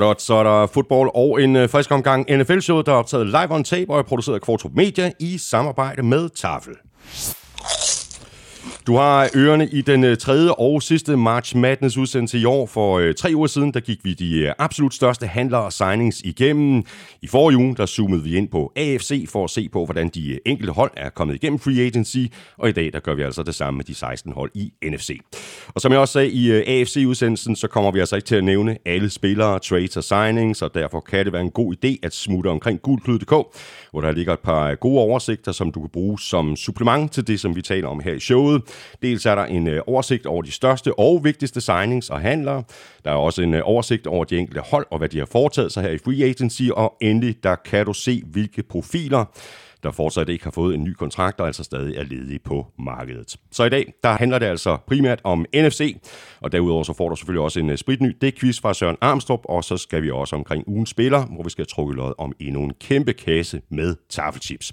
Godt, så er der fodbold og en øh, frisk omgang NFL-show, der er optaget live on tape og er produceret af Kvartrup Media i samarbejde med Tafel. Du har ørerne i den øh, tredje og sidste March Madness udsendelse i år. For øh, tre uger siden, der gik vi de øh, absolut største handler og signings igennem. I forrige uge, der zoomede vi ind på AFC for at se på, hvordan de øh, enkelte hold er kommet igennem free agency. Og i dag, der gør vi altså det samme med de 16 hold i NFC. Og som jeg også sagde i AFC-udsendelsen, så kommer vi altså ikke til at nævne alle spillere, trades og signings, og derfor kan det være en god idé at smutte omkring gulklyd.dk, hvor der ligger et par gode oversigter, som du kan bruge som supplement til det, som vi taler om her i showet. Dels er der en øh, oversigt over de største og vigtigste signings og handlere. Der er også en øh, oversigt over de enkelte hold og hvad de har foretaget sig her i Free Agency. Og endelig, der kan du se, hvilke profiler der fortsat ikke har fået en ny kontrakt og altså stadig er ledige på markedet. Så i dag, der handler det altså primært om NFC, og derudover så får du selvfølgelig også en øh, spritny det quiz fra Søren Armstrong, og så skal vi også omkring ugen spiller, hvor vi skal trukke lod om endnu en kæmpe kasse med taffelchips.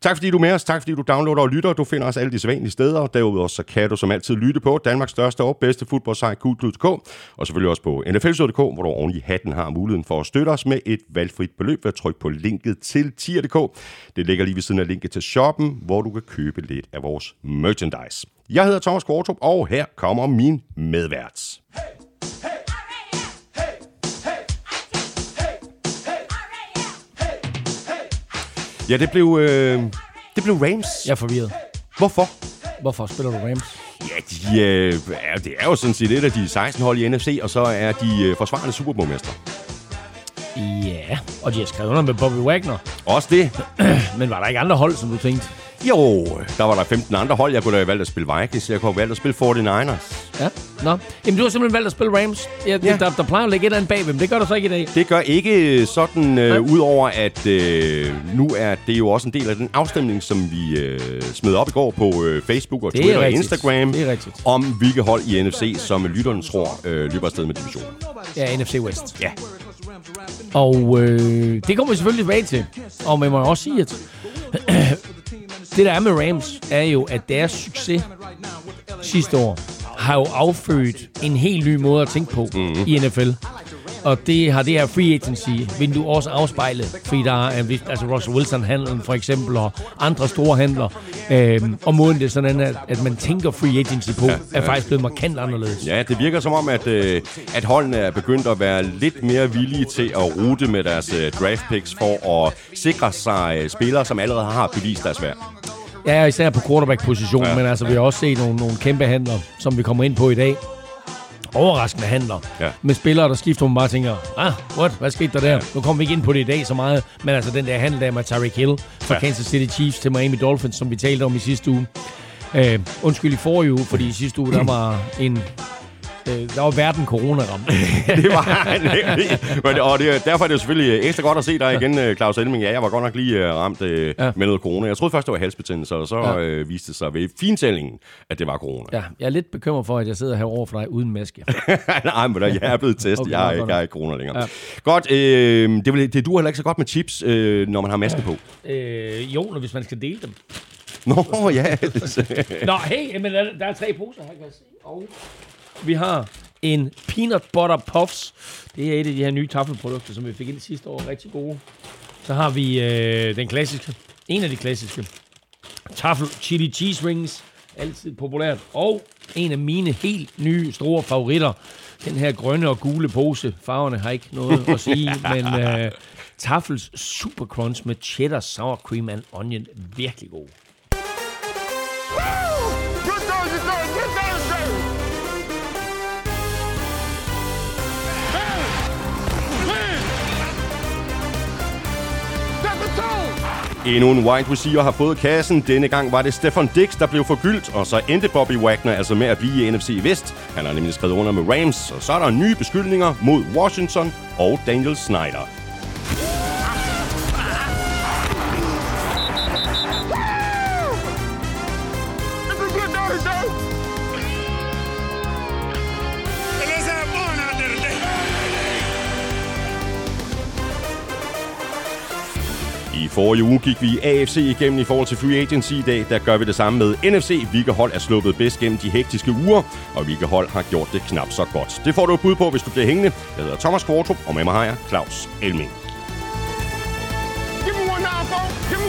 Tak fordi du er med os, tak fordi du downloader og lytter. Du finder os alle de sædvanlige steder, og derudover så kan du som altid lytte på Danmarks største og bedste fodboldsite, Kudklud.dk, og selvfølgelig også på nfl.dk, hvor du oven i hatten har muligheden for at støtte os med et valgfrit beløb ved at trykke på linket til tier.dk. Det ligger lige ved siden af linket til shoppen, hvor du kan købe lidt af vores merchandise. Jeg hedder Thomas Kvartrup, og her kommer min medvært. Hey. Ja, det blev, øh, det blev Rams. Jeg er forvirret. Hvorfor? Hvorfor spiller du Rams? Ja, de, øh, det er jo sådan set et af de 16 hold i NFC, og så er de øh, forsvarende Superbowl-mestre. Ja, og de har skrevet under med Bobby Wagner. Også det. Men var der ikke andre hold, som du tænkte? Jo, der var der 15 andre hold. Jeg kunne da have valgt at spille Vikings. Jeg kunne have valgt at spille 49ers. Ja, nå. Jamen, du har simpelthen valgt at spille Rams. Ja, ja. Der, der plejer at ligge et eller andet bagved, men det gør der så ikke i dag. Det gør ikke sådan, øh, udover at øh, nu er det jo også en del af den afstemning, som vi øh, smed op i går på øh, Facebook og Twitter og Instagram. Det er rigtigt. Om hvilke hold i NFC, som lytterne tror øh, løber afsted med divisionen. Ja, NFC West. Ja. Og øh, det kommer vi selvfølgelig tilbage til. Og man må også sige, at det der er med Rams, er jo, at deres succes sidste år har jo affødt en helt ny måde at tænke på mm-hmm. i NFL. Og det har det her free agency vindue også afspejlet, fordi der er altså Russell Wilson handlen for eksempel, og andre store handler. Øhm, og måden det er sådan, at, at man tænker free agency på, ja, ja. er faktisk blevet markant anderledes. Ja, det virker som om, at, øh, at holdene er begyndt at være lidt mere villige til at rute med deres øh, draft picks for at sikre sig øh, spillere, som allerede har bevist deres værd. Ja, især på quarterback-positionen, ja. men altså, vi har også set nogle, nogle kæmpe handler, som vi kommer ind på i dag. Overraskende handler. Ja. Med spillere, der skifter, man bare tænker, ah, what? Hvad skete der der? Ja. Nu kommer vi ikke ind på det i dag så meget, men altså den der handel der med Tyreek Hill fra ja. Kansas City Chiefs til Miami Dolphins, som vi talte om i sidste uge. Uh, undskyld i forrige uge, fordi i sidste uge, der var en Øh, der var verden corona ramt. det var Men, og det, derfor er det jo selvfølgelig ekstra godt at se dig igen, øh, Claus Elming. Ja, jeg var godt nok lige uh, ramt uh, ja. med noget corona. Jeg troede først, det var halsbetændelse, og så ja. uh, viste det sig ved fintællingen, at det var corona. Ja, jeg er lidt bekymret for, at jeg sidder herovre for dig uden maske. Nej, men jeg er blevet testet. okay, jeg, er, jeg er ikke corona længere. Ja. Godt, øh, det, det, det duer heller ikke så godt med chips, øh, når man har maske på. Øh, jo, hvis man skal dele dem. Nå, ja. Nå, hey, men der, der er tre poser her, kan jeg se. Og vi har en peanut butter puffs. Det er et af de her nye taffelprodukter, som vi fik ind sidste år. Rigtig gode. Så har vi øh, den klassiske. En af de klassiske. Taffel chili cheese rings. Altid populært. Og en af mine helt nye store favoritter. Den her grønne og gule pose. Farverne har ikke noget at sige, men øh, Tafels Super Crunch med cheddar, sour cream and onion. Virkelig god. Endnu en wide receiver har fået kassen. Denne gang var det Stefan Dix, der blev forgyldt, og så endte Bobby Wagner altså med at blive i NFC Vest. Han har nemlig skrevet under med Rams, og så er der nye beskyldninger mod Washington og Daniel Snyder. I forrige uge gik vi AFC igennem i forhold til Free Agency i dag. Der gør vi det samme med NFC. Hvilke hold er sluppet bedst gennem de hektiske uger, og hvilke hold har gjort det knap så godt. Det får du et bud på, hvis du bliver hængende. Jeg hedder Thomas Kvartrup, og med mig har jeg Claus Elming. Og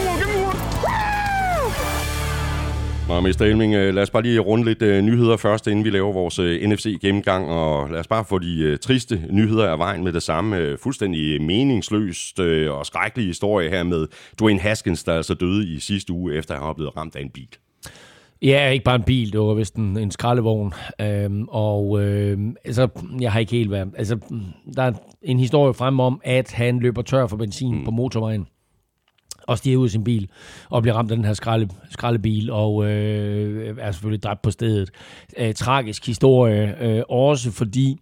Mr. Elming, øh, lad os bare lige runde lidt uh, nyheder først, inden vi laver vores uh, øh, NFC-gennemgang, og lad os bare få de uh, triste nyheder af vejen med det samme. Fuldstændig meningsløst og skrækkelig historie her med Dwayne Haskins, der altså døde i sidste uge, efter at have blevet ramt af en bil. Ja, ikke bare en bil, det var vist en, en skraldevogn. Øhm, og øh, altså, jeg har ikke helt været... Altså, der er en historie frem om, at han løber tør for benzin mm. på motorvejen og stiger ud af sin bil og bliver ramt af den her skralde, skraldebil og øh, er selvfølgelig dræbt på stedet. Øh, tragisk historie, øh, også fordi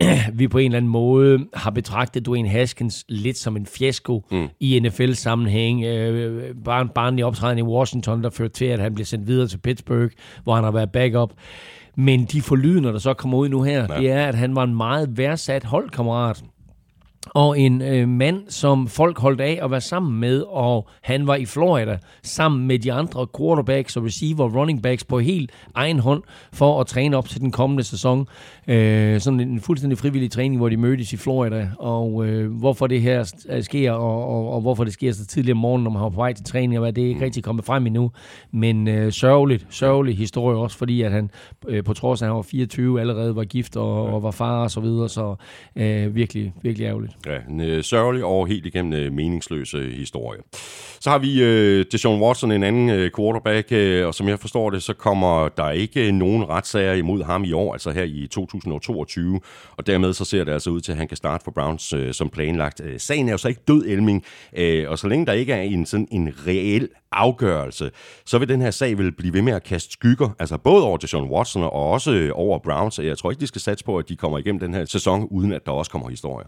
vi på en eller anden måde har betragtet Dwayne Haskins lidt som en fiasko mm. i NFL-sammenhæng. Øh, bare en barnlig optræden i Washington, der førte til, at han blev sendt videre til Pittsburgh, hvor han har været backup. Men de forlydende, der så kommer ud nu her, ja. det er, at han var en meget værdsat holdkammerat og en øh, mand, som folk holdt af at være sammen med, og han var i Florida sammen med de andre quarterbacks og receiver running backs på helt egen hånd for at træne op til den kommende sæson. Øh, sådan en fuldstændig frivillig træning, hvor de mødtes i Florida, og øh, hvorfor det her øh, sker, og, og, og hvorfor det sker så tidligt om morgenen, når man har på vej til træning, og hvad det er ikke rigtig kommet frem endnu. Men øh, sørgeligt, sørgelig historie også, fordi at han øh, på trods af, at han var 24, allerede var gift og, og var far og så videre, så øh, virkelig, virkelig ærgerligt. Ja, en øh, sørgelig og helt igennem øh, meningsløse øh, historie. Så har vi øh, Deshaun Watson, en anden øh, quarterback, øh, og som jeg forstår det, så kommer der ikke øh, nogen retssager imod ham i år, altså her i 2022, og dermed så ser det altså ud til, at han kan starte for Browns øh, som planlagt. Øh, sagen er jo så ikke død, Elming, øh, og så længe der ikke er en sådan en reel afgørelse, så vil den her sag vil blive ved med at kaste skygger, altså både over Deshaun Watson og også øh, over Browns. Jeg tror ikke, de skal satse på, at de kommer igennem den her sæson, uden at der også kommer historier.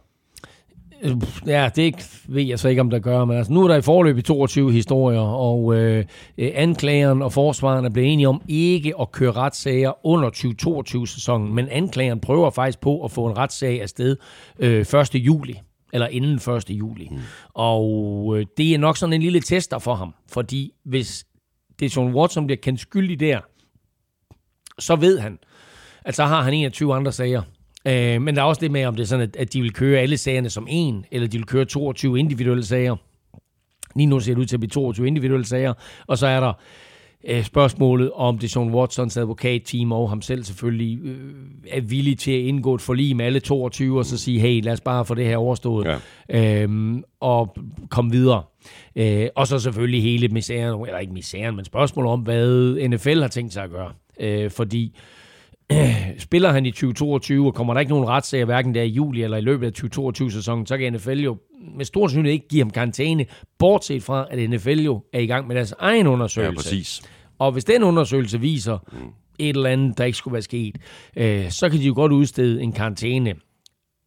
Ja, det ved jeg så ikke, om der gør, men altså, nu er der i forløb i 22 historier, og øh, anklageren og forsvaren er blevet enige om ikke at køre retssager under 2022-sæsonen, men anklageren prøver faktisk på at få en retssag afsted øh, 1. juli eller inden 1. juli. Mm. Og øh, det er nok sådan en lille tester for ham, fordi hvis det John Watson bliver kendt skyldig der, så ved han, at så har han 21 andre sager, Øh, men der er også det med, om det er sådan, at, at de vil køre alle sagerne som en, eller de vil køre 22 individuelle sager. Lige nu ser det ud til at blive 22 individuelle sager, og så er der øh, spørgsmålet om det Sean Watsons advokatteam og ham selv selvfølgelig øh, er villig til at indgå et forlig med alle 22 og så sige, hey, lad os bare få det her overstået ja. øhm, og komme videre. Øh, og så selvfølgelig hele misæren, eller ikke misæren, men spørgsmålet om, hvad NFL har tænkt sig at gøre. Øh, fordi spiller han i 2022, og kommer der ikke nogen retssag, hverken der i juli eller i løbet af 2022-sæsonen, så kan NFL jo med stor sandsynlighed ikke give ham karantæne, bortset fra, at NFL jo er i gang med deres egen undersøgelse. Ja, præcis. Og hvis den undersøgelse viser mm. et eller andet, der ikke skulle være sket, øh, så kan de jo godt udstede en karantæne.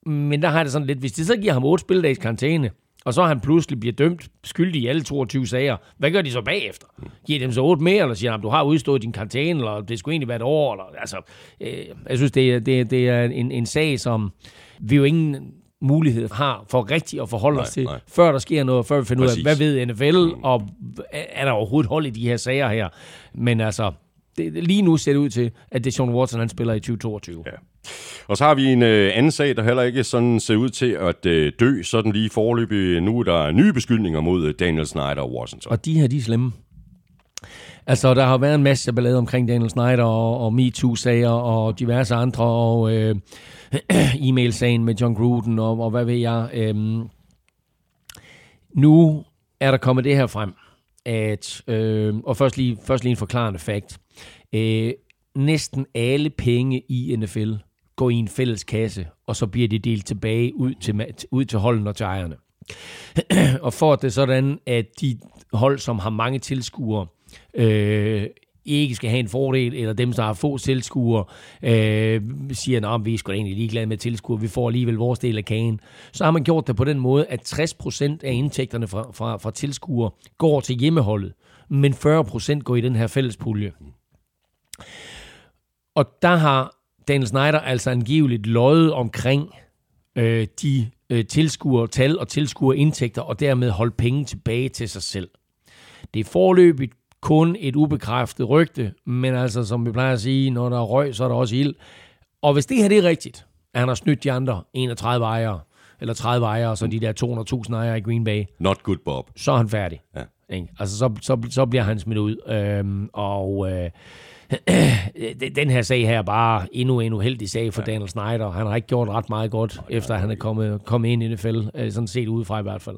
Men der har det sådan lidt, hvis de så giver ham 8 spildags karantæne, og så han pludselig bliver dømt skyldig i alle 22 sager. Hvad gør de så bagefter? Giver dem så 8 mere, eller siger du har udstået din karantæne, eller det skulle egentlig være et år? Eller, altså, øh, jeg synes, det er, det, det er en, en sag, som vi jo ingen mulighed har for rigtigt at forholde nej, os til, nej. før der sker noget, før vi finder Præcis. ud af, hvad ved NFL, mm. og er der overhovedet hold i de her sager her? Men altså, det, lige nu ser det ud til, at det er Sean Watson, han spiller i 2022. Ja. Og så har vi en øh, anden sag, der heller ikke sådan ser ud til at øh, dø, sådan lige forløbig. Nu er der nye beskyldninger mod øh, Daniel Snyder og Washington. Og de her, de er slemme. Altså, der har været en masse ballade omkring Daniel Snyder og, og MeToo-sager og diverse andre, og øh, e-mail-sagen med John Gruden og, og hvad ved jeg. Øh, nu er der kommet det her frem, at, øh, og først lige, først lige en forklarende fakt. Øh, næsten alle penge i NFL gå i en fælles kasse, og så bliver de delt tilbage ud til, ud til holdene og til ejerne. og for at det sådan, at de hold, som har mange tilskuere, øh, ikke skal have en fordel, eller dem, der har få tilskuere, øh, siger, at vi er sgu da egentlig ligeglade med tilskuere, vi får alligevel vores del af kagen. Så har man gjort det på den måde, at 60% af indtægterne fra, fra, fra tilskuere går til hjemmeholdet, men 40% går i den her fælles pulje. Og der har Daniel Snyder altså angiveligt løjet omkring, øh, de øh, tilskuer tal og tilskuer indtægter, og dermed holde penge tilbage til sig selv. Det er forløbigt kun et ubekræftet rygte, men altså, som vi plejer at sige, når der er røg, så er der også ild. Og hvis det her det er rigtigt, at han har snydt de andre 31 ejere, eller 30 ejere, så de der 200.000 ejere i Green Bay. Not good, Bob. Så er han færdig. Ja. Ikke? Altså, så, så, så bliver han smidt ud. Øhm, og øh, den her sag her er bare endnu en uheldig sag for ja. Daniel Snyder. Han har ikke gjort ret meget godt, efter han er kommet, kommet ind i NFL, øh, sådan set udefra i hvert fald.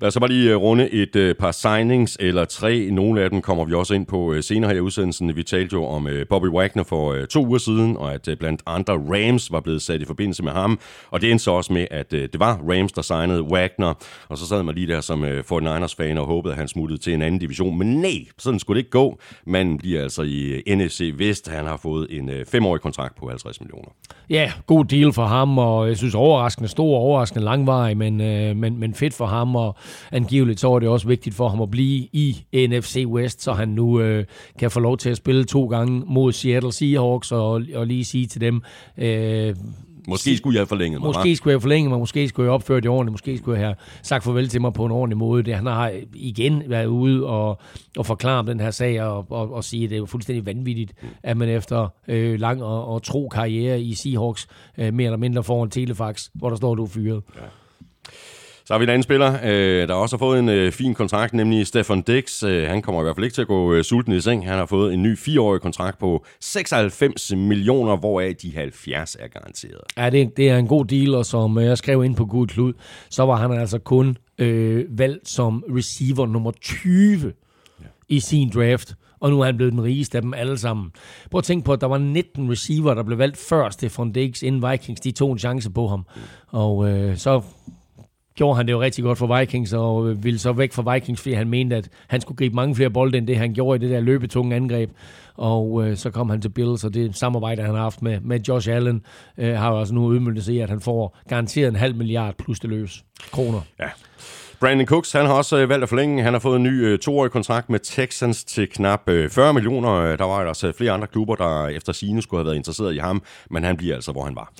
Lad os så bare lige øh, runde et øh, par signings, eller tre. Nogle af dem kommer vi også ind på øh, senere her i udsendelsen. Vi talte jo om øh, Bobby Wagner for øh, to uger siden, og at blandt andre Rams var blevet sat i forbindelse med ham. Og det endte så også med, at det var Rams, der signede Wagner. Og så sad man lige der som 49ers-fan og håbede, at han smuttede til en anden division. Men nej, sådan skulle det ikke gå. Man bliver altså i NFC Vest. Han har fået en femårig kontrakt på 50 millioner. Ja, god deal for ham, og jeg synes overraskende stor, overraskende langvarig, men, men, men fedt for ham. Og angiveligt så var det også vigtigt for ham at blive i NFC West, så han nu øh, kan få lov til at spille to gange mod Seattle Seahawks, og, og lige sige til dem... Øh, Måske skulle jeg have forlænget mig, Måske skulle jeg have forlænget mig, måske skulle jeg have opført det ordentligt, måske skulle jeg have sagt farvel til mig på en ordentlig måde. Det, han har igen været ude og, og forklare om den her sag og, og, og sige, at det er jo fuldstændig vanvittigt, at man efter øh, lang og, og tro karriere i Seahawks øh, mere eller mindre får en telefax, hvor der står, at du er fyret. Ja. Så har vi en anden spiller, øh, der også har fået en øh, fin kontrakt, nemlig Stefan Dix. Øh, han kommer i hvert fald ikke til at gå øh, sulten i seng. Han har fået en ny fireårig kontrakt på 96 millioner, hvoraf de 70 er garanteret. Ja, det, det er en god deal, og som øh, jeg skrev ind på Gud Klud, så var han altså kun øh, valgt som receiver nummer 20 ja. i sin draft og nu er han blevet den rigeste af dem alle sammen. Prøv at tænke på, at der var 19 receiver, der blev valgt før Stefan Diggs, inden Vikings de tog en chance på ham. Og øh, så gjorde han det jo rigtig godt for Vikings, og ville så væk fra Vikings, fordi han mente, at han skulle gribe mange flere bolde, end det han gjorde i det der løbetunge angreb. Og øh, så kom han til Bills, og det samarbejde, han har haft med, med Josh Allen, øh, har jo også nu udmyndet sig i, at han får garanteret en halv milliard plus det løs kroner. Ja. Brandon Cooks, han har også øh, valgt at forlænge. Han har fået en ny øh, toårig kontrakt med Texans til knap øh, 40 millioner. Øh, der var altså flere andre klubber, der efter sine skulle have været interesseret i ham, men han bliver altså, hvor han var.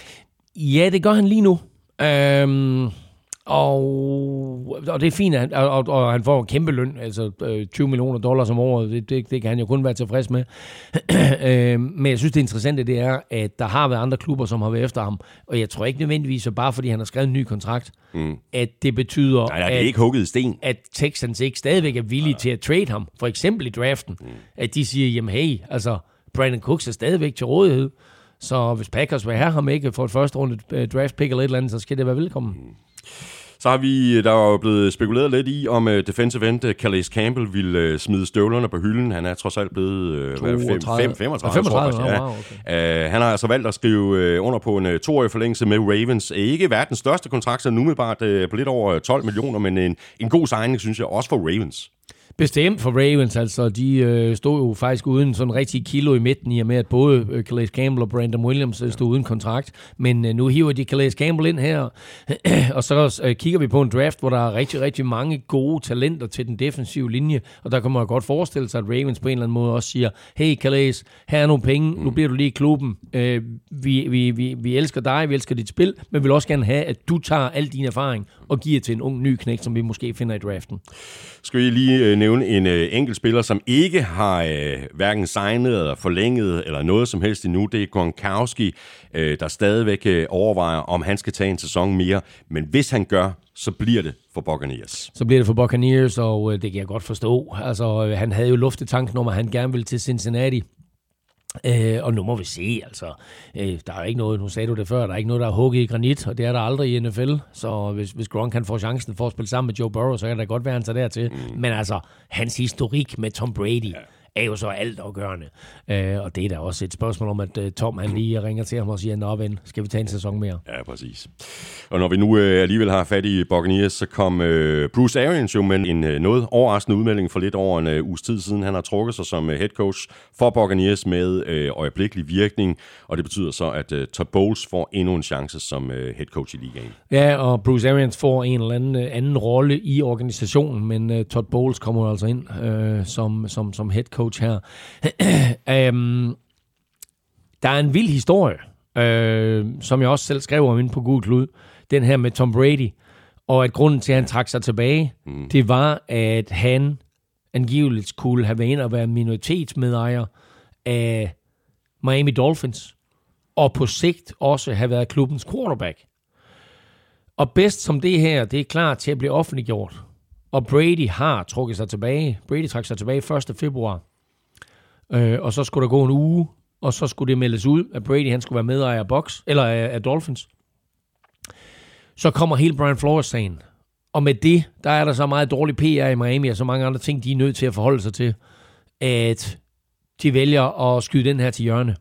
Ja, det gør han lige nu. Øhm, og, og det er fint, at, og, og han får en kæmpe løn, altså øh, 20 millioner dollars om året, det, det, det kan han jo kun være tilfreds med. øh, men jeg synes, det interessante det er, at der har været andre klubber, som har været efter ham, og jeg tror ikke nødvendigvis, at bare fordi han har skrevet en ny kontrakt, mm. at det betyder, nej, nej, det er at, ikke hugget sten. at Texans ikke stadigvæk er villige nej. til at trade ham, for eksempel i draften, mm. at de siger, jamen hey, altså Brandon Cooks er stadigvæk til rådighed, så hvis Packers vil have ham ikke for et første runde øh, draft pick eller et eller andet, så skal det være velkommen. Mm. Så har vi, der er jo blevet spekuleret lidt i, om uh, defensive end uh, Calais Campbell vil uh, smide støvlerne på hylden. Han er trods alt blevet uh, 5, 5, 35, 35 ja. Wow, okay. uh, han har altså valgt at skrive uh, under på en uh, toårig forlængelse med Ravens. Uh, ikke verdens største kontrakt, så nu med bare uh, på lidt over 12 millioner, men en, en god signing, synes jeg, også for Ravens. Bestemt for Ravens, altså. De øh, stod jo faktisk uden sådan rigtig kilo i midten i og med, at både øh, Calais Campbell og Brandon Williams øh, stod uden kontrakt. Men øh, nu hiver de Calais Campbell ind her, og så øh, kigger vi på en draft, hvor der er rigtig, rigtig mange gode talenter til den defensive linje, og der kan man godt forestille sig, at Ravens på en eller anden måde også siger, hey Calais, her er nogle penge, nu bliver du lige i klubben, øh, vi, vi, vi, vi elsker dig, vi elsker dit spil, men vi vil også gerne have, at du tager al din erfaring og giver til en ung ny knæk, som vi måske finder i draften. Skal vi lige øh, nævne en øh, enkelt spiller, som ikke har øh, hverken signet eller forlænget eller noget som helst endnu. Det er Gronkowski, øh, der stadigvæk øh, overvejer, om han skal tage en sæson mere. Men hvis han gør, så bliver det for Buccaneers. Så bliver det for Buccaneers, og øh, det kan jeg godt forstå. Altså, øh, han havde jo luftet tanken om, at han gerne ville til Cincinnati. Øh, og nu må vi se, altså, øh, der er ikke noget, nu sagde du det før, der er ikke noget, der er hugget i granit, og det er der aldrig i NFL, så hvis, hvis Gronk kan få chancen for at spille sammen med Joe Burrow, så kan det godt være, han tager dertil. Mm. Men altså, hans historik med Tom Brady, ja er jo så altafgørende. Øh, og det er da også et spørgsmål om, at uh, Tom han lige ringer til ham og siger, nå ven, skal vi tage en sæson mere? Ja, præcis. Og når vi nu uh, alligevel har fat i Buccaneers, så kom uh, Bruce Arians jo med en uh, noget overraskende udmelding for lidt over en uh, uges tid siden. Han har trukket sig som uh, head coach for Buccaneers med uh, øjeblikkelig virkning, og det betyder så, at uh, Todd Bowles får endnu en chance som uh, head coach i ligaen. Ja, og Bruce Arians får en eller anden, uh, anden rolle i organisationen, men uh, Todd Bowles kommer altså ind uh, som, som, som head coach coach her. um, der er en vild historie øh, som jeg også selv skrev om inde på Google Klud, den her med Tom Brady, og at grunden til, at han trak sig tilbage, mm. det var, at han angiveligt skulle have været ind og være minoritetsmedejer af Miami Dolphins, og på sigt også have været klubbens quarterback. Og bedst som det her, det er klar til at blive offentliggjort. Og Brady har trukket sig tilbage. Brady trak sig tilbage 1. februar. Øh, og så skulle der gå en uge, og så skulle det meldes ud, at Brady han skulle være medejer af, Box, eller af, af Dolphins. Så kommer hele Brian Flores-sagen. Og med det, der er der så meget dårlig PR i Miami, og så mange andre ting, de er nødt til at forholde sig til, at de vælger at skyde den her til hjørne.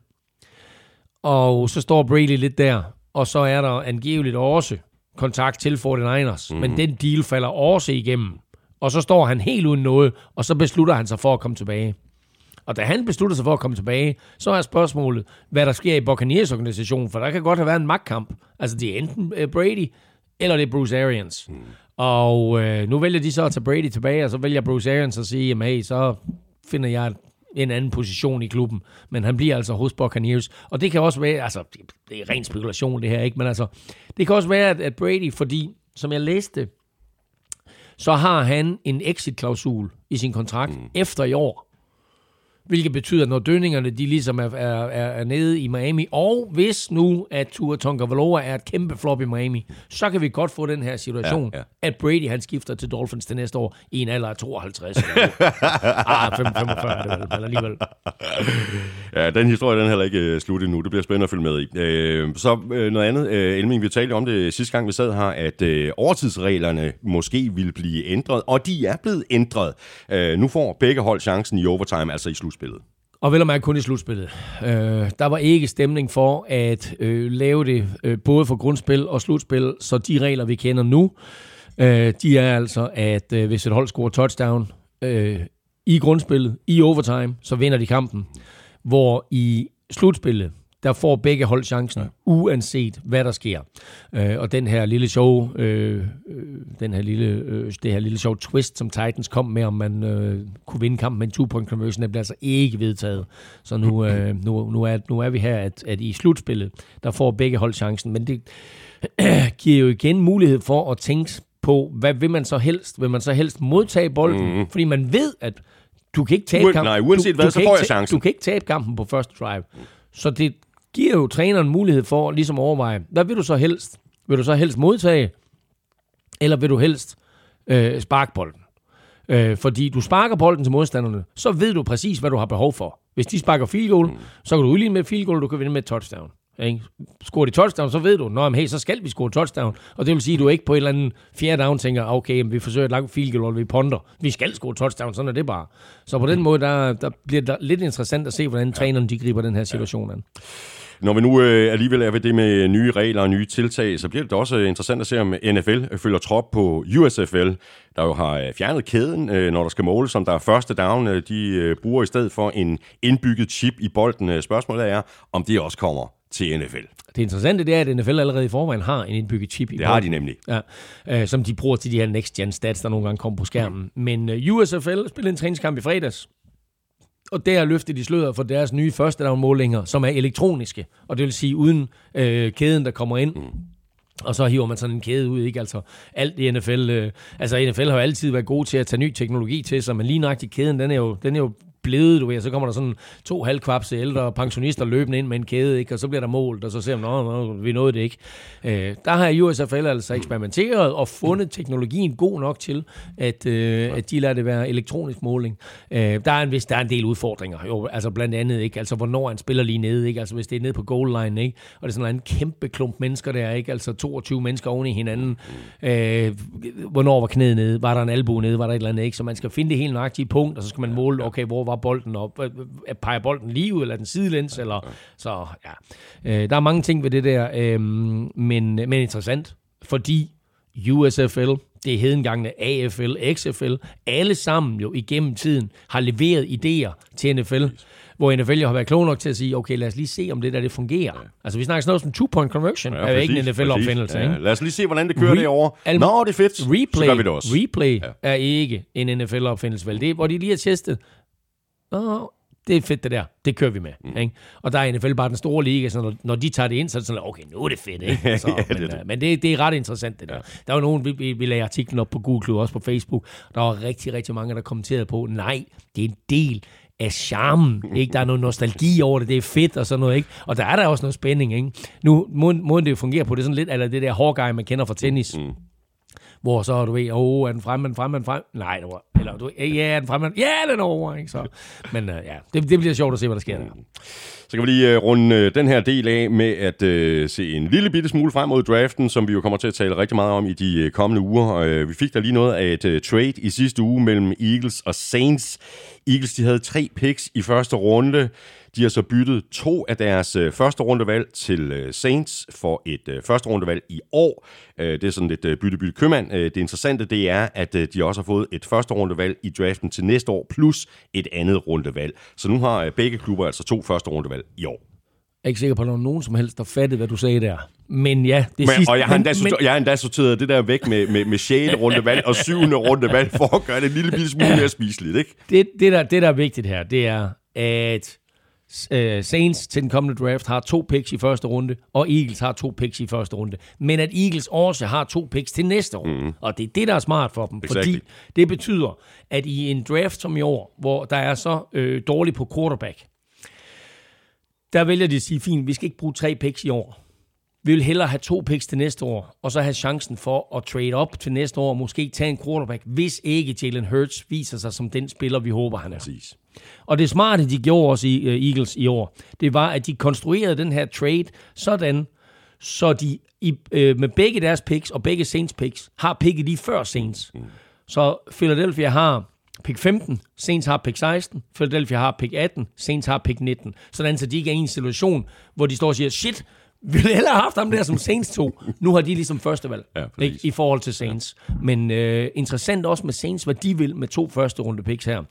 Og så står Brady lidt der, og så er der angiveligt også kontakt til 49ers. Mm. Men den deal falder også igennem. Og så står han helt uden noget, og så beslutter han sig for at komme tilbage. Og da han beslutter sig for at komme tilbage, så er spørgsmålet, hvad der sker i Buccaneers organisation, for der kan godt have været en magtkamp. Altså, det er enten øh, Brady, eller det er Bruce Arians. Mm. Og øh, nu vælger de så at tage Brady tilbage, og så vælger Bruce Arians at sige, jamen hey, så finder jeg en anden position i klubben, men han bliver altså hos Buccaneers. Og det kan også være, altså, det er ren spekulation det her, ikke? Men altså, det kan også være, at, at Brady, fordi, som jeg læste, så har han en exit-klausul i sin kontrakt mm. efter i år. Hvilket betyder, at når dønningerne de ligesom er, er, er nede i Miami, og hvis nu, at Tua Tonga er et kæmpe flop i Miami, så kan vi godt få den her situation, ja, ja. at Brady han skifter til Dolphins til næste år i en alder af 52. ah, 45, det men alligevel. Ja, den historie den er heller ikke uh, slut endnu. Det bliver spændende at følge med i. Uh, så uh, noget andet, uh, Elming, vi talte om det sidste gang, vi sad her, at uh, overtidsreglerne måske ville blive ændret, og de er blevet ændret. Uh, nu får begge hold chancen i overtime, altså i slutspillet. Og vel og mærke kun i slutspillet. Øh, der var ikke stemning for at øh, lave det øh, både for grundspil og slutspil, så de regler, vi kender nu, øh, de er altså, at øh, hvis et hold scorer touchdown øh, i grundspillet, i overtime, så vinder de kampen. Hvor i slutspillet, der får begge hold chancen, ja. uanset hvad der sker. Øh, og den her lille show, øh, øh, den her lille, øh, det her lille show twist, som Titans kom med, om man øh, kunne vinde kampen med en two-point conversion, det bliver altså ikke vedtaget. Så nu, øh, nu, nu, er, nu er vi her, at, at i slutspillet, der får begge hold chancen. Men det giver jo igen mulighed for at tænke på, hvad vil man så helst? Vil man så helst modtage bolden? Mm. Fordi man ved, at du kan ikke tabe kampen. Nej, uanset du, hvad, du så får jeg chancen. Du kan ikke tabe kampen på første drive. Så det giver jo træneren mulighed for ligesom at overveje, hvad vil du så helst? Vil du så helst modtage, eller vil du helst øh, sparke bolden? Øh, fordi du sparker bolden til modstanderne, så ved du præcis, hvad du har behov for. Hvis de sparker field goal, mm. så kan du udligne med field goal, du kan vinde med et touchdown. Ikke? Scorer de touchdown, så ved du, Nå, hey, så skal vi score touchdown. Og det vil sige, at du ikke på et eller andet fjerde down tænker, ah, okay, vi forsøger et langt field goal, og vi ponder. Vi skal score touchdown, sådan er det bare. Så på den måde, der, der bliver det lidt interessant at se, hvordan trænerne de griber den her situation an. Når vi nu øh, alligevel er ved det med nye regler og nye tiltag, så bliver det også interessant at se, om NFL følger trop på USFL, der jo har øh, fjernet kæden, øh, når der skal måles, som der er første down. Øh, de øh, bruger i stedet for en indbygget chip i bolden. Øh, spørgsmålet er, om det også kommer til NFL. Det interessante det er, at NFL allerede i forvejen har en indbygget chip i Det har de nemlig. Ja, øh, som de bruger til de her next-gen stats, der nogle gange kommer på skærmen. Mm. Men øh, USFL spillede en træningskamp i fredags, og der løftede de sløret for deres nye første målinger, som er elektroniske, og det vil sige uden øh, kæden, der kommer ind. Mm. Og så hiver man sådan en kæde ud, ikke? Altså alt i NFL, øh, altså NFL har jo altid været god til at tage ny teknologi til sig, men lige nøjagtigt kæden, den er jo, den er jo blevet, du ved, så kommer der sådan to halvkvapse ældre pensionister løbende ind med en kæde, ikke? og så bliver der målt, og så ser man, nå, vi nåede det ikke. Øh, der har USFL altså eksperimenteret og fundet teknologien god nok til, at, øh, at de lader det være elektronisk måling. Øh, der, er en, hvis der er en del udfordringer, jo, altså blandt andet, ikke? altså hvornår en spiller lige nede, ikke? altså hvis det er nede på goal line, ikke? og det er sådan en kæmpe klump mennesker der, ikke? altså 22 mennesker oven i hinanden, øh, hvornår var knæet nede, var der en albu nede, var der et eller andet, ikke? så man skal finde det helt nøjagtige punkt, og så skal man måle, okay, hvor var var bolden op? Peger bolden lige ud, eller den sidelæns? Eller, så ja, øh, der er mange ting ved det der, øh, men, men interessant, fordi USFL, det hedengangene AFL, XFL, alle sammen jo igennem tiden har leveret idéer til NFL, hvor NFL jo har været klog nok til at sige, okay, lad os lige se, om det der det fungerer. Ja. Altså, vi snakker sådan noget som two-point conversion, ja, er jo ikke en NFL-opfindelse. Ja, lad os lige se, hvordan det kører Re- derovre. Nå, det er fedt, replay, så gør vi det også. Replay ja. er ikke en NFL-opfindelse, vel? Det er, hvor de lige har testet, Nå, det er fedt det der. Det kører vi med. Mm. Ikke? Og der er NFL bare den store liga, så når, når de tager det ind, så er det sådan, okay, nu er det fedt. Ikke? Så, Ja, det er men det. øh, men det, det er ret interessant, det der. Ja. Der var nogen, vi, vi, vi lagde artiklen op på Google Klub, også på Facebook. Der var rigtig, rigtig mange, der kommenterede på, nej, det er en del af charmen. Ikke? Der er noget nostalgi over det, det er fedt og sådan noget. Ikke? Og der er der også noget spænding. Ikke? Nu, måden, måden det fungerer på, det er sådan lidt, eller det der hårdgej, man kender fra tennis. Mm. Hvor så, du ved, åh, oh, er den fremme, er den fremme, er den fremme? Nej, det var, eller du ja, er den fremme, ja, den er over, ikke? Så, men uh, ja, det, det bliver sjovt at se, hvad der sker der. Så kan vi lige øh, runde øh, den her del af med at uh, se en lille bitte smule frem mod draften, som vi jo kommer til at tale rigtig meget om i de kommende uger. Uh, vi fik der lige noget af et uh, trade i sidste uge mellem Eagles og Saints. Eagles de havde tre picks i første runde. De har så byttet to af deres øh, første rundevalg til øh, Saints for et øh, første rundevalg i år. Øh, det er sådan lidt øh, bytte-bytte købmand. Øh, det interessante det er, at øh, de også har fået et første rundevalg i draften til næste år, plus et andet rundevalg. Så nu har øh, begge klubber altså to første rundevalg i år. Jeg er ikke sikker på, at der er nogen som helst, der fattede, hvad du sagde der. Men ja, det Men, sidste... og jeg har, endda, men, sorteret, jeg har endda sorteret det der væk med, med, med 6. rundevalg og 7. rundevalg, for at gøre det en lille bitte smule mere spiseligt, ikke? det, det, der, det, der er vigtigt her, det er, at uh, Saints til den kommende draft har to picks i første runde, og Eagles har to picks i første runde. Men at Eagles også har to picks til næste år. Mm. Og det er det, der er smart for dem. Exactly. Fordi det betyder, at i en draft som i år, hvor der er så øh, dårligt på quarterback, der vælger de at sige, fint, vi skal ikke bruge tre picks i år. Vi vil hellere have to picks til næste år, og så have chancen for at trade op til næste år, og måske tage en quarterback, hvis ikke Jalen Hurts viser sig som den spiller, vi håber, han er. Præcis. Og det smarte, de gjorde også i uh, Eagles i år, det var, at de konstruerede den her trade sådan, så de i, uh, med begge deres picks og begge Saints picks har picket lige før Saints. Mm. Så Philadelphia har pick 15, Saints har pick 16, Philadelphia har pick 18, Saints har pick 19. Sådan så de ikke er i en situation, hvor de står og siger, shit, vi ville hellere have haft ham der som Saints to. Nu har de ligesom første valg Ja, ikke, i forhold til Saints. Ja. Men øh, interessant også med Saints, hvad de vil med to første runde picks her.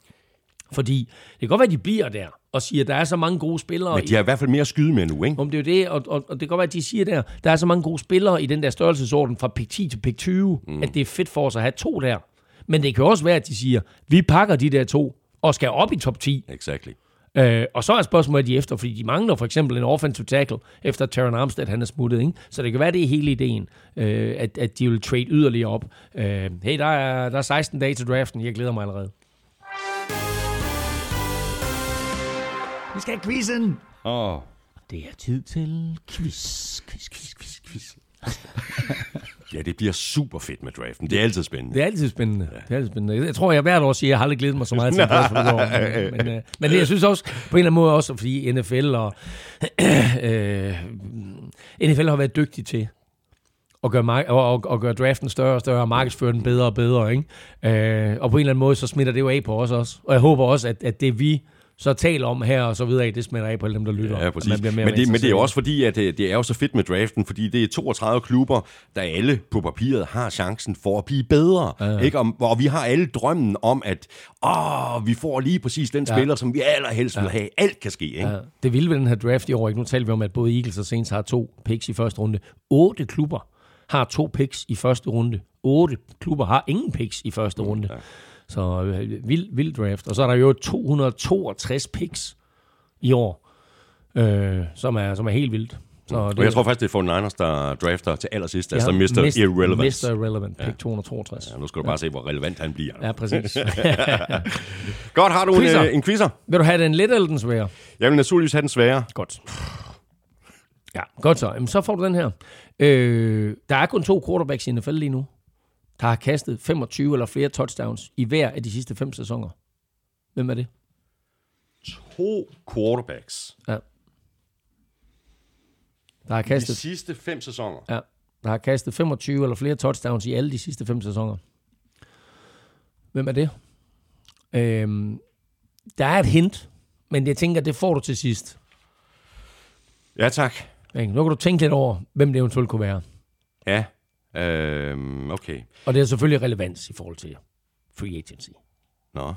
Fordi det kan godt være, at de bliver der og siger, at der er så mange gode spillere. Men de har i hvert fald mere at skyde med nu, ikke? Om det er jo det, og, og, og det kan godt være, at de siger der, der er så mange gode spillere i den der størrelsesorden fra pick 10 til pick 20, mm. at det er fedt for os at have to der. Men det kan også være, at de siger, vi pakker de der to og skal op i top 10. Exactly. Øh, og så er spørgsmålet, de er efter, fordi de mangler for eksempel en offensive tackle, efter Terran Armstead han er smuttet. Ikke? Så det kan være, det er hele ideen, øh, at, at de vil trade yderligere op. Øh, hey, der er, der er 16 dage til draften. Jeg glæder mig allerede. Vi skal have quizzen! Åh, oh. Det er tid til quiz, quiz, quiz, quiz, quiz. ja, det bliver super fedt med draften. Det er altid spændende. Det er altid spændende. Det er altid spændende. Jeg tror, jeg hvert år siger, at jeg har aldrig glædet mig så meget til draft. Men, men, øh, men det, jeg synes også, på en eller anden måde også, fordi NFL og øh, NFL har været dygtig til at gøre, og, og, og gøre draften større og større, og markedsføre den bedre og bedre. Ikke? Øh, og på en eller anden måde, så smitter det jo af på os også. Og jeg håber også, at, at det vi så taler om her og så videre, det smitter af på alle dem, der lytter. Ja, præcis. man bliver mere Men det, men det er også fordi, at det, det er jo så fedt med draften, fordi det er 32 klubber, der alle på papiret har chancen for at blive bedre. Ja, ja. Ikke? Og, og vi har alle drømmen om, at åh, vi får lige præcis den ja. spiller, som vi allerhelst vil have. Alt kan ske. Ikke? Ja, det vilde ved den her draft i år, ikke? nu taler vi om, at både Eagles og Saints har to picks i første runde. Otte klubber har to picks i første runde. Otte klubber har ingen picks i første runde. Ja. Så øh, vild, vild draft. Og så er der jo 262 picks i år, øh, som, er, som er helt vildt. Så Og jeg tror faktisk, det er for Niners, der drafter til allersidst, ja, altså Ja, Mr. Mist- Irrelevance. Mr. Irrelevant, pick 262. Ja, nu skal du bare se, hvor relevant han bliver. Ja, præcis. Godt, har du en, Quizzer. øh, en quizzer? Vil du have den lidt eller den svære? Jeg vil naturligvis have den svære. Godt. Ja, godt så. Jamen, så får du den her. Øh, der er kun to quarterbacks i NFL lige nu, der har kastet 25 eller flere touchdowns i hver af de sidste fem sæsoner. Hvem er det? To quarterbacks. Ja. Der har De kastet, sidste fem sæsoner. ja, der har kastet 25 eller flere touchdowns i alle de sidste fem sæsoner. Hvem er det? Øhm, der er et hint, men jeg tænker, det får du til sidst. Ja, tak. Nu kan du tænke lidt over, hvem det eventuelt kunne være. Ja, øhm, okay. Og det er selvfølgelig relevans i forhold til free agency. Nå,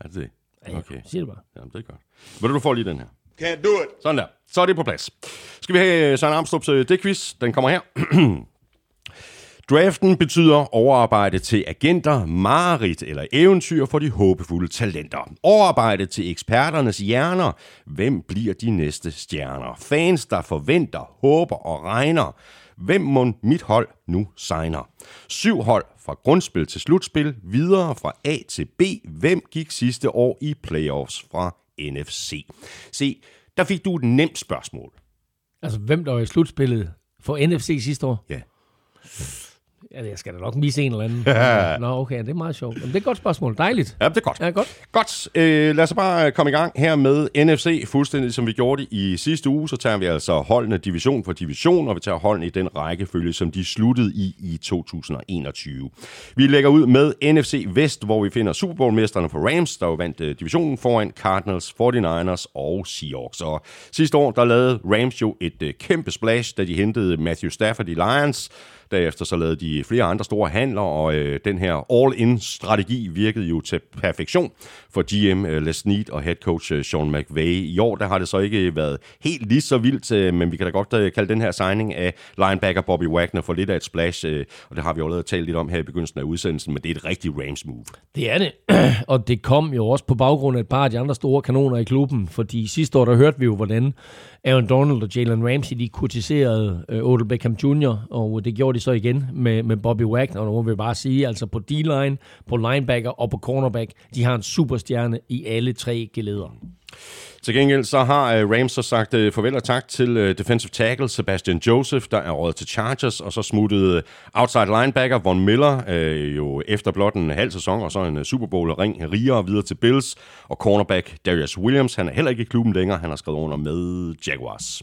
er det det? Ja, Okay. Sig det bare. Jamen, det er godt. Ved du, du får lige den her. Can't do it. Sådan der. Så er det på plads. Skal vi have øh, Søren Armstrongs det quiz? Den kommer her. Draften betyder overarbejde til agenter, marerit eller eventyr for de håbefulde talenter. Overarbejde til eksperternes hjerner. Hvem bliver de næste stjerner? Fans, der forventer, håber og regner. Hvem må mit hold nu signer? Syv hold fra grundspil til slutspil, videre fra A til B. Hvem gik sidste år i playoffs fra NFC? Se, der fik du et nemt spørgsmål. Altså, hvem der var i slutspillet for NFC sidste år? Ja. Ja, jeg skal da nok misse en eller anden. Ja. Nå, okay, det er meget sjovt. Men det er et godt spørgsmål. Dejligt. Ja, det er godt. Ja, godt. Godt. Øh, lad os bare komme i gang her med NFC, fuldstændig som vi gjorde det i sidste uge. Så tager vi altså holdene division for division, og vi tager holdene i den rækkefølge, som de sluttede i i 2021. Vi lægger ud med NFC Vest, hvor vi finder Super Bowl-mesterne for Rams, der jo vandt uh, divisionen foran Cardinals, 49ers og Seahawks. Og sidste år, der lavede Rams jo et uh, kæmpe splash, da de hentede Matthew Stafford i Lions, Derefter så lavede de flere andre store handler, og øh, den her all-in-strategi virkede jo til perfektion for GM øh, Les Snead og head coach øh, Sean McVay. I år der har det så ikke været helt lige så vildt, øh, men vi kan da godt øh, kalde den her signing af linebacker Bobby Wagner for lidt af et splash, øh, og det har vi jo allerede talt lidt om her i begyndelsen af udsendelsen, men det er et rigtigt Rams move. Det er det, og det kom jo også på baggrund af et par af de andre store kanoner i klubben, fordi sidste år der hørte vi jo, hvordan Aaron Donald og Jalen Ramsey, de kurtiserede øh, Odell Beckham Jr., og det gjorde de så igen med, med Bobby Wagner, og nu vil jeg bare sige, altså på D-line, på linebacker og på cornerback, de har en superstjerne i alle tre geleder. Til gengæld så har øh, Rams så sagt øh, farvel og tak til øh, defensive tackle Sebastian Joseph, der er råd til Chargers, og så smuttede outside linebacker Von Miller jo efter blot en halv sæson og så en Super Bowl ring rigere videre til Bills, og cornerback Darius Williams, han er heller ikke i klubben længere, han har skrevet under med Jaguars.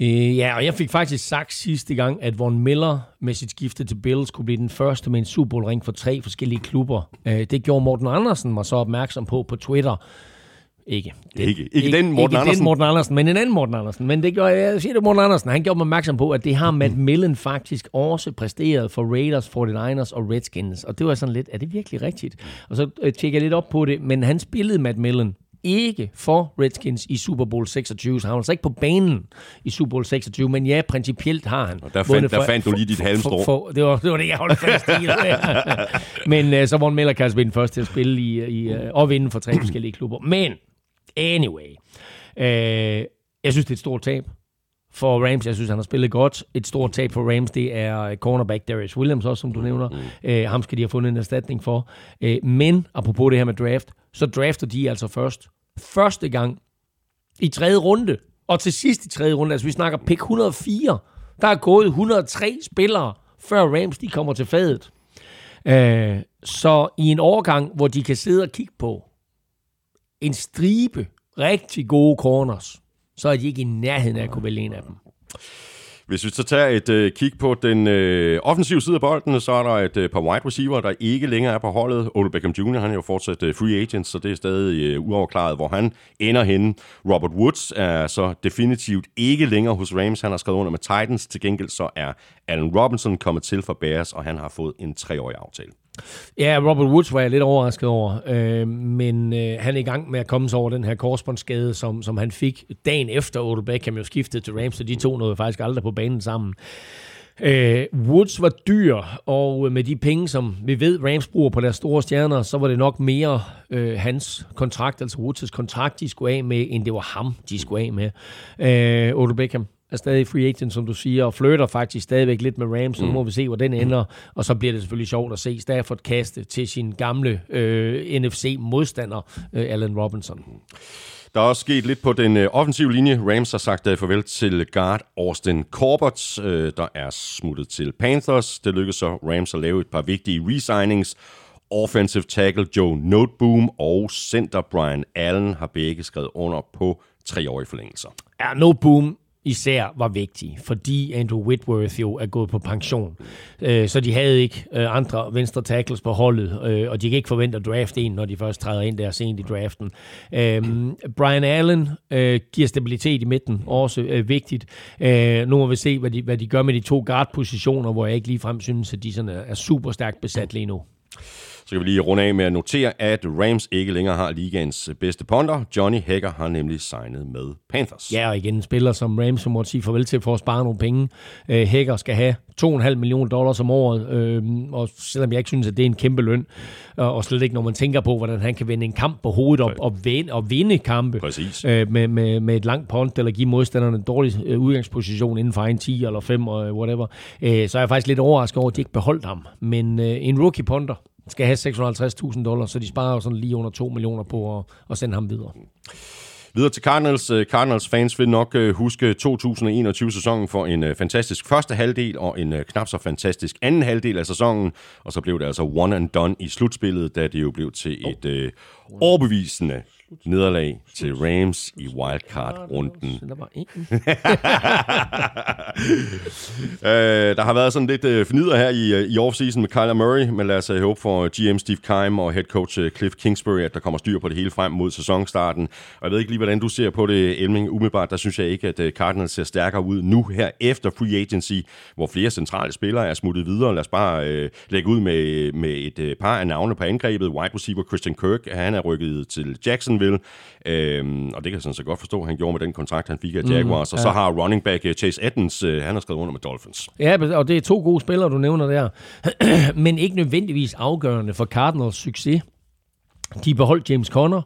Øh, ja, og jeg fik faktisk sagt sidste gang, at Von Miller med sit skifte til Bills kunne blive den første med en Super Bowl ring for tre forskellige klubber. Øh, det gjorde Morten Andersen mig så opmærksom på på Twitter. Ikke. Den, ikke, ikke, ikke den Morten ikke Andersen. den Morten Andersen, men en anden Morten Andersen. Men det gjorde, jeg siger det Morten Andersen. Han gjorde mig opmærksom på, at det har Matt Millen faktisk også præsteret for Raiders, 49ers og Redskins. Og det var sådan lidt, er det virkelig rigtigt? Og så øh, tjekker jeg lidt op på det, men han spillede Matt Millen ikke for Redskins i Super Bowl 26, så han var altså ikke på banen i Super Bowl 26, men ja, principielt har han. Og der fandt, der fandt du lige dit halmstrå. For, for, det, var, det var det, jeg holdt fast i. men uh, så Von Miller kan altså blive den første til at spille i, i, uh, og vinde for tre forskellige klubber. Men Anyway. Øh, jeg synes, det er et stort tab for Rams. Jeg synes, han har spillet godt. Et stort tab for Rams, det er cornerback Darius Williams også, som du nævner. Mm. Øh, ham skal de have fundet en erstatning for. Øh, men, apropos det her med draft, så drafter de altså først første gang i tredje runde. Og til sidst i tredje runde, altså vi snakker pick 104, der er gået 103 spillere, før Rams de kommer til fadet. Øh, så i en overgang, hvor de kan sidde og kigge på en stribe rigtig gode corners, så er de ikke i nærheden af at kunne vælge en af dem. Hvis vi så tager et øh, kig på den øh, offensive side af bolden, så er der et øh, par wide receiver, der ikke længere er på holdet. Odell Beckham Jr., han er jo fortsat øh, free agent, så det er stadig øh, uoverklaret, hvor han ender henne. Robert Woods er så definitivt ikke længere hos Rams. Han har skrevet under med Titans. Til gengæld så er Allen Robinson kommet til for Bears, og han har fået en treårig aftale. Ja, Robert Woods var jeg lidt overrasket over, øh, men øh, han er i gang med at komme sig over den her korsbåndsskade, som, som han fik dagen efter Odell Beckham jo skiftede til Rams, så de to nåede faktisk aldrig på banen sammen. Øh, Woods var dyr, og med de penge, som vi ved, Rams bruger på deres store stjerner, så var det nok mere øh, hans kontrakt, altså Woods' kontrakt, de skulle af med, end det var ham, de skulle af med. Øh, Odell Beckham er stadig free agent, som du siger, og flytter faktisk stadigvæk lidt med Rams, så nu må vi se, hvor den ender. Og så bliver det selvfølgelig sjovt at se Stafford kaste til sin gamle øh, NFC-modstander, øh, Allen Robinson. Der er også sket lidt på den øh, offensive linje. Rams har sagt øh, farvel til guard Austin Corbett, øh, der er smuttet til Panthers. Det lykkedes så Rams at lave et par vigtige resignings. Offensive tackle Joe Noteboom og center Brian Allen har begge skrevet under på treårige forlængelser. Ja, Noteboom især var vigtig, fordi Andrew Whitworth jo er gået på pension. Øh, så de havde ikke øh, andre venstre tackles på holdet, øh, og de kan ikke forvente at drafte en, når de først træder ind der sent i draften. Øh, Brian Allen øh, giver stabilitet i midten, også øh, vigtigt. Nu må vi se, hvad de, hvad de gør med de to guard-positioner, hvor jeg ikke ligefrem synes, at de sådan er super stærkt besat lige nu. Så kan vi lige runde af med at notere, at Rams ikke længere har ligaens bedste ponder. Johnny Hager har nemlig signet med Panthers. Ja, og igen en spiller som Rams, som måtte sige farvel til for at spare nogle penge. Øh, Hager skal have 2,5 millioner dollars om året, øh, og selvom jeg ikke synes, at det er en kæmpe løn, og, slet ikke når man tænker på, hvordan han kan vinde en kamp på hovedet og, og, vinde, og vinde kampe Præcis. øh, med, med, med et langt punt, eller give modstanderne en dårlig øh, udgangsposition inden for en 10 eller 5, og whatever, øh, så er jeg faktisk lidt overrasket over, at de ikke beholdt ham. Men øh, en rookie punter skal have 650.000 dollars, så de sparer jo sådan lige under 2 millioner på at, at sende ham videre. Videre til Cardinals. Øh, Cardinals fans vil nok øh, huske 2021-sæsonen for en øh, fantastisk første halvdel og en knap så fantastisk anden halvdel af sæsonen. Og så blev det altså one and done i slutspillet, da det jo blev til et øh, overbevisende nederlag til Rams i wildcard-runden. Der var en. øh, der har været sådan lidt øh, fornyder her i, i offseason med Kyler Murray, men lad os håbe for GM Steve Keim og head coach Cliff Kingsbury, at der kommer styr på det hele frem mod sæsonstarten. Og jeg ved ikke lige, hvordan du ser på det, Elming. Umiddelbart, der synes jeg ikke, at Cardinals ser stærkere ud nu her efter free agency, hvor flere centrale spillere er smuttet videre. Lad os bare øh, lægge ud med, med et øh, par af navne på angrebet. Wide receiver Christian Kirk, han er rykket til Jacksonville, øhm, og det kan jeg sådan så godt forstå, han gjorde med den kontrakt, han fik af Jaguars. Mm, ja. Og så har running back Chase Edmonds, øh, han har skrevet under med Dolphins. Ja, og det er to gode spillere, du nævner der, men ikke nødvendigvis afgørende for Cardinals succes. De beholdt James Conner,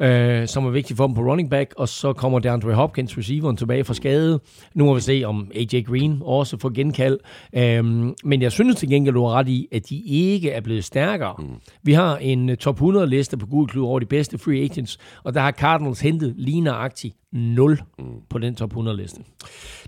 øh, som er vigtig for dem på running back, og så kommer DeAndre Hopkins, receiveren, tilbage fra skade. Nu må vi se, om AJ Green også får genkald. Øh, men jeg synes til gengæld, du har ret i, at de ikke er blevet stærkere. Mm. Vi har en top 100-liste på Google Klub over de bedste free agents, og der har Cardinals hentet lige nøjagtigt 0 mm. på den top 100-liste.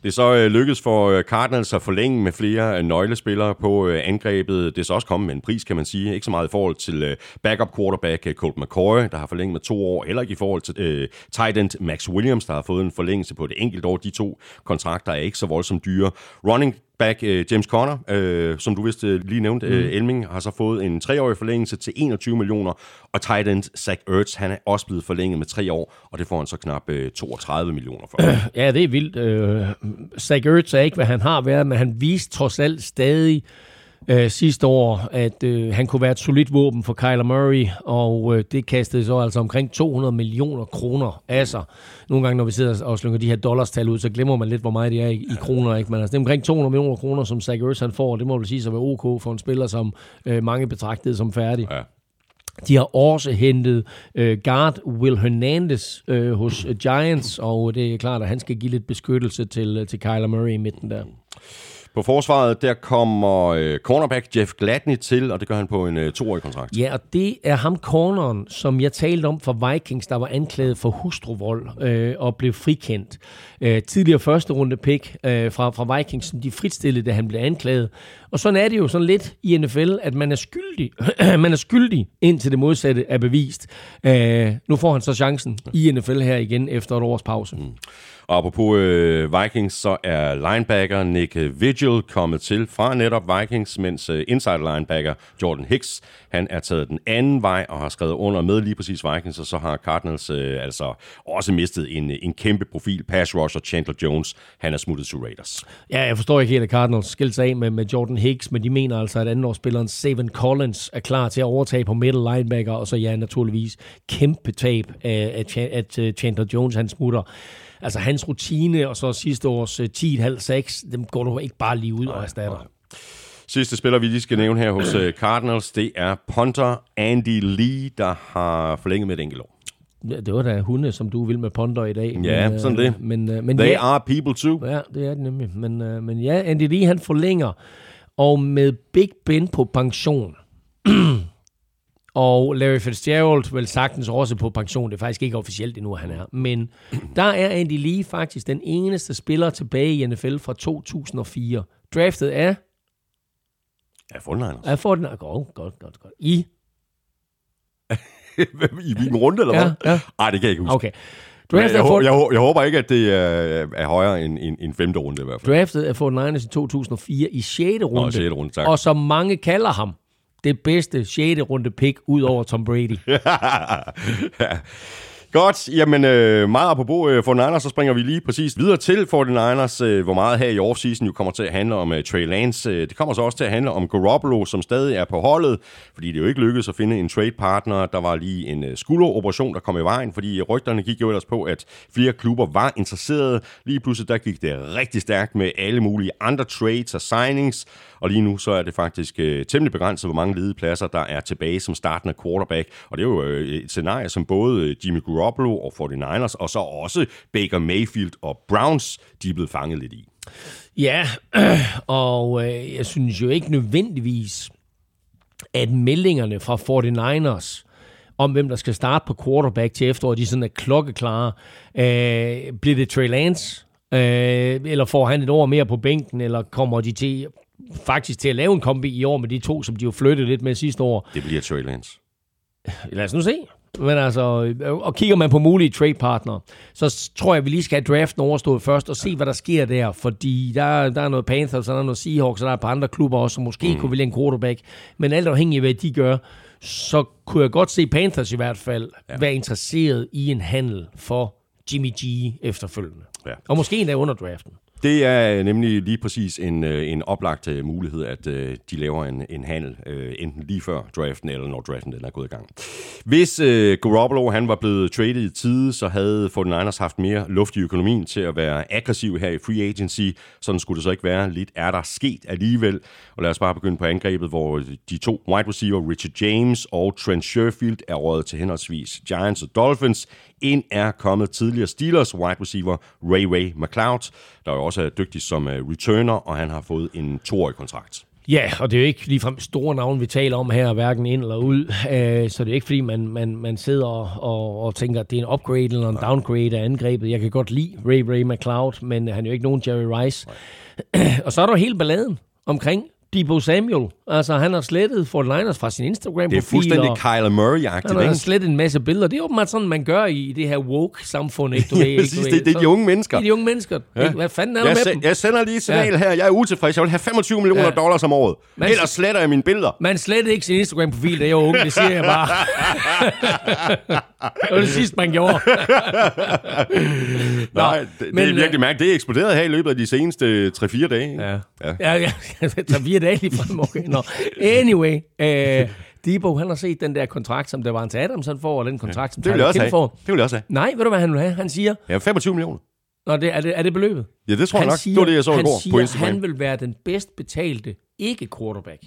Det er så øh, lykkedes for øh, Cardinals at forlænge med flere øh, nøglespillere på øh, angrebet. Det er så også kommet med en pris, kan man sige. Ikke så meget i forhold til øh, backup quarterback øh, Colt McCoy, der har forlænget med to år, eller ikke i forhold til øh, tight end Max Williams, der har fået en forlængelse på det enkelt år. De to kontrakter er ikke så voldsomt dyre. Running back uh, James Conner, uh, som du vist uh, lige nævnte, mm. uh, Elming, har så fået en treårig forlængelse til 21 millioner, og tight end Zach Ertz, han er også blevet forlænget med tre år, og det får han så knap uh, 32 millioner for. Ja, det er vildt. Uh, Zach Ertz er ikke, hvad han har været, men han viste trods alt stadig øh, sidste år, at øh, han kunne være et solidt våben for Kyler Murray, og øh, det kastede så altså omkring 200 millioner kroner af sig. Nogle gange, når vi sidder og slynger de her dollarstal ud, så glemmer man lidt, hvor meget det er i, i kroner. Ikke? Men altså, det er omkring 200 millioner kroner, som Zach Ertz han får, og det må vel sige at være ok for en spiller, som øh, mange betragtede som færdig. Ja. De har også hentet øh, guard Will Hernandez øh, hos Giants, og det er klart, at han skal give lidt beskyttelse til, til Kyler Murray i midten der. På forsvaret, der kommer øh, cornerback Jeff Gladney til, og det gør han på en øh, toårig kontrakt. Ja, og det er ham corneren, som jeg talte om for Vikings, der var anklaget for hustruvold øh, og blev frikendt. Øh, tidligere første runde pick øh, fra, fra Vikings, som de fritstillede, da han blev anklaget. Og sådan er det jo sådan lidt i NFL, at man er skyldig, man er skyldig indtil det modsatte er bevist. Øh, nu får han så chancen i NFL her igen efter et års pause. Mm. Og apropos øh, Vikings, så er linebacker Nick Vigil kommet til fra netop Vikings, mens øh, inside linebacker Jordan Hicks, han er taget den anden vej og har skrevet under med lige præcis Vikings, og så har Cardinals øh, altså også mistet en, øh, en kæmpe profil. Pass rusher Chandler Jones, han er smuttet til Raiders. Ja, jeg forstår ikke helt, at Cardinals skilte sig af med, med Jordan Hicks, men de mener altså, at andenårsspilleren Seven Collins er klar til at overtage på middle linebacker, og så ja, naturligvis kæmpe tab af, at, at Chandler Jones han smutter altså hans rutine, og så sidste års 10,5-6, øh, dem går du ikke bare lige ud og erstatter. Sidste spiller, vi lige skal nævne her hos øh, Cardinals, det er punter Andy Lee, der har forlænget med et enkelt år. Ja, det var da hunde, som du vil med ponder i dag. Ja, men, sådan det. Men, men They ja, are people too. Ja, det er det nemlig. Men, men ja, Andy Lee, han forlænger. Og med Big Ben på pension, Og Larry Fitzgerald vil sagtens også på pension. Det er faktisk ikke officielt endnu, han er. Men der er Andy Lee faktisk den eneste spiller tilbage i NFL fra 2004. Draftet af... Af Fortnite. Af Fortnite. Godt, godt, godt, godt. I... I hvilken runde, eller hvad? Ja, ja. Ej, det kan jeg ikke huske. Okay. Draftet jeg, jeg, jeg, jeg håber ikke, at det er, er højere end en, en femte runde i hvert fald. Draftet af Fortnite i 2004 i 6. runde. Nå, 6. runde, tak. Og som mange kalder ham, det bedste 6. runde pick ud over Tom Brady. ja. Godt, jamen øh, meget apropos øh, 49ers, så springer vi lige præcis videre til 49ers, øh, hvor meget her i offseason jo kommer til at handle om øh, Trey Lance. Øh, det kommer så også til at handle om Garoppolo, som stadig er på holdet, fordi det jo ikke lykkedes at finde en trade partner. Der var lige en øh, skulderoperation, der kom i vejen, fordi rygterne gik jo ellers på, at flere klubber var interesserede. Lige pludselig der gik det rigtig stærkt med alle mulige andre trades og signings, og lige nu så er det faktisk øh, temmelig begrænset, hvor mange ledige pladser, der er tilbage som startende quarterback. Og det er jo øh, et scenarie, som både øh, Jimmy Garoppolo og 49ers, og så også Baker Mayfield og Browns, de er blevet fanget lidt i. Ja, og øh, jeg synes jo ikke nødvendigvis, at meldingerne fra 49ers om, hvem der skal starte på quarterback til efteråret, de sådan er klokkeklare. Øh, bliver det Trey Lance? Øh, eller får han et år mere på bænken, eller kommer de til faktisk til at lave en kombi i år med de to, som de jo flyttede lidt med sidste år? Det bliver Trey Lance. Lad os nu se. Men altså, og kigger man på mulige trade partner, så tror jeg, vi lige skal have draften overstået først og se, hvad der sker der. Fordi der, der er noget Panthers, og der er noget Seahawks, og der er et par andre klubber også, som måske mm. kunne vælge en quarterback. Men alt afhængig af, hvad de gør, så kunne jeg godt se Panthers i hvert fald ja. være interesseret i en handel for Jimmy G efterfølgende. Ja. Og måske endda under draften. Det er øh, nemlig lige præcis en, øh, en oplagt øh, mulighed, at de laver en, en handel, enten lige før draften, eller når draften den er gået i gang. Hvis Garoppolo han var blevet traded i tide, så havde 49ers haft mere luft i økonomien til at være aggressiv her i free agency. Sådan skulle det så ikke være. Lidt er der sket alligevel. Og lad os bare begynde på angrebet, hvor de to wide receiver, Richard James og Trent Sherfield, er rådet til henholdsvis Giants og Dolphins. Ind er kommet tidligere Steelers wide receiver Ray Ray McLeod, der jo også er dygtig som uh, returner, og han har fået en toårig kontrakt. Ja, og det er jo ikke ligefrem store navn, vi taler om her, hverken ind eller ud. Uh, så det er ikke, fordi man, man, man sidder og, og, og tænker, at det er en upgrade eller en downgrade af angrebet. Jeg kan godt lide Ray Ray McLeod, men han er jo ikke nogen Jerry Rice. og så er der hele balladen omkring Debo Samuel. Altså, han har slettet Fort Liners fra sin Instagram-profil. Det er fuldstændig Kyler Murray-agtigt, Han har slettet en masse billeder. Det er åbenbart sådan, man gør i det her woke-samfund. Ikke? Du ved, ja. Du ved. Det, det er de unge mennesker. Det er de unge mennesker. Ja. Hvad fanden er jeg med dem? Jeg sender lige et signal ja. her. Jeg er utilfrids. Jeg vil have 25 millioner ja. dollars om året. Man, Ellers sletter jeg mine billeder. Man sletter ikke sin Instagram-profil, da jeg var unge. Det siger jeg bare. det var det sidste, man gjorde. Nå, Nej, det, men, det er virkelig mærkeligt. Det er eksploderet her i løbet af de seneste 3-4 dage. Ja. Ja, ja, ja 3-4 dage lige frem. Okay. Nå. Anyway, øh, Debo, han har set den der kontrakt, som der var en til Adams, han får, og den kontrakt, som det vil også får. Det vil jeg også have. Nej, ved du, hvad han vil have? Han siger... Ja, 25 millioner. Nå, det, er, det, er det beløbet? Ja, det tror han jeg nok. Siger, det var det, jeg så i går siger, på Instagram. han vil være den bedst betalte ikke-quarterback.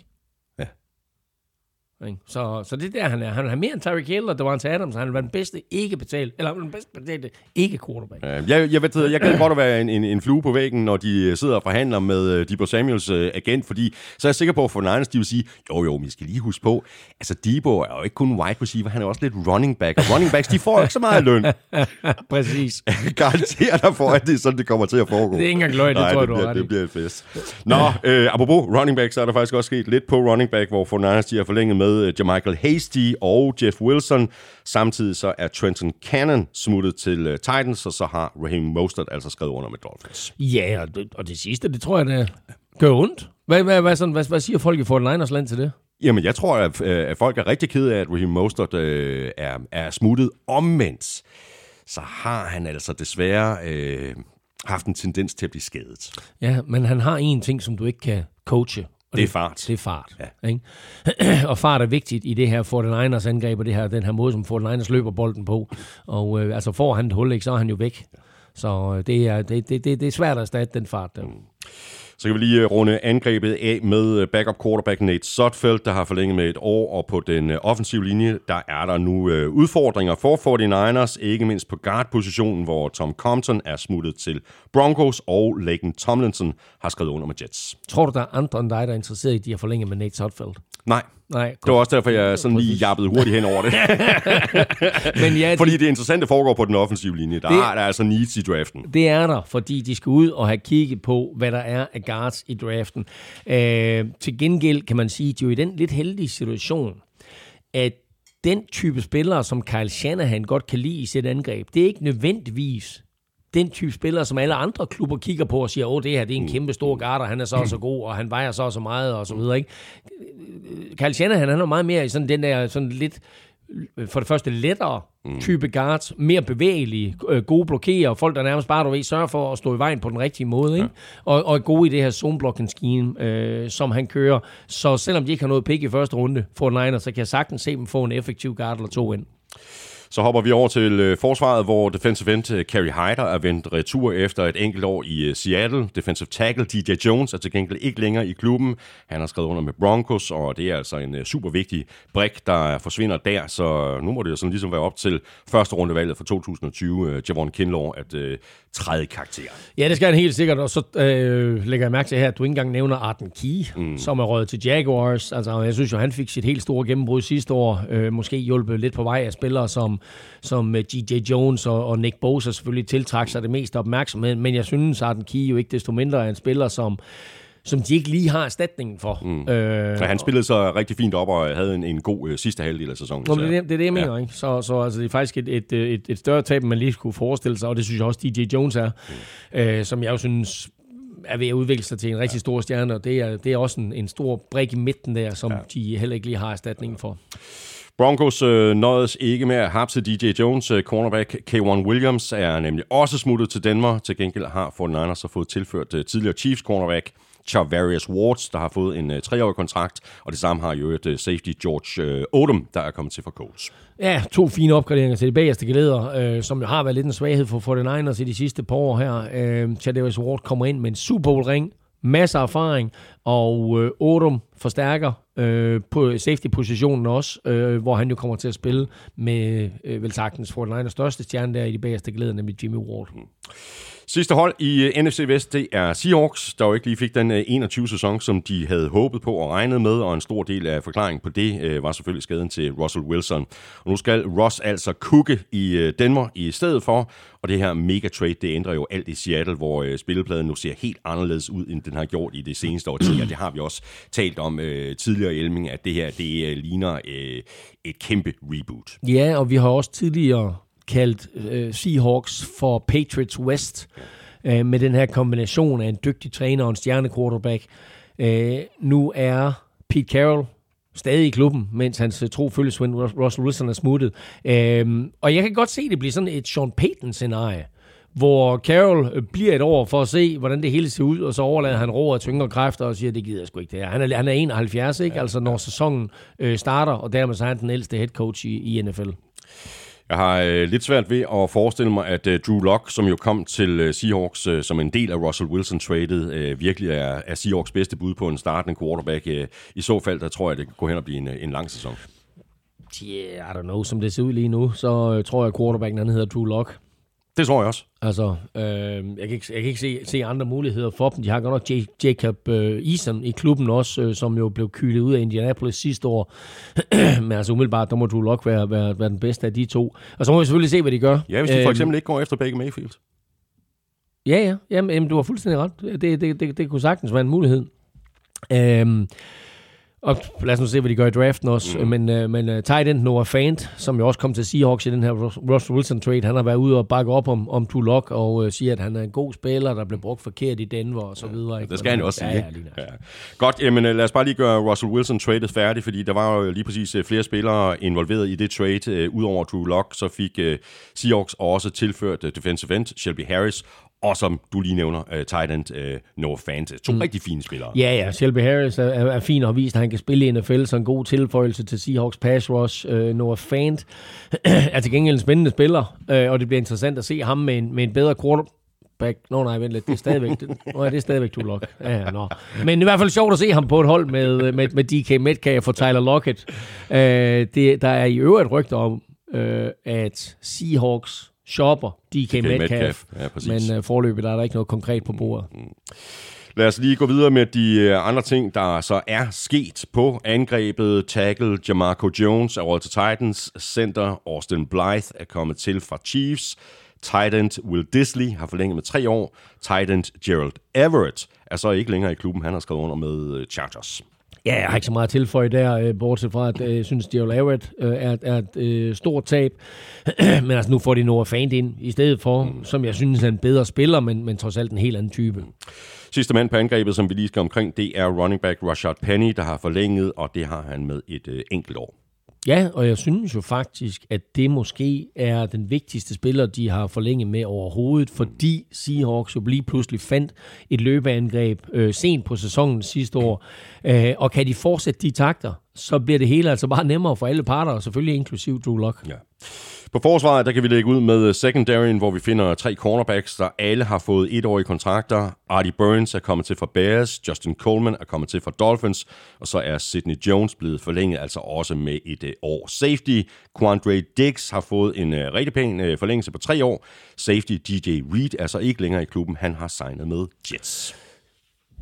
Så, så det er der, han er. Han er mere end Tyreek Hill og Devonta Adams. Han er den bedste ikke betalt, eller den bedste betalte ikke quarterback. Ja, jeg, jeg, ved, jeg kan godt være en, en, en flue på væggen, når de sidder og forhandler med uh, Debo Samuels uh, agent, fordi så er jeg sikker på, at for Niners, de vil sige, jo jo, vi skal lige huske på, altså Debo er jo ikke kun wide receiver, han er også lidt running back, og running backs, de får ikke så meget løn. Præcis. Garanterer dig for, at det er sådan, det kommer til at foregå. Det er ikke engang løgn, det Nej, tror det, du bliver, det bliver et fest. Nå, øh, apropos running back, så er der faktisk også sket lidt på running back, hvor for Niners, de har forlænget med uh, Jermichael Hasty og Jeff Wilson. Samtidig så er Trenton Cannon smuttet til uh, Titans, og så har Raheem Mostert altså skrevet under med Dolphins. Ja, og det, og det sidste, det tror jeg, det gør ondt. Hvad, hvad, hvad, sådan, hvad, hvad siger folk i Fort Liners land til det? Jamen, jeg tror, at, at folk er rigtig kede af, at Raheem Mostert øh, er, er smuttet omvendt. Så har han altså desværre øh, haft en tendens til at blive skadet. Ja, men han har en ting, som du ikke kan coache, og det er fart. Det er fart. Ja. Ikke? og fart er vigtigt i det her 49ers angreb, og det her, den her måde, som 49ers løber bolden på. Og øh, altså får han et hul, ikke, så er han jo væk. Så øh, det, er, det, det, det, det er svært at erstatte den fart der. Mm. Så kan vi lige øh, runde angrebet af med øh, backup quarterback Nate Sotfeldt, der har forlænget med et år, og på den øh, offensive linje, der er der nu udfordringer for 49ers, ikke mindst på guard-positionen, hvor Tom Compton er smuttet til Broncos, og Laken Tomlinson har skrevet under med Jets. Tror du, der er andre end dig, der er interesseret i, at de har forlænget med Nate Sotfeldt? Nej. Nej, det var også derfor, jeg sådan lige jappede hurtigt hen over det. Men ja, fordi det interessante foregår på den offensive linje. Der det, er der altså needs i draften. Det er der, fordi de skal ud og have kigget på, hvad der er af guards i draften. Øh, til gengæld kan man sige, at de er jo i den lidt heldige situation, at den type spillere, som Kyle Shanahan godt kan lide i sit angreb, det er ikke nødvendigvis den type spillere, som alle andre klubber kigger på og siger, åh, det her det er en mm. kæmpe stor garter, han er så og så god, og han vejer så og så meget, og så videre. Ikke? Kyle Shanahan, han er meget mere i sådan den der sådan lidt for det første lettere mm. type guards, mere bevægelige, øh, gode blokerer, folk der nærmest bare, du ved, sørger for at stå i vejen på den rigtige måde, ikke? Ja. Og, og er gode i det her zone blocking scheme, øh, som han kører. Så selvom de ikke har noget pick i første runde for Niners, så kan jeg sagtens se dem få en effektiv guard eller to ind. Så hopper vi over til øh, forsvaret, hvor defensive end øh, Kerry Hyder er vendt retur efter et enkelt år i øh, Seattle. Defensive tackle DJ Jones er til gengæld ikke længere i klubben. Han har skrevet under med Broncos, og det er altså en øh, super vigtig brik, der forsvinder der. Så nu må det jo sådan ligesom være op til første rundevalget for 2020, øh, Javon Kinlaw, at øh, træde karakter. Ja, det skal han helt sikkert, og så øh, lægger jeg mærke til her, at du ikke engang nævner Arden Key, mm. som er røget til Jaguars. Altså, jeg synes jo, han fik sit helt store gennembrud sidste år. Øh, måske hjulpet lidt på vej af spillere som, som øh, G.J. Jones og, og Nick Bosa selvfølgelig tiltrækker sig det meste opmærksomhed, men jeg synes, Arden Key jo ikke desto mindre er en spiller, som som de ikke lige har erstatningen for. Mm. Øh, ja, han spillede så rigtig fint op og havde en, en god øh, sidste halvdel af sæsonen. Nå, det, det, det er det, jeg mener. Ja. Ikke? Så, så altså, det er faktisk et, et, et, et større tab, man lige skulle forestille sig, og det synes jeg også, DJ Jones er, mm. øh, som jeg jo synes er ved at udvikle sig til en rigtig stor stjerne, og det er, det er også en, en stor brik i midten der, som ja. de heller ikke lige har erstatningen for. Broncos øh, nåedes ikke med at hapse DJ Jones. Øh, cornerback K1 Williams er nemlig også smuttet til Danmark. Til gengæld har 49ers så fået tilført øh, tidligere Chiefs cornerback Charvarius Wards, der har fået en uh, treårig kontrakt, og det samme har jo et uh, safety George uh, Odom, der er kommet til for Colts. Ja, to fine opgraderinger til de bagerste geleder, øh, som jo har været lidt en svaghed for 49ers i de sidste par år her. Øh, Charvarius Ward kommer ind med en Super Bowl-ring, masser af erfaring, og øh, Odom forstærker øh, på safety-positionen også, øh, hvor han jo kommer til at spille med øh, vel sagtens 49ers største stjerne der i de bagerste geleder, nemlig Jimmy Ward. Mm. Sidste hold i øh, uh, NFC Vest, det er Seahawks, der jo ikke lige fik den øh, uh, 21 sæson, som de havde håbet på og regnet med, og en stor del af forklaringen på det uh, var selvfølgelig skaden til Russell Wilson. Og nu skal Ross altså kukke i uh, Denver i stedet for, og det her mega trade, det ændrer jo alt i Seattle, hvor uh, spillepladen nu ser helt anderledes ud, end den har gjort i det seneste år. og det har vi også talt om uh, tidligere i Elming, at det her, det uh, ligner uh, et kæmpe reboot. Ja, og vi har også tidligere kaldt øh, Seahawks for Patriots West, øh, med den her kombination af en dygtig træner og en stjerne quarterback. Øh, nu er Pete Carroll stadig i klubben, mens hans øh, tro følgesven Russell Wilson er smuttet. Øh, og jeg kan godt se, det bliver sådan et Sean Payton-scenarie, hvor Carroll øh, bliver et år for at se, hvordan det hele ser ud, og så overlader han ro og tyngre kræfter og siger, det gider jeg sgu ikke det her. Han er, han er 71, ikke? Altså når sæsonen øh, starter, og dermed så er han den ældste head coach i, i NFL. Jeg har øh, lidt svært ved at forestille mig, at øh, Drew Lock, som jo kom til øh, Seahawks øh, som en del af Russell Wilson-tradet, øh, virkelig er, er Seahawks bedste bud på en startende quarterback. Øh, I så fald, der tror jeg, det kan gå hen og blive en, øh, en lang sæson. Yeah, I don't know. Som det ser ud lige nu, så øh, tror jeg, at quarterbacken han hedder Drew Lock. Det tror jeg også. Altså, øh, jeg kan ikke, jeg kan ikke se, se andre muligheder for dem. De har godt nok Jacob øh, Eason i klubben også, øh, som jo blev kylet ud af Indianapolis sidste år. Men altså umiddelbart, der må du nok være, være, være den bedste af de to. Og så må vi selvfølgelig se, hvad de gør. Ja, hvis de for øhm, eksempel ikke går efter Baker Mayfield. Ja, ja. Jamen, jamen, du har fuldstændig ret. Det, det, det, det kunne sagtens være en mulighed. Øh, og lad os nu se, hvad de gør i draften også. Mm. Men, uh, men uh, tight end Noah Fant, som jo også kom til Seahawks i den her Russell Wilson trade, han har været ude og bakke op om, om Tulok og uh, siger, at han er en god spiller, der blev brugt forkert i Denver og så videre. Ikke? Det skal han jo også sige. Ja, ja, ja. Godt, jamen lad os bare lige gøre Russell Wilson tradet færdig, fordi der var jo lige præcis flere spillere involveret i det trade. Udover Tulok, så fik uh, Seahawks også tilført defensive end Shelby Harris og som du lige nævner, uh, tight end uh, Noah Fant. To mm. rigtig fine spillere. Ja, ja. Shelby Harris er, er, fin og har vist, at han kan spille i NFL, så en god tilføjelse til Seahawks pass rush. Uh, Noah Fant er til gengæld en spændende spiller, uh, og det bliver interessant at se ham med en, med en bedre quarterback. Nå nej, vent lidt, det er stadigvæk, det, nå, det er stadigvæk Tulok. Ja, ja, nå. Men i hvert fald sjovt at se ham på et hold med, med, med DK Metcalf og Tyler Lockett. Uh, det, der er i øvrigt rygter om, uh, at Seahawks shopper DK, DK Metcalf, Metcalf. Ja, men uh, forløbet der er der ikke noget konkret på bordet. Mm. Lad os lige gå videre med de øh, andre ting, der så er sket på angrebet. Tackle Jamarco Jones er råd til Titans. Center Austin Blythe er kommet til fra Chiefs. Tight end Will Disley har forlænget med tre år. Tight end Gerald Everett er så ikke længere i klubben. Han har skrevet under med øh, Chargers. Ja, jeg har ikke så meget tilføje der, øh, bortset fra, at øh, jeg synes, at Everett er, er et øh, stort tab. men altså, nu får de Noah Fant ind i stedet for, mm. som jeg synes er en bedre spiller, men, men trods alt en helt anden type. Sidste mand på angrebet, som vi lige skal omkring, det er running back Rashad Penny, der har forlænget, og det har han med et øh, enkelt år. Ja, og jeg synes jo faktisk, at det måske er den vigtigste spiller, de har forlænget med overhovedet, fordi Seahawks jo lige pludselig fandt et løbeangreb øh, sent på sæsonen sidste år. Øh, og kan de fortsætte de takter, så bliver det hele altså bare nemmere for alle parter, og selvfølgelig inklusiv Drew Lock. Ja. På forsvaret, der kan vi lægge ud med øh, secondaryen, hvor vi finder tre cornerbacks, der alle har fået etårige kontrakter. Artie Burns er kommet til fra Bears, Justin Coleman er kommet til fra Dolphins, og så er Sidney Jones blevet forlænget altså også med et øh, år. Safety, Quandre Diggs har fået en øh, rigtig pæn forlængelse på tre år. Safety, DJ Reed er så ikke længere i klubben. Han har signet med Jets.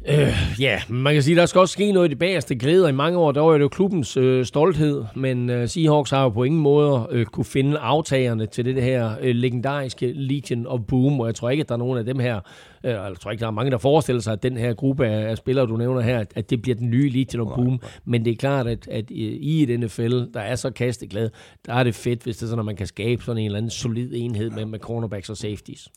Øh, ja, man kan sige, der skal også ske noget i det bagerste glæder. I mange år, der var det jo klubbens øh, stolthed, men øh, Seahawks har jo på ingen måde øh, kunne finde aftagerne til det her øh, legendariske Legion of Boom, og jeg tror ikke, at der er nogen af dem her, øh, jeg tror ikke, der er mange, der forestiller sig, at den her gruppe af, af spillere, du nævner her, at, det bliver den nye Legion of Boom, men det er klart, at, at i et NFL, der er så kasteglad, der er det fedt, hvis det er sådan, at man kan skabe sådan en eller anden solid enhed med, med cornerbacks og safeties.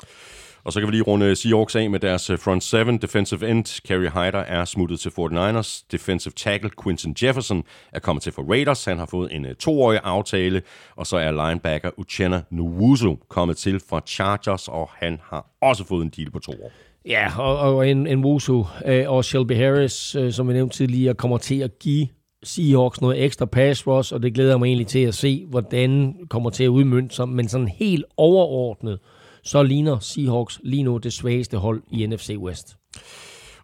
Og så kan vi lige runde Seahawks af med deres øh, front seven. Defensive end, Kerry Hyder, er smuttet til 49ers. Defensive tackle, Quinton Jefferson, er kommet til for Raiders. Han har fået en øh, toårig aftale. Og så er linebacker Uchenna Nwuzu kommet til fra Chargers, og han har også fået en deal på to år. Ja, og, og en, en Wusu øh, og Shelby Harris, øh, som vi nævnte tidligere, kommer til at give Seahawks noget ekstra pass rush, og det glæder jeg mig egentlig til at se, hvordan kommer til at udmønte sig. Men sådan helt overordnet, så ligner Seahawks lige nu det svageste hold i NFC West.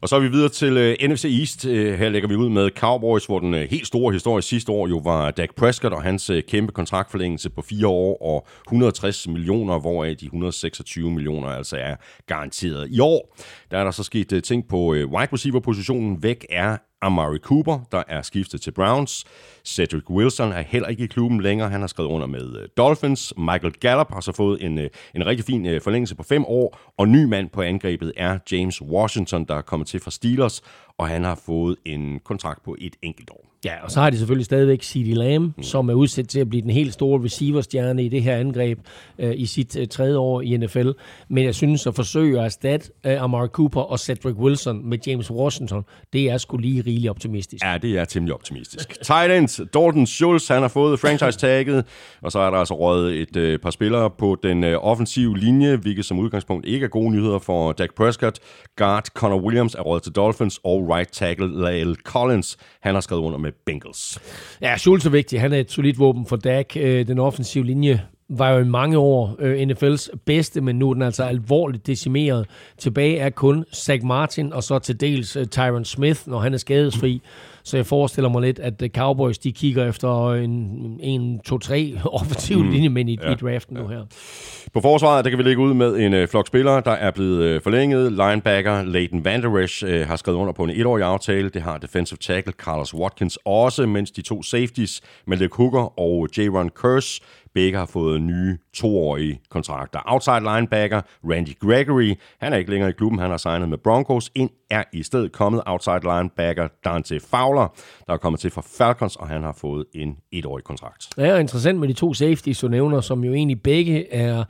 Og så er vi videre til øh, uh, NFC East. Uh, her lægger vi ud med Cowboys, hvor den uh, helt store historie sidste år jo var Dak Prescott og hans uh, kæmpe kontraktforlængelse på fire år og 160 millioner, hvoraf de 126 millioner altså er garanteret. I år der er der så sket uh, ting på uh, wide receiver-positionen. Væk er Amari Cooper, der er skiftet til Browns. Cedric Wilson er heller ikke i klubben længere. Han har skrevet under med øh, Dolphins. Michael Gallup har så fået en, øh, en rigtig fin øh, forlængelse på fem år. Og ny mand på angrebet er James Washington, der er kommet til fra Steelers. Og han har fået en kontrakt på et enkelt år. Ja, og så har de selvfølgelig stadigvæk C.D. Lamb, mm. som er udsat til at blive den helt store receiverstjerne i det her angreb øh, i sit øh, tredje år i NFL. Men jeg synes at forsøge at erstatte øh, Amari Cooper og Cedric Wilson med James Washington, det er sgu lige rigeligt optimistisk. Ja, det er temmelig optimistisk. Tight end, Dalton Schultz, han har fået franchise-tagget, og så er der altså røget et øh, par spillere på den øh, offensive linje, hvilket som udgangspunkt ikke er gode nyheder for Dak Prescott. Guard Connor Williams er røget til Dolphins, og right tackle Lyle Collins, han har skrevet under med Bengals. Ja, Schultz er vigtig. Han er et solidt våben for Dak. Øh, den offensive linje var jo i mange år øh, NFL's bedste, men nu er den altså alvorligt decimeret. Tilbage er kun Zach Martin, og så til dels uh, Tyron Smith, når han er skadesfri. Så jeg forestiller mig lidt, at Cowboys de kigger efter en, en to, tre offensive mm. linjemænd i, ja, i draften ja. nu her. På forsvaret, der kan vi lægge ud med en uh, flok spillere, der er blevet uh, forlænget. Linebacker Leighton Vander Esch uh, har skrevet under på en etårig aftale. Det har defensive tackle Carlos Watkins også, mens de to safeties, Malik Hooker og J. Ron Curse, Begge har fået nye toårige kontrakter. Outside linebacker Randy Gregory, han er ikke længere i klubben, han har signet med Broncos. Ind er i stedet kommet outside linebacker Dante Fowler, der er kommet til fra Falcons, og han har fået en etårig kontrakt. Det er interessant med de to safeties, du nævner, som jo egentlig begge er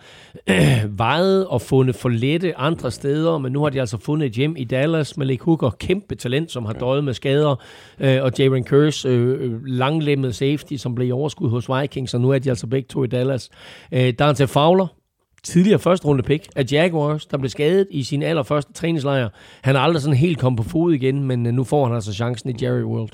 øh, vejet og fundet for lette andre steder, men nu har de altså fundet et hjem i Dallas. Malik Hooker, kæmpe talent, som har døjet med skader, øh, og Jaron Curse, øh, langlemmet safety, som blev i overskud hos Vikings, og nu er de altså begge to i Dallas. Øh, Øh, Dante Fowler, tidligere første runde pick af Jaguars, der blev skadet i sin allerførste træningslejr. Han er aldrig sådan helt kommet på fod igen, men øh, nu får han altså chancen i Jerry World.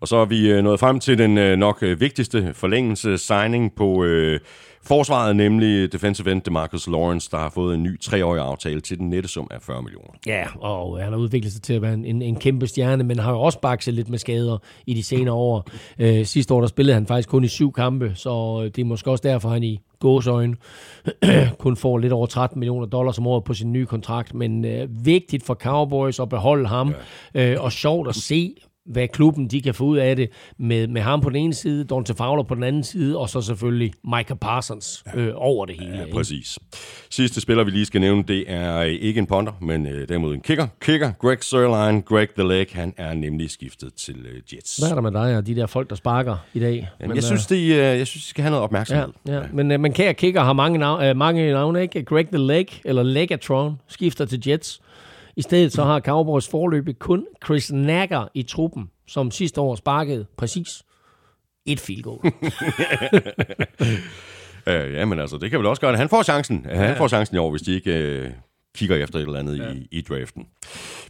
Og så er vi øh, nået frem til den nok vigtigste forlængelse signing på øh, Forsvaret nemlig defensive end Demarcus Lawrence, der har fået en ny treårig aftale til den nette sum af 40 millioner. Ja, og han har udviklet sig til at være en, en kæmpe stjerne, men har jo også bakset lidt med skader i de senere år. Øh, sidste år der spillede han faktisk kun i syv kampe, så det er måske også derfor, han i gåsøjne kun får lidt over 13 millioner dollars om året på sin nye kontrakt, men øh, vigtigt for Cowboys at beholde ham, ja. øh, og sjovt at se, hvad klubben de kan få ud af det med, med ham på den ene side, Dante Fowler på den anden side, og så selvfølgelig Micah Parsons øh, over det hele. Ja, præcis. Sidste spiller, vi lige skal nævne, det er ikke en punter, men øh, derimod en kicker. Kicker, Greg Sørlein, Greg the Leg, han er nemlig skiftet til øh, Jets. Hvad er der med dig og de der folk, der sparker i dag? Jamen, men, jeg, synes, øh, de, øh, jeg synes, de skal have noget opmærksomhed. Ja, ja. ja. men øh, man kan kicker har mange, navn, øh, mange navne, ikke? Greg the Leg, eller Legatron, skifter til Jets. I stedet så har Cowboys forløbet kun Chris Nagger i truppen, som sidste år sparkede præcis et field goal. Øh, ja, men altså, det kan vel også gøre det. Han får chancen. Ja. Han får chancen i år, hvis de ikke øh, kigger efter et eller andet ja. i, i draften.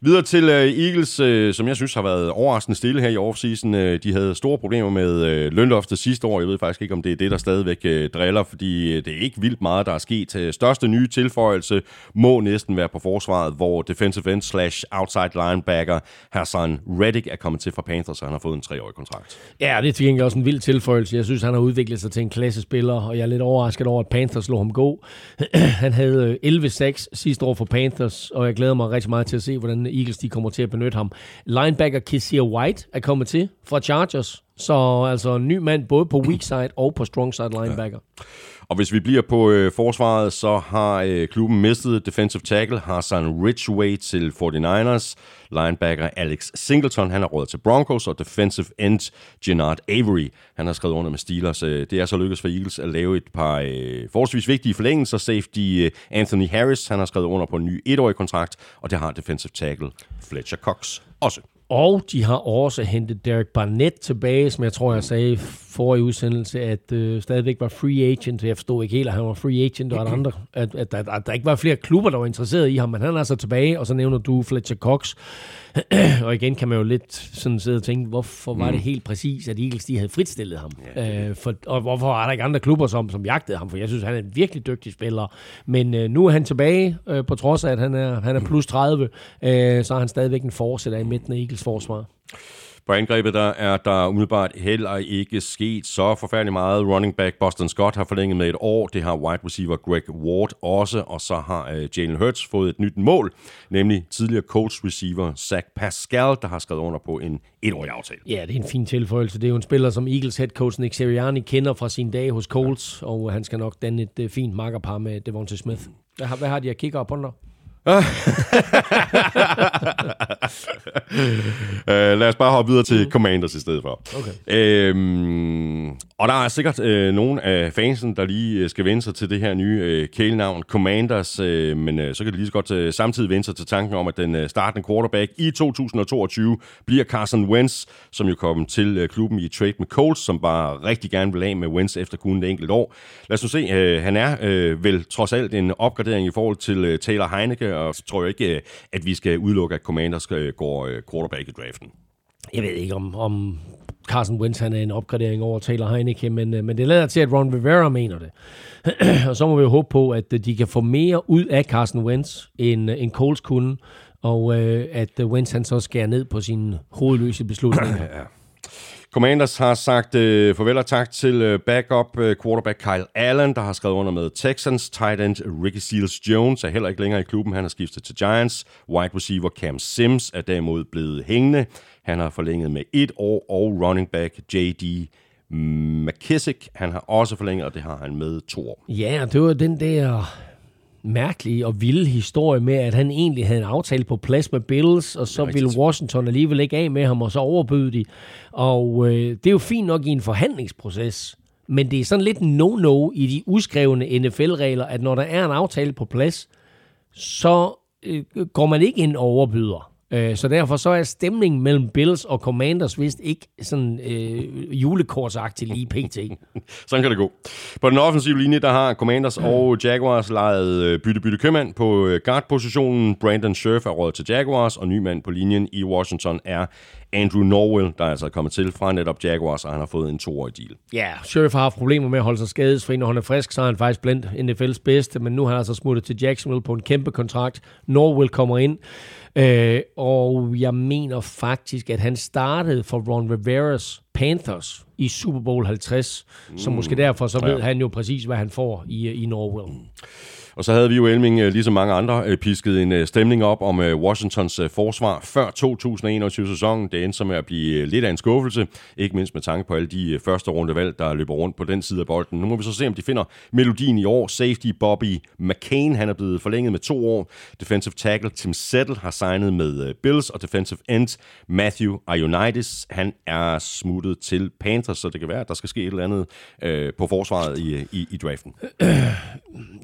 Videre til uh, Eagles, uh, som jeg synes har været overraskende stille her i offseason. Uh, de havde store problemer med uh, lønloftet sidste år. Jeg ved faktisk ikke, om det er det, der stadigvæk uh, driller, fordi det er ikke vildt meget, der er sket. Uh, største nye tilføjelse må næsten være på forsvaret, hvor defensive end slash outside linebacker Hassan Reddick er kommet til fra Panthers, og han har fået en treårig kontrakt. Ja, det er til gengæld også en vild tilføjelse. Jeg synes, han har udviklet sig til en klassespiller, og jeg er lidt overrasket over, at Panthers lå ham gå. han havde 11-6 sidste år for Panthers, og jeg glæder mig rigtig meget til at se, hvordan Eagles de kommer til at benytte ham. Linebacker Kissir White er kommet til fra Chargers, så altså en ny mand både på weak side og på strong side linebacker. Ja. Og hvis vi bliver på øh, forsvaret, så har øh, klubben mistet defensive tackle Hassan Ridgeway til 49ers. Linebacker Alex Singleton, han har råd til Broncos, og defensive end Gennard Avery, han har skrevet under med Steelers. Øh, det er så lykkedes for Eagles at lave et par øh, forholdsvis vigtige forlængelser. Safety øh, Anthony Harris, han har skrevet under på en ny etårig kontrakt, og det har defensive tackle Fletcher Cox også. Og de har også hentet Derek Barnett tilbage, som jeg tror, jeg sagde for i udsendelse, at øh, stadigvæk var free agent. Jeg forstod ikke helt, at han var free agent, og at, andre, at, at, at, at der ikke var flere klubber, der var interesseret i ham, men han er altså tilbage, og så nævner du Fletcher Cox. og igen kan man jo lidt sådan sidde og tænke, hvorfor var det mm. helt præcis, at Eagles de havde fritstillet ham? Ja. Øh, for, og hvorfor er der ikke andre klubber, som, som jagtede ham? For jeg synes, han er en virkelig dygtig spiller. Men øh, nu er han tilbage, øh, på trods af, at han er, han er plus 30, øh, så er han stadigvæk en forsætter i midten af Eagles forsvar. På angrebet der er der umiddelbart heller ikke sket så forfærdelig meget. Running back Boston Scott har forlænget med et år. Det har wide receiver Greg Ward også. Og så har øh, Jalen Hurts fået et nyt mål, nemlig tidligere coach receiver Zach Pascal, der har skrevet under på en etårig aftale. Ja, det er en fin tilføjelse. Det er jo en spiller, som Eagles head coach Nick Sirianni kender fra sin dag hos Colts, ja. og han skal nok danne et øh, fint makkerpar med Devontae Smith. Hvad har, hvad har de at kigge op under? Uh, lad os bare hoppe videre til mm. Commanders i stedet for. Okay. Øhm, og der er sikkert øh, nogle af fansen, der lige øh, skal vende sig til det her nye øh, kælenavn, Commanders, øh, men øh, så kan de lige så godt øh, samtidig vende sig til tanken om, at den øh, startende quarterback i 2022 bliver Carson Wentz, som jo kom til øh, klubben i trade med Colts, som bare rigtig gerne vil af med Wentz efter kun et enkelt år. Lad os nu se, øh, han er øh, vel trods alt en opgradering i forhold til øh, Taylor Heineke, og så tror jeg ikke, øh, at vi skal udelukke, at Commanders øh, går øh, quarterback i draften. Jeg ved ikke, om, om Carson Wentz han er en opgradering over Taylor Heineke, men, men det lader til, at Ron Rivera mener det. og så må vi jo håbe på, at de kan få mere ud af Carson Wentz, end, end Coles kunne, og øh, at Wentz han så skærer ned på sine hovedløse beslutninger. ja. Commanders har sagt øh, farvel og tak til øh, backup øh, quarterback Kyle Allen, der har skrevet under med Texans. Tight end Ricky Seals Jones er heller ikke længere i klubben. Han har skiftet til Giants. Wide receiver Cam Sims er derimod blevet hængende. Han har forlænget med et år, og running back J.D. McKissick, han har også forlænget, og det har han med to år. Ja, det var den der mærkelige og vilde historie med, at han egentlig havde en aftale på plads med Bills, og så ville Washington alligevel ikke af med ham, og så overbød de. Og øh, det er jo fint nok i en forhandlingsproces, men det er sådan lidt no-no i de uskrevne NFL-regler, at når der er en aftale på plads, så øh, går man ikke ind og overbyder. Øh, så derfor så er stemningen mellem Bills og Commanders vist ikke sådan øh, julekortsagtig lige pt. sådan kan det gå. På den offensive linje, der har Commanders og Jaguars lejet bytte-bytte øh, købmand på øh, guard-positionen. Brandon Scherf er råd til Jaguars, og ny mand på linjen i Washington er Andrew Norwell, der er altså kommet til fra netop Jaguars, og han har fået en toårig deal. Ja, yeah, Scherf har haft problemer med at holde sig skadesfri. Når han er frisk, så er han faktisk blandt NFL's bedste, men nu har han altså smuttet til Jacksonville på en kæmpe kontrakt. Norwell kommer ind. Øh, og jeg mener faktisk, at han startede for Ron Riveras Panthers i Super Bowl 50, mm. så måske derfor så ved ja. han jo præcis, hvad han får i, i Norwell. Mm. Og så havde vi jo Elming, ligesom mange andre, øh, pisket en øh, stemning op om Washingtons forsvar før 2021-sæsonen. Det endte som at blive lidt af en skuffelse, ikke mindst med tanke på alle de første rundevalg, der løber rundt på den side af bolden. Nu må vi så se, om de finder melodien i år. Safety Bobby McCain, han er blevet forlænget med to år. Defensive tackle Tim Settle har signet med Bills, og defensive end Matthew Ionides, han er smuttet til Panthers, så det kan være, at der skal ske et eller andet øh, på forsvaret i, i, i draften.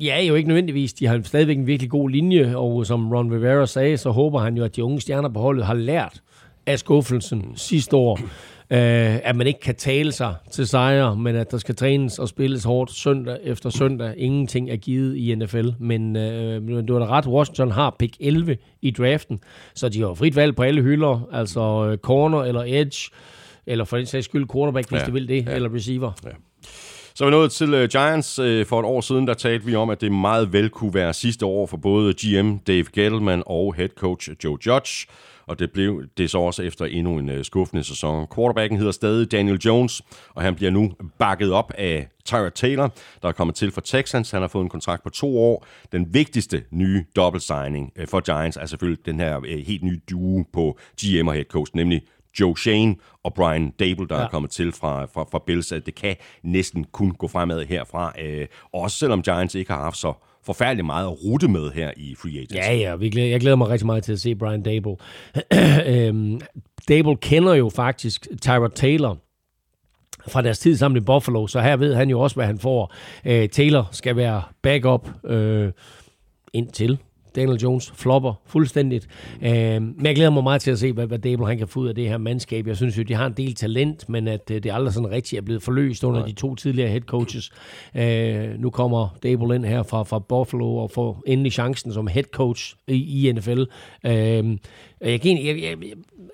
Ja, jo ikke nødvendigvis. De har stadigvæk en virkelig god linje, og som Ron Rivera sagde, så håber han jo, at de unge stjerner på holdet har lært af skuffelsen sidste år. øh, at man ikke kan tale sig til sejre, men at der skal trænes og spilles hårdt søndag efter søndag. Ingenting er givet i NFL, men øh, du har da ret, Washington har pick 11 i draften, så de har frit valg på alle hylder, altså øh, corner eller edge, eller for den sags skyld quarterback, hvis Ja, de vil det, ja. eller receiver. Ja. Så er vi nået til uh, Giants. Uh, for et år siden, der talte vi om, at det meget vel kunne være sidste år for både GM Dave Gettleman og head coach Joe Judge. Og det blev det så også efter endnu en uh, skuffende sæson. Quarterbacken hedder stadig Daniel Jones, og han bliver nu bakket op af Tyra Taylor, der er kommet til for Texans. Han har fået en kontrakt på to år. Den vigtigste nye double signing uh, for Giants er selvfølgelig den her uh, helt nye duo på GM og head coach, nemlig Joe Shane og Brian Dable, der ja. Er kommet til fra, fra, fra Bills. at Det kan næsten kun gå fremad herfra. Øh, også selvom Giants ikke har haft så forfærdeligt meget at rute med her i Free Agents. Ja, ja, vi glæder, jeg glæder mig rigtig meget til at se Brian Dable. øhm, Dable kender jo faktisk Tyrod Taylor fra deres tid sammen i Buffalo, så her ved han jo også, hvad han får. Øh, Taylor skal være backup øh, indtil Daniel Jones flopper fuldstændigt. Øh, men jeg glæder mig meget til at se, hvad, hvad Dable han kan få ud af det her mandskab. Jeg synes jo, de har en del talent, men at øh, det aldrig sådan rigtigt er blevet forløst under de to tidligere head coaches. Øh, nu kommer Dable ind her fra, fra Buffalo og får endelig chancen som head coach i, i NFL. Øh, jeg, kan jeg, jeg, jeg,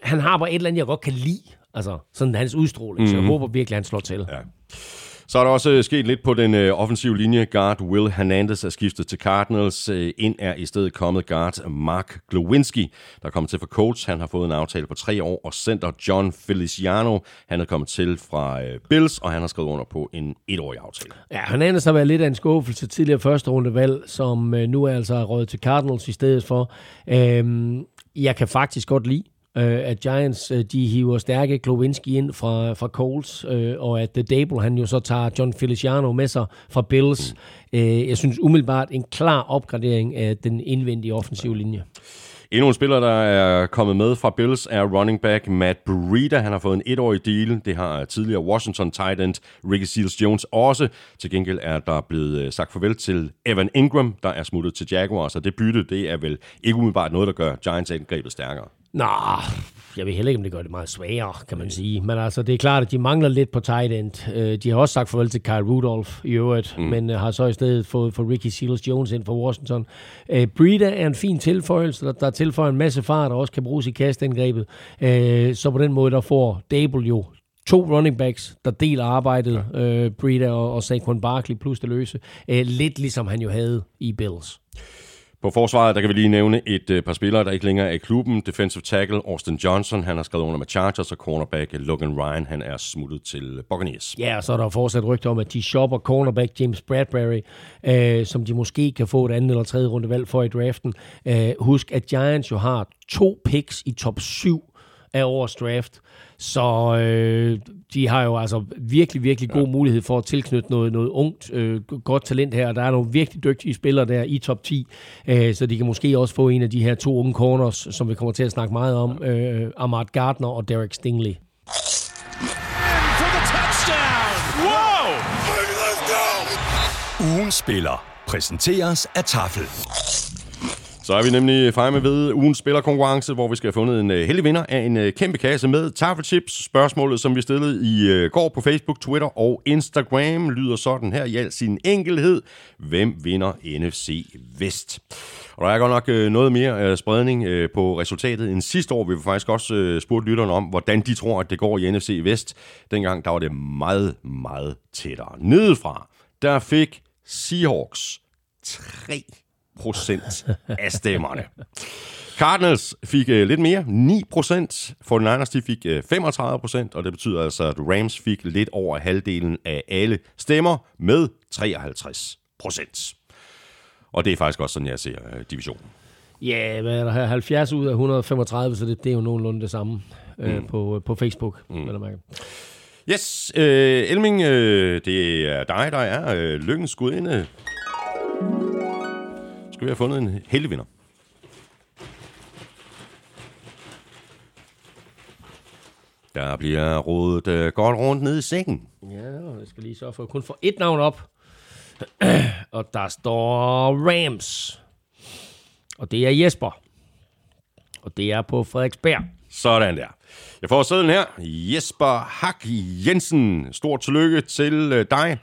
han har bare et eller andet, jeg godt kan lide. Altså, sådan hans udstråling. Mm-hmm. Så jeg håber virkelig, han slår til. Ja. Så er der også øh, sket lidt på den øh, offensive linje. Guard Will Hernandez er skiftet til Cardinals. Øh, ind er i stedet kommet guard Mark Glowinski, der er kommet til for Colts. Han har fået en aftale på tre år. Og center John Feliciano, han er kommet til fra øh, Bills, og han har skrevet under på en etårig aftale. Ja, Hernandez har været lidt af en skuffelse tidligere første rundevalg, som øh, nu er altså røget til Cardinals i stedet for. Øh, jeg kan faktisk godt lide, øh, at Giants øh, de hiver stærke Glowinski ind fra, fra Coles, øh, og at øh, Dable han jo så tager John Feliciano med sig fra Bills. Mm. Øh, jeg synes umiddelbart en klar opgradering af den indvendige offensive linje. Endnu en spiller, der er kommet med fra Bills, er running back Matt Breida. Han har fået en etårig deal. Det har tidligere Washington tight end Ricky Seals-Jones også. Til gengæld er der blevet øh, sagt farvel til Evan Ingram, der er smuttet til Jaguars. Og det bytte, det er vel ikke umiddelbart noget, der gør Giants-angrebet stærkere. Nå, jeg ved heller ikke, om det gør det meget sværere, kan man sige. Men altså, det er klart, at de mangler lidt på tight end. Øh, De har også sagt farvel til Kyle Rudolph i øvrigt, mm. men øh, har så i stedet fået for Ricky Seals-Jones ind for Washington. Øh, Breida er en fin tilføjelse, der, der tilføjer en masse fart, og også kan bruges i kastangrebet. Øh, Så på den måde, der får Dable jo to running backs, der deler arbejdet, ja. øh, Breida og, og Saquon Barkley plus det løse. Øh, lidt ligesom han jo havde i Bills. På forsvaret, der kan vi lige nævne et øh, par spillere, der ikke længere er i klubben. Defensive tackle Austin Johnson, han har skrevet under med Chargers, og cornerback Logan Ryan, han er smuttet til Buccaneers. Ja, og så er der fortsat rygter om, at de shopper cornerback James Bradbury, øh, som de måske kan få et andet eller tredje runde valg for i draften. Øh, husk, at Giants jo har to picks i top 7 af årets draft. Så øh, de har jo altså virkelig, virkelig god mulighed for at tilknytte noget, noget ungt, øh, godt talent her. Der er nogle virkelig dygtige spillere der i top 10, øh, så de kan måske også få en af de her to unge corners, som vi kommer til at snakke meget om, øh, Ahmad Gardner og Derek Stingley. Whoa! Ugen spiller præsenteres af Tafel. Så er vi nemlig fremme ved ugens spillerkonkurrence, hvor vi skal have fundet en øh, heldig vinder af en øh, kæmpe kasse med taffelchips. Spørgsmålet, som vi stillede i øh, går på Facebook, Twitter og Instagram, lyder sådan her i al sin enkelhed. Hvem vinder NFC Vest? Og der er godt nok noget mere spredning på resultatet end sidste år. Vi har faktisk også uh, spurgt lytterne om, hvordan de tror, at det går i NFC Vest. Dengang der var det meget, meget tættere. Nedefra, der fik Seahawks 3 procent af stemmerne. Cardinals fik øh, lidt mere, 9 procent. 49ers de fik øh, 35 procent, og det betyder altså, at Rams fik lidt over halvdelen af alle stemmer med 53 procent. Og det er faktisk også sådan, jeg ser øh, divisionen. Ja, hvad er der her? 70 ud af 135, så det, det er jo nogenlunde det samme øh, på, på Facebook. Mm. Vel at mærke. Yes, øh, Elming, øh, det er dig, der er øh, lykkens gudinde. Skal vi have fundet en heldig vinder? Der bliver rodet øh, godt rundt ned i sækken. Ja, og jeg skal lige sørge for kun få et navn op. og der står Rams. Og det er Jesper. Og det er på Frederiksberg. Sådan der. Jeg får sædlen her. Jesper Hak Jensen. Stort tillykke til øh, dig.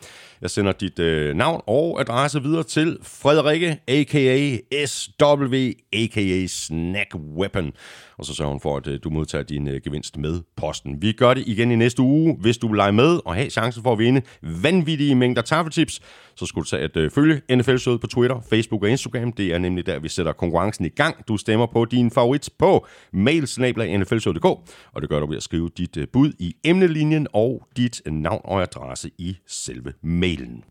Jeg sender dit øh, navn og adresse videre til Frederikke, a.k.a. SW, a.k.a. Snack Weapon. Og så sørger hun for, at øh, du modtager din øh, gevinst med posten. Vi gør det igen i næste uge. Hvis du vil lege med og have chancen for at vinde vanvittige mængder taffeltips, så skulle du tage at øh, følge NFL-showet på Twitter, Facebook og Instagram. Det er nemlig der, vi sætter konkurrencen i gang. Du stemmer på din favorit på mailsnabla.nflshowet.dk og det gør du ved at skrive dit øh, bud i emnelinjen og dit navn og adresse i selve mailen.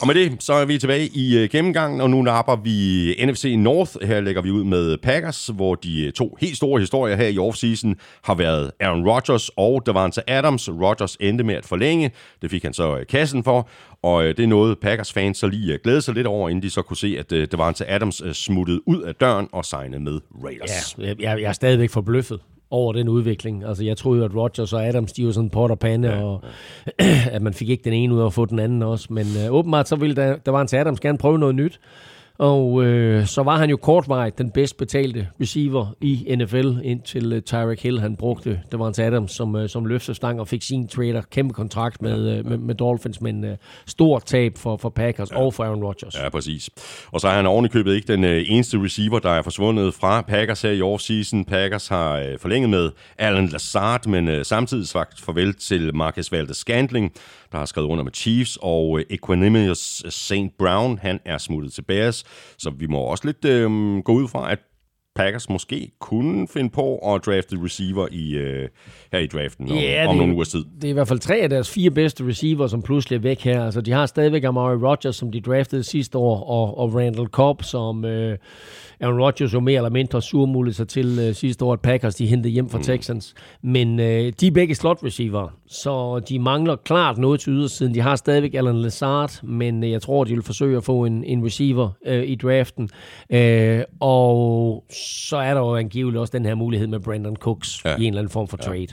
Og med det, så er vi tilbage i øh, gennemgangen, og nu napper vi NFC North. Her lægger vi ud med Packers, hvor de øh, to helt store historier her i offseason har været Aaron Rodgers og Davante Adams. Rodgers endte med at forlænge. Det fik han så øh, kassen for, og det er noget, Packers fans så lige glæde sig lidt over, inden de så kunne se, at Davante Adams smuttede ud af døren og signede med Raiders. Ja, jeg, jeg er stadigvæk forbløffet over den udvikling. Altså, jeg troede jo, at Rodgers og Adams, de var sådan pot og pande, ja, og at man fik ikke den ene ud at få den anden også. Men øh, åbenbart så ville der, der var en til Adams gerne prøve noget nyt. Og øh, så var han jo kortvarigt den bedst betalte receiver i NFL, indtil uh, Tyreek Hill han brugte Davante Adams som, uh, som løftestang og fik sin trader. Kæmpe kontrakt med, uh, med, med Dolphins, men uh, stort tab for, for Packers ja. og for Aaron Rodgers. Ja, præcis. Og så er han ovenikøbet ikke den uh, eneste receiver, der er forsvundet fra Packers her i offseason. Packers har uh, forlænget med Alan Lazard, men uh, samtidig sagt farvel til Marcus Valdes-Scantling, der har skrevet under med Chiefs, og uh, Equanimous St. Brown, han er smuttet til Bears. Så vi må også lidt øh, gå ud fra, at Packers måske kunne finde på at drafte receiver i, øh, her i draften om, ja, om nogle uger tid. Det er i hvert fald tre af deres fire bedste receiver, som pludselig er væk her. Altså, de har stadigvæk Amari Rodgers, som de draftede sidste år, og, og Randall Cobb, som øh, Aaron Rodgers jo mere eller mindre surmulte sig til øh, sidste år, at Packers de hentede hjem fra mm. Texans. Men øh, de er begge slot receiver, så de mangler klart noget til ydersiden. De har stadigvæk Alan Lazard, men øh, jeg tror, de vil forsøge at få en, en receiver øh, i draften. Øh, og så er der jo angiveligt også den her mulighed med Brandon Cooks ja. i en eller anden form for trade.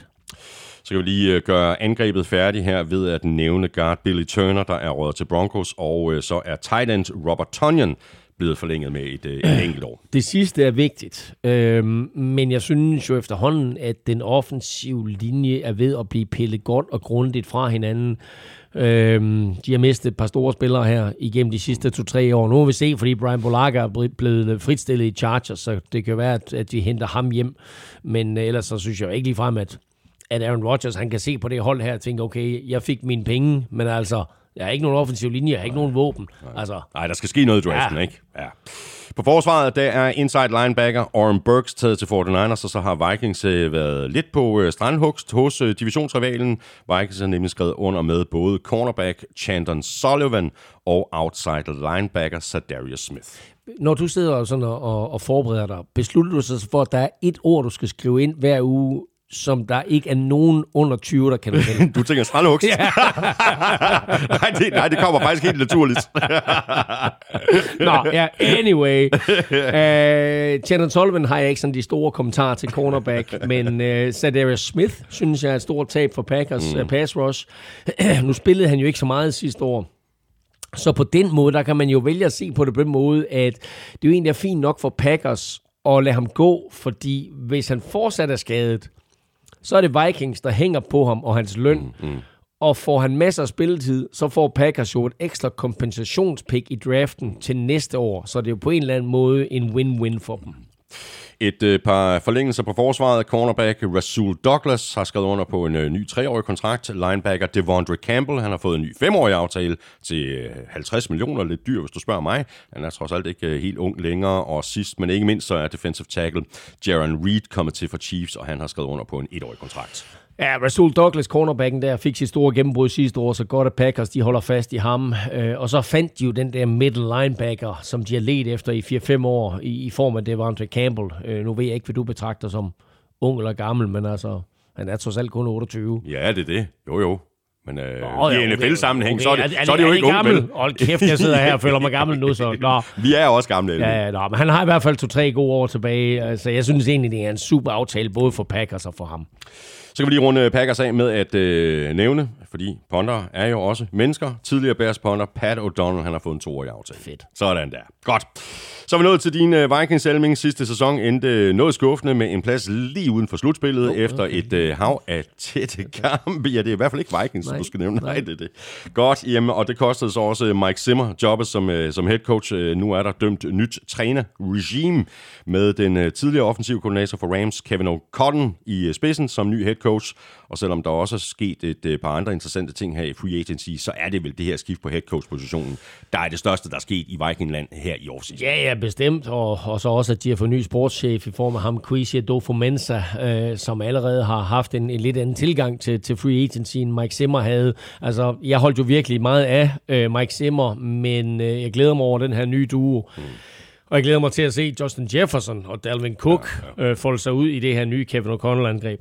Så kan vi lige øh, gøre angrebet færdigt her ved at nævne guard Billy Turner, der er rådet til Broncos, og øh, så er tight end Robert Tonyan blevet forlænget med et, et enkelt år. Det sidste er vigtigt, øhm, men jeg synes jo efterhånden, at den offensive linje er ved at blive pillet godt og grundigt fra hinanden. Øhm, de har mistet et par store spillere her igennem de sidste to-tre år. Nu må vi se, fordi Brian Bolaga er blevet fritstillet i Chargers, så det kan være, at, at de henter ham hjem. Men øh, ellers så synes jeg jo ikke lige frem, at, at Aaron Rodgers han kan se på det hold her og tænke, okay, jeg fik mine penge, men altså, jeg har ikke nogen offensiv linje, jeg har ikke nogen våben. Nej. Altså, Nej, der skal ske noget i draften, ja. ikke? Ja. På forsvaret, der er inside linebacker Oren Burks taget til 49ers, og så har Vikings øh, været lidt på øh, strandhugst hos øh, divisionsrivalen. Vikings har nemlig skrevet under med både cornerback Chandon Sullivan og outside linebacker Sadarius Smith. Når du sidder sådan og, og forbereder dig, beslutter du sig for, at der er et ord, du skal skrive ind hver uge som der ikke er nogen under 20, der kan det. du tænker strandhugst? Ja. nej, det, nej, det kommer faktisk helt naturligt. Nå, ja, anyway. Uh, Shannon Sullivan har jeg ikke sådan de store kommentarer til cornerback, men uh, Zadarius Smith synes jeg er et stort tab for Packers mm. uh, pass rush. nu spillede han jo ikke så meget sidste år. Så på den måde, der kan man jo vælge at se på det på den måde, at det jo egentlig er fint nok for Packers at lade ham gå, fordi hvis han fortsat er skadet, så er det Vikings, der hænger på ham og hans løn. Mm, mm. Og får han masser af spilletid, så får Packers jo et ekstra kompensationspick i draften til næste år. Så det er jo på en eller anden måde en win-win for dem. Et øh, par forlængelser på forsvaret. Cornerback Rasul Douglas har skrevet under på en øh, ny treårig kontrakt. Linebacker Devondre Campbell han har fået en ny femårig aftale til øh, 50 millioner. Lidt dyr, hvis du spørger mig. Han er trods alt ikke øh, helt ung længere. Og sidst, men ikke mindst, så er defensive tackle Jaron Reed kommet til for Chiefs, og han har skrevet under på en etårig kontrakt. Ja, Rasul Douglas, cornerbacken der, fik sit store gennembrud sidste år, så godt at Packers, de holder fast i ham. Øh, og så fandt de jo den der middle linebacker, som de har let efter i 4-5 år, i, i form af Devontae Campbell. Øh, nu ved jeg ikke, hvad du betragter som ung eller gammel, men altså, han er trods alt kun 28. Ja, det er det. Jo, jo. Men øh, ja, i NFL-sammenhæng, okay. så, er det, er, så er det jo ikke gammel. Hold kæft, jeg sidder her og føler mig gammel nu. Så. Nå. Vi er også gamle. Ja, ja, nå, men han har i hvert fald to-tre gode år tilbage. Altså, jeg synes egentlig, det er en super aftale, både for Packers og for ham. Så kan vi lige runde Packers af med at øh, nævne, fordi ponder er jo også mennesker. Tidligere Bears ponder Pat O'Donnell, han har fået en toårig aftale. Fedt. Sådan der. Godt. Så er vi nået til din uh, Vikings Elming. Sidste sæson endte noget skuffende med en plads lige uden for slutspillet oh, efter et uh, hav af tætte kampe. Ja, det er i hvert fald ikke Vikings, Nej. du skal nævne. Nej, det er det. Godt, jamen, og det kostede så også Mike Zimmer jobbet som, uh, som head coach. Uh, nu er der dømt nyt træner-regime med den uh, tidligere offensiv koordinator for Rams, Kevin O'Connor, i uh, spidsen som ny head coach. Og selvom der også er sket et uh, par andre interessante ting her i free agency, så er det vel det her skift på head coach-positionen, der er det største, der er sket i Vikingland her i år. Ja, ja, bestemt. Og, og så også, at de har fået ny sportschef i form af ham, Quisia Dofomensa, øh, som allerede har haft en, en lidt anden tilgang til, til free agency, end Mike Zimmer havde. Altså, jeg holdt jo virkelig meget af øh, Mike Zimmer, men øh, jeg glæder mig over den her nye duo. Mm. Og jeg glæder mig til at se Justin Jefferson og Dalvin Cook ja, ja. Øh, folde sig ud i det her nye Kevin O'Connell-angreb.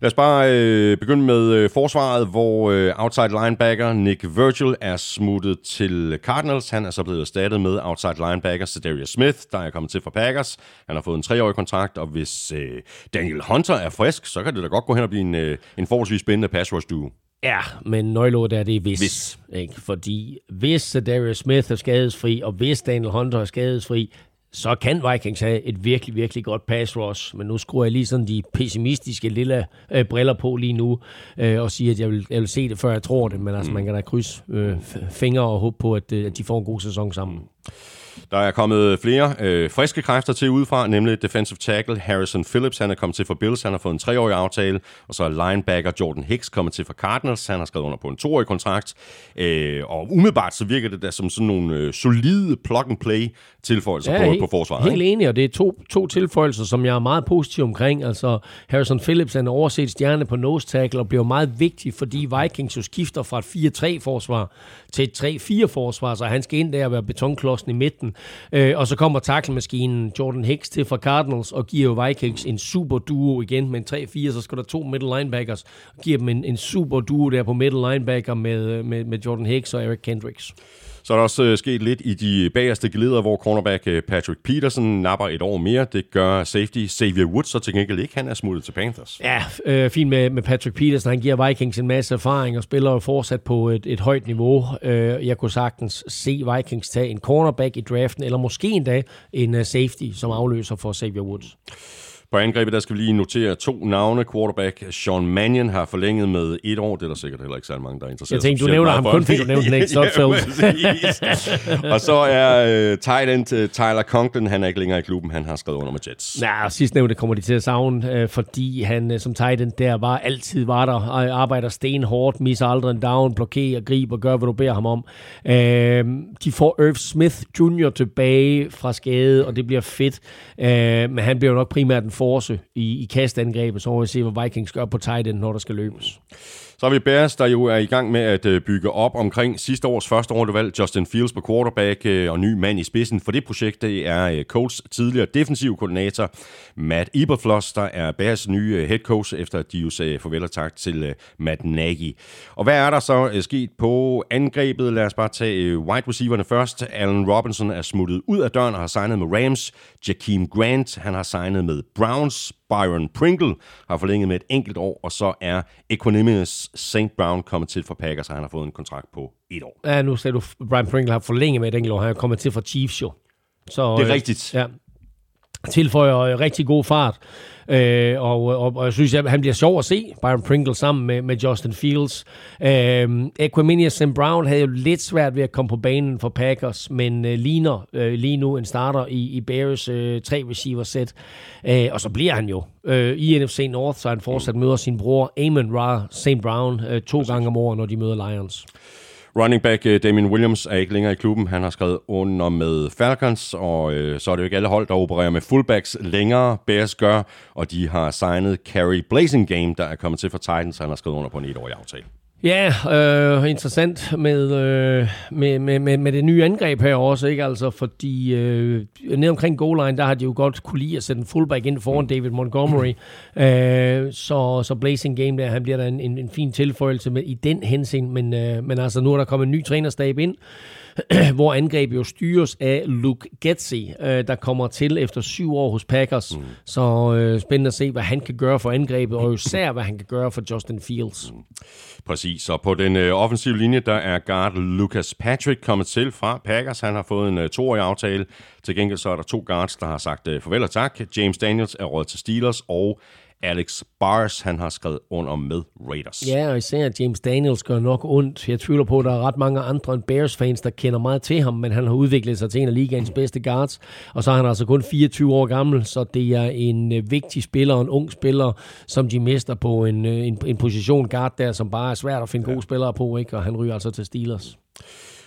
Lad os bare øh, begynde med øh, forsvaret, hvor øh, outside linebacker Nick Virgil er smuttet til Cardinals. Han er så blevet erstattet med outside linebacker Cedarius Smith, der er kommet til fra Packers. Han har fået en treårig kontrakt, og hvis øh, Daniel Hunter er frisk, så kan det da godt gå hen og blive en, øh, en forholdsvis spændende pass rush duo. Ja, men nøgleordet er det hvis. hvis. Ikke? Fordi hvis Darius Smith er skadesfri, og hvis Daniel Hunter er skadesfri, så kan Vikings have et virkelig, virkelig godt pass rush. Men nu skruer jeg lige sådan de pessimistiske lille øh, briller på lige nu, øh, og siger, at jeg vil, jeg vil se det, før jeg tror det. Men altså, mm. man kan da krydse øh, fingre og håbe på, at, øh, at de får en god sæson sammen. Der er kommet flere øh, friske kræfter til udefra, nemlig defensive tackle Harrison Phillips. Han er kommet til for Bills, han har fået en treårig aftale. Og så er linebacker Jordan Hicks kommet til for Cardinals. Han har skrevet under på en toårig kontrakt. Øh, og umiddelbart så virker det da som sådan nogle øh, solide plug-and-play tilføjelser ja, på, helt, på forsvaret. Helt ikke? enig, og det er to, to tilføjelser, som jeg er meget positiv omkring. Altså Harrison Phillips er en overset stjerne på nose tackle og bliver meget vigtig, fordi Vikings jo skifter fra et 4-3-forsvar til et 3-4-forsvar, så han skal ind der og være betonklodsen i midten. Øh, og så kommer tackle-maskinen Jordan Hicks til fra Cardinals og giver jo Vikings en super duo igen med en 3-4, så skal der to middle linebackers og giver dem en, en super duo der på middle linebacker med, med, med Jordan Hicks og Eric Kendricks. Så er der også øh, sket lidt i de bagerste geleder, hvor cornerback øh, Patrick Peterson napper et år mere. Det gør safety Xavier Woods, så til gengæld ikke. Han er smuttet til Panthers. Ja, øh, fint med, med Patrick Peterson. Han giver Vikings en masse erfaring og spiller jo fortsat på et, et højt niveau. Øh, jeg kunne sagtens se Vikings tage en cornerback i draften, eller måske endda en uh, safety, som afløser for Xavier Woods. På angrebet, der skal vi lige notere to navne. Quarterback Sean Mannion har forlænget med et år. Det er der sikkert heller ikke særlig mange, der er interesseret. Jeg tænkte, du nævner ham kun, fordi du nævnte Nate Stotfeld. og så er uh, tight end uh, Tyler Conklin, han er ikke længere i klubben. Han har skrevet under med Jets. Og sidst nævnte kommer de til at savne, uh, fordi han uh, som tight end der var altid var der, og arbejder stenhårdt, misser aldrig en down, blokerer, griber, gør, hvad du beder ham om. Uh, de får Irv Smith Jr. tilbage fra skade, og det bliver fedt. Uh, men han bliver jo nok primært en force i, i kastangrebet, så må vi se, hvad Vikings gør på tight end, når der skal løbes. Så har vi Bears, der jo er i gang med at øh, bygge op omkring sidste års første rundevalg, Justin Fields på quarterback øh, og ny mand i spidsen for det projekt. Det er øh, Colts tidligere defensiv koordinator Matt Eberfloss, der er Bears nye head coach, efter at de jo sagde farvel og tak til Matt Nagy. Og hvad er der så sket på angrebet? Lad os bare tage wide receiverne først. Allen Robinson er smuttet ud af døren og har signet med Rams. Jakeem Grant, han har signet med Browns. Byron Pringle har forlænget med et enkelt år, og så er Equanimous St. Brown kommet til for Packers, og han har fået en kontrakt på et år. Ja, nu sagde du, Brian Pringle har forlænget med et enkelt år, han er kommet til for Chiefs jo. Så, det er rigtigt. Ja, tilføjer øh, rigtig god fart. Øh, og, øh, og, og jeg synes, at han bliver sjov at se, Byron Pringle sammen med, med Justin Fields. Øh, Equiminius St. Brown havde jo lidt svært ved at komme på banen for Packers, men øh, ligner øh, lige nu en starter i, i Bears øh, tre receiver set. Øh, og så bliver han jo øh, i NFC North, så han fortsat møder sin bror Amon Ra St. Brown øh, to gange om året, når de møder Lions. Running back øh, Damien Williams er ikke længere i klubben. Han har skrevet under med Falcons, og øh, så er det jo ikke alle hold, der opererer med fullbacks længere. Bears gør, og de har signet Carrie Blazing Game, der er kommet til for Titans. Han har skrevet under på en etårig aftale. Ja, øh, interessant med, øh, med, med, med, med det nye angreb her også, ikke? Altså, fordi øh, ned omkring goal line, der har de jo godt kunne lide at sætte en fullback ind foran David Montgomery. øh, så, så Blazing Game der, han bliver der en, en, en fin tilføjelse med, i den hensyn, men, øh, men altså nu er der kommet en ny trænerstab ind, hvor angrebet jo styres af Luke Getzi, øh, der kommer til efter syv år hos Packers. Mm. Så øh, spændende at se, hvad han kan gøre for angrebet, og især hvad han kan gøre for Justin Fields. Mm. Præcis, så på den øh, offensive linje, der er guard Lucas Patrick kommet til fra Packers. Han har fået en øh, toårig aftale. Til gengæld så er der to guards, der har sagt øh, farvel og tak. James Daniels er råd til Steelers, og Alex Bars, han har skrevet under med Raiders. Ja, og især James Daniels gør nok ondt. Jeg tvivler på, at der er ret mange andre end Bears-fans, der kender meget til ham, men han har udviklet sig til en af ligaens bedste guards, og så er han altså kun 24 år gammel, så det er en øh, vigtig spiller, en ung spiller, som de mister på en, øh, en, en position guard der, som bare er svært at finde ja. gode spillere på, ikke? og han ryger altså til Steelers.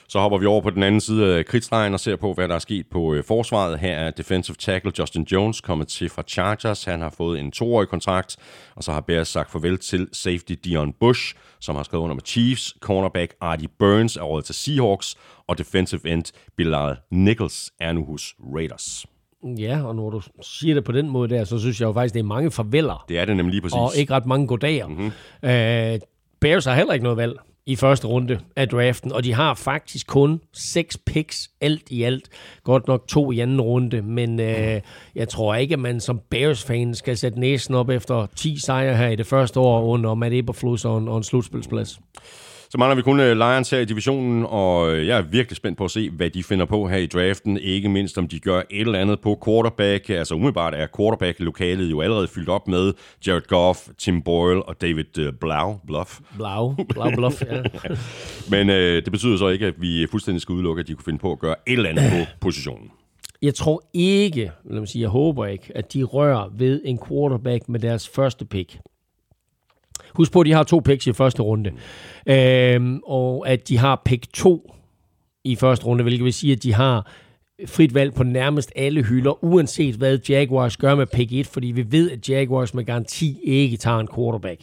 Så hopper vi over på den anden side af kridtstregen og ser på, hvad der er sket på øh, forsvaret. Her er defensive tackle Justin Jones kommet til fra Chargers. Han har fået en toårig kontrakt, og så har Bears sagt farvel til safety Dion Bush, som har skrevet under med Chiefs. Cornerback Artie Burns er råd til Seahawks, og defensive end Bilal Nichols er nu hos Raiders. Ja, og når du siger det på den måde der, så synes jeg jo faktisk, det er mange farveler. Det er det nemlig lige præcis. Og ikke ret mange goddager. Mm-hmm. Uh, Bears har heller ikke noget valg i første runde af draften, og de har faktisk kun seks picks alt i alt. Godt nok to i anden runde, men øh, jeg tror ikke, at man som Bears-fan skal sætte næsen op efter 10 sejre her i det første år under Matt Eberflus og en, og en slutspilsplads. Så mangler vi kun øh, Lions her i divisionen, og øh, jeg er virkelig spændt på at se, hvad de finder på her i draften. Ikke mindst om de gør et eller andet på quarterback. Altså umiddelbart er quarterback-lokalet jo allerede fyldt op med Jared Goff, Tim Boyle og David uh, Blau. Bluff. Blau. Blau Bluff, ja. Men øh, det betyder så ikke, at vi fuldstændig skal udelukke, at de kunne finde på at gøre et eller andet på positionen. Jeg tror ikke, lad mig sige, jeg håber ikke, at de rører ved en quarterback med deres første pick. Husk på, at de har to picks i første runde. Øhm, og at de har pick 2 i første runde, hvilket vil sige, at de har frit valg på nærmest alle hylder, uanset hvad Jaguars gør med pick 1, fordi vi ved, at Jaguars med garanti ikke tager en quarterback.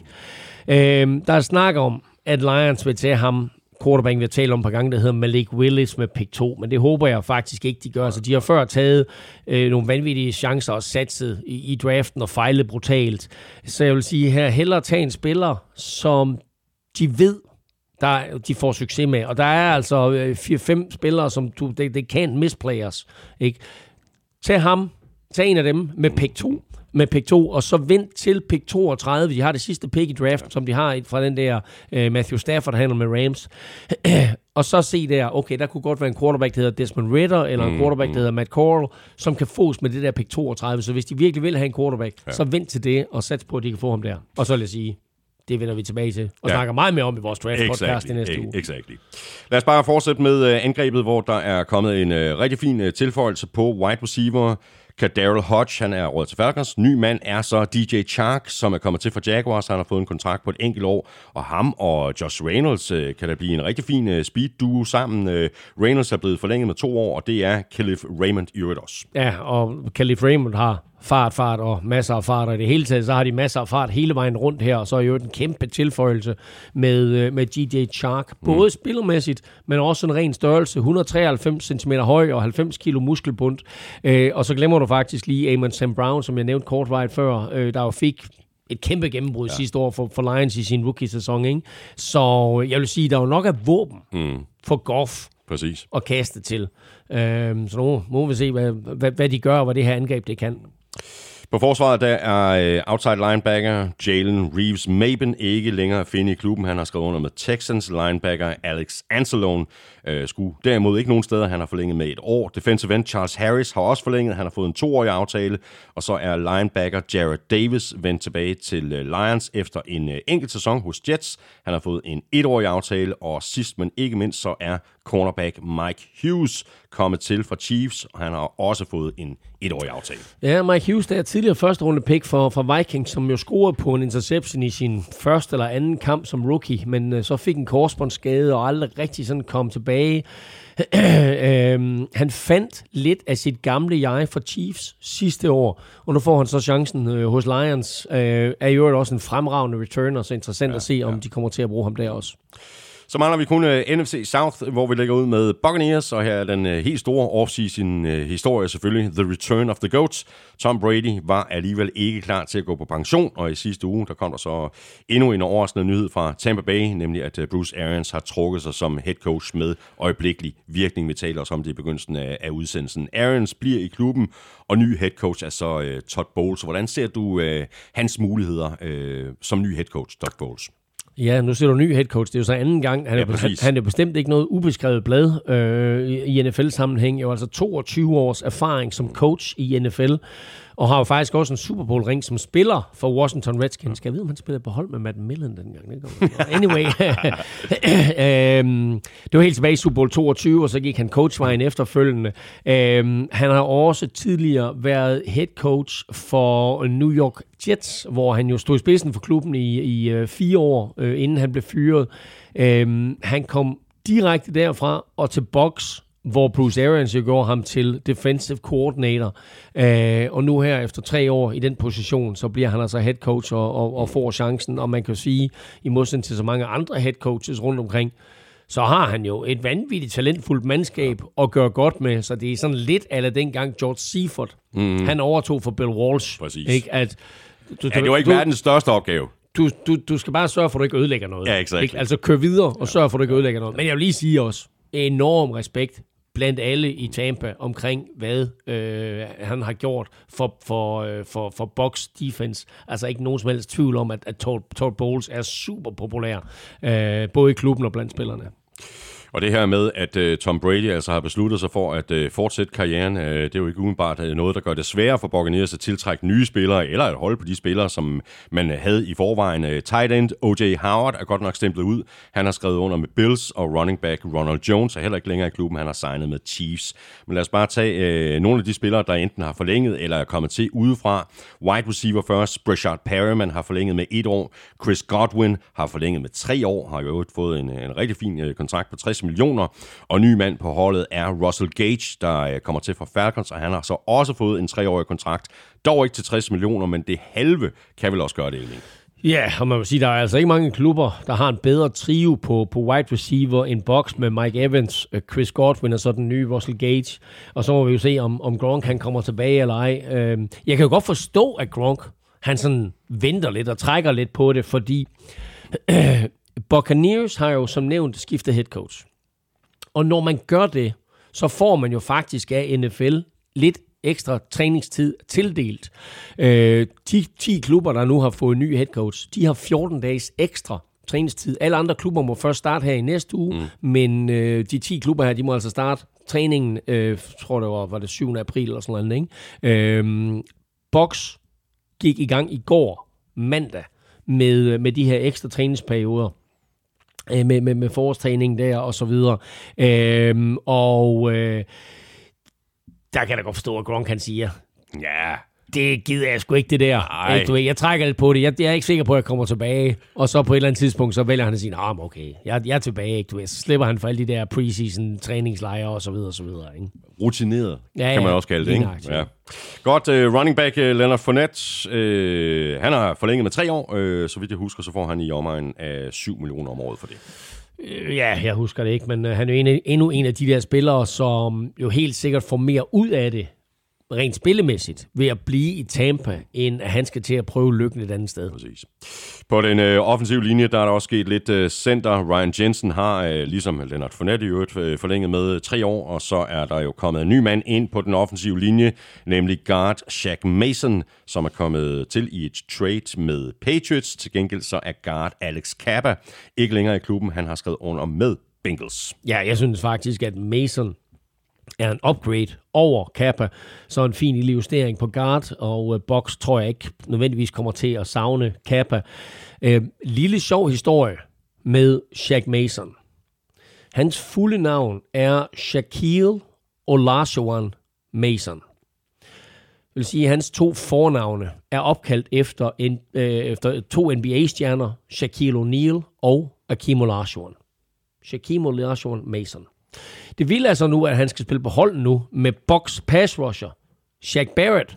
Øhm, der er snak om, at Lions vil tage ham quarterback, vi har talt om et par gange, der hedder Malik Willis med pick 2, men det håber jeg faktisk ikke, de gør. Så de har før taget øh, nogle vanvittige chancer og satset i, i draften og fejlet brutalt. Så jeg vil sige her, hellere tage en spiller, som de ved, der, de får succes med. Og der er altså øh, 4-5 spillere, som du, det, det kan misplayers. Ikke? Tag ham, tag en af dem med pick 2, med pick 2, og så vent til pick 32. De har det sidste pick i draft, ja. som de har fra den der uh, Matthew Stafford, der handler med Rams. og så se der, okay, der kunne godt være en quarterback, der hedder Desmond Ritter, eller mm, en quarterback, der mm. hedder Matt Corral, som kan fås med det der pick 32. Så hvis de virkelig vil have en quarterback, ja. så vent til det, og sats på, at de kan få ham der. Og så vil jeg sige, det vender vi tilbage til, og ja. snakker meget mere om i vores draft podcast exactly. i næste uge. Exactly. Lad os bare fortsætte med uh, angrebet, hvor der er kommet en uh, rigtig fin uh, tilføjelse på wide receiver. Kan Daryl Hodge, han er råd til Falcons. Ny mand er så DJ Chark, som er kommet til fra Jaguars. Han har fået en kontrakt på et enkelt år. Og ham og Josh Reynolds øh, kan der blive en rigtig fin øh, speed-duo sammen. Øh, Reynolds er blevet forlænget med to år, og det er Khalif Raymond i øvrigt også. Ja, og Khalif Raymond har fart, fart og masser af fart, og i det hele taget, så har de masser af fart hele vejen rundt her, og så er jo en kæmpe tilføjelse med, øh, med DJ Chark, mm. både mm. spillermæssigt, men også en ren størrelse, 193 cm høj og 90 kg muskelbund, øh, og så glemmer du faktisk lige Amon Sam Brown, som jeg nævnte kortvejt før, øh, der jo fik et kæmpe gennembrud ja. sidste år for, for Lions i sin rookie-sæson, ikke? Så jeg vil sige, der er jo nok af våben mm. for Goff Præcis. at kaste til. Øhm, så nu må vi se, hvad, hvad, hvad de gør, og hvad det her angreb det kan. På forsvaret der er øh, outside linebacker Jalen Reeves Maben ikke længere at finde i klubben. Han har skrevet under med Texans linebacker Alex Anzalone. Øh, skulle derimod ikke nogen steder. Han har forlænget med et år. Defensive end Charles Harris har også forlænget. Han har fået en toårig aftale. Og så er linebacker Jared Davis vendt tilbage til øh, Lions efter en øh, enkelt sæson hos Jets. Han har fået en etårig aftale. Og sidst men ikke mindst så er cornerback Mike Hughes kommet til fra Chiefs, og han har også fået en etårig aftale. Ja, Mike Hughes, der er tidligere første runde pick for, for Vikings, som jo scorede på en interception i sin første eller anden kamp som rookie, men uh, så fik en korsbåndsskade og aldrig rigtig sådan kom tilbage. øhm, han fandt lidt af sit gamle jeg for Chiefs sidste år, og nu får han så chancen øh, hos Lions. Øh, er jo også en fremragende returner, så interessant ja, at se, om ja. de kommer til at bruge ham der også. Så mangler vi kun øh, uh, NFC South, hvor vi lægger ud med Buccaneers, og her er den uh, helt store off-season uh, historie selvfølgelig, The Return of the Goats. Tom Brady var alligevel ikke klar til at gå på pension, og i sidste uge, der kom der så endnu en overraskende nyhed fra Tampa Bay, nemlig at uh, Bruce Arians har trukket sig som head coach med øjeblikkelig virkning. Vi taler også om det i begyndelsen af, af udsendelsen. Arians bliver i klubben, og ny head coach er så uh, Todd Bowles. Hvordan ser du uh, hans muligheder uh, som ny head coach, Todd Bowles? Ja, nu ser du ny head coach. Det er jo så anden gang. Han, Ja, er, præcis. han er bestemt ikke noget ubeskrevet blad øh, i i NFL-sammenhæng. Jo altså 22 års erfaring som coach i NFL. Og har jo faktisk også en Super Bowl-ring som spiller for Washington Redskins. Skal jeg vide, om han spillede på hold med Matt Millen dengang? Det anyway. øhm, det var helt tilbage i Super Bowl 22, og så gik han coachvejen efterfølgende. Øhm, han har også tidligere været head coach for New York Jets, hvor han jo stod i spidsen for klubben i, i øh, fire år, øh, inden han blev fyret. Øhm, han kom direkte derfra og til box, hvor Bruce Arians jo gjorde ham til defensive coordinator. Øh, og nu her, efter tre år i den position, så bliver han altså head coach og, og, og får chancen. Og man kan sige, i modsætning til så mange andre head coaches rundt omkring, så har han jo et vanvittigt talentfuldt mandskab at gøre godt med. Så det er sådan lidt af dengang George Seifert, mm. han overtog for Bill Walsh. Præcis. Ikke? At, du, Ja, det var ikke du, verdens største opgave. du, du, du skal bare sørge for, at du ikke ødelægger noget. Ja, exactly. Ikke? Altså kør videre og sørg for, at du ikke ødelægger noget. Men jeg vil lige sige også, enorm respekt blandt alle i Tampa omkring, hvad øh, han har gjort for, for, øh, for, for box defense. Altså ikke nogen som helst tvivl om, at, at Todd, Bowles er super populær, øh, både i klubben og blandt spillerne. Og det her med, at uh, Tom Brady altså har besluttet sig for at uh, fortsætte karrieren, uh, det er jo ikke udenbart noget, der gør det sværere for Buccaneers at tiltrække nye spillere, eller at holde på de spillere, som man havde i forvejen. Uh, tight end O.J. Howard er godt nok stemplet ud. Han har skrevet under med Bills, og running back Ronald Jones er heller ikke længere i klubben. Han har signet med Chiefs. Men lad os bare tage uh, nogle af de spillere, der enten har forlænget eller er kommet til udefra. Wide receiver først. Brashard Perryman har forlænget med et år. Chris Godwin har forlænget med tre år. Har jo fået en, en rigtig fin uh, kontrakt på 60 millioner. Og ny mand på holdet er Russell Gage, der øh, kommer til fra Falcons, og han har så også fået en treårig kontrakt. Dog ikke til 60 millioner, men det halve kan vel også gøre det, Elming. Ja, og man må sige, der er altså ikke mange klubber, der har en bedre trio på, på wide receiver end box med Mike Evans, øh, Chris Godwin og så den nye Russell Gage. Og så må vi jo se, om, om Gronk han kommer tilbage eller ej. Øhm, jeg kan jo godt forstå, at Gronk han sådan venter lidt og trækker lidt på det, fordi øh, Buccaneers har jo som nævnt skiftet head coach. Og når man gør det, så får man jo faktisk af NFL lidt ekstra træningstid tildelt. Øh, de 10 klubber, der nu har fået ny head coach, de har 14 dages ekstra træningstid. Alle andre klubber må først starte her i næste uge, mm. men øh, de 10 klubber her, de må altså starte træningen, øh, tror det var, var det 7. april eller sådan noget, ikke? Øh, Box gik i gang i går, mandag, med, med de her ekstra træningsperioder øh, med, med, med forårstræning der og så videre. Øhm, og øh, der kan jeg da godt forstå, at Gronk kan sige, Ja, det gider jeg sgu ikke det der. Nej. Ikke, Du ved, jeg trækker lidt på det. Jeg, jeg er ikke sikker på, at jeg kommer tilbage. Og så på et eller andet tidspunkt, så vælger han at sige, nah, men okay, jeg, jeg er tilbage. Ikke? Du ved, så slipper han for alle de der preseason træningslejre og så videre og så videre. Ikke? rutineret, Ja, kan man ja. også kalde det. Ikke? Ja. Godt, uh, running back uh, Leonard Fournette, uh, han har forlænget med tre år. Uh, så vidt jeg husker, så får han i omegnen af 7 millioner om året for det. Øh, Ja, jeg husker det ikke, men øh, han er jo en endnu en af de der spillere, som jo helt sikkert får mere ud af det, rent spillemæssigt, ved at blive i Tampa, end at han skal til at prøve lykken et andet sted. Præcis. På den øh, offensive linje, der er der også sket lidt øh, center. Ryan Jensen har, øh, ligesom Leonard Fournette i øvrigt, øh, forlænget med tre år, og så er der jo kommet en ny mand ind på den offensive linje, nemlig guard Shaq Mason, som er kommet til i et trade med Patriots. Til gengæld så er guard Alex Kappa ikke længere i klubben. Han har skrevet under med Bengals. Ja, jeg synes faktisk, at Mason er en upgrade over Kappa, så en fin lille justering på guard, og øh, box tror jeg ikke nødvendigvis kommer til at savne Kappa. Øh, lille sjov historie med Shaq Mason. Hans fulde navn er Shaquille Olajuwon Mason. Det vil sige, at hans to fornavne er opkaldt efter, en, øh, efter to NBA-stjerner, Shaquille O'Neal og Akeem Olajuwon. Shaquille Olajuwon Mason. Det vil altså nu, at han skal spille på hold nu med box pass rusher, Shaq Barrett,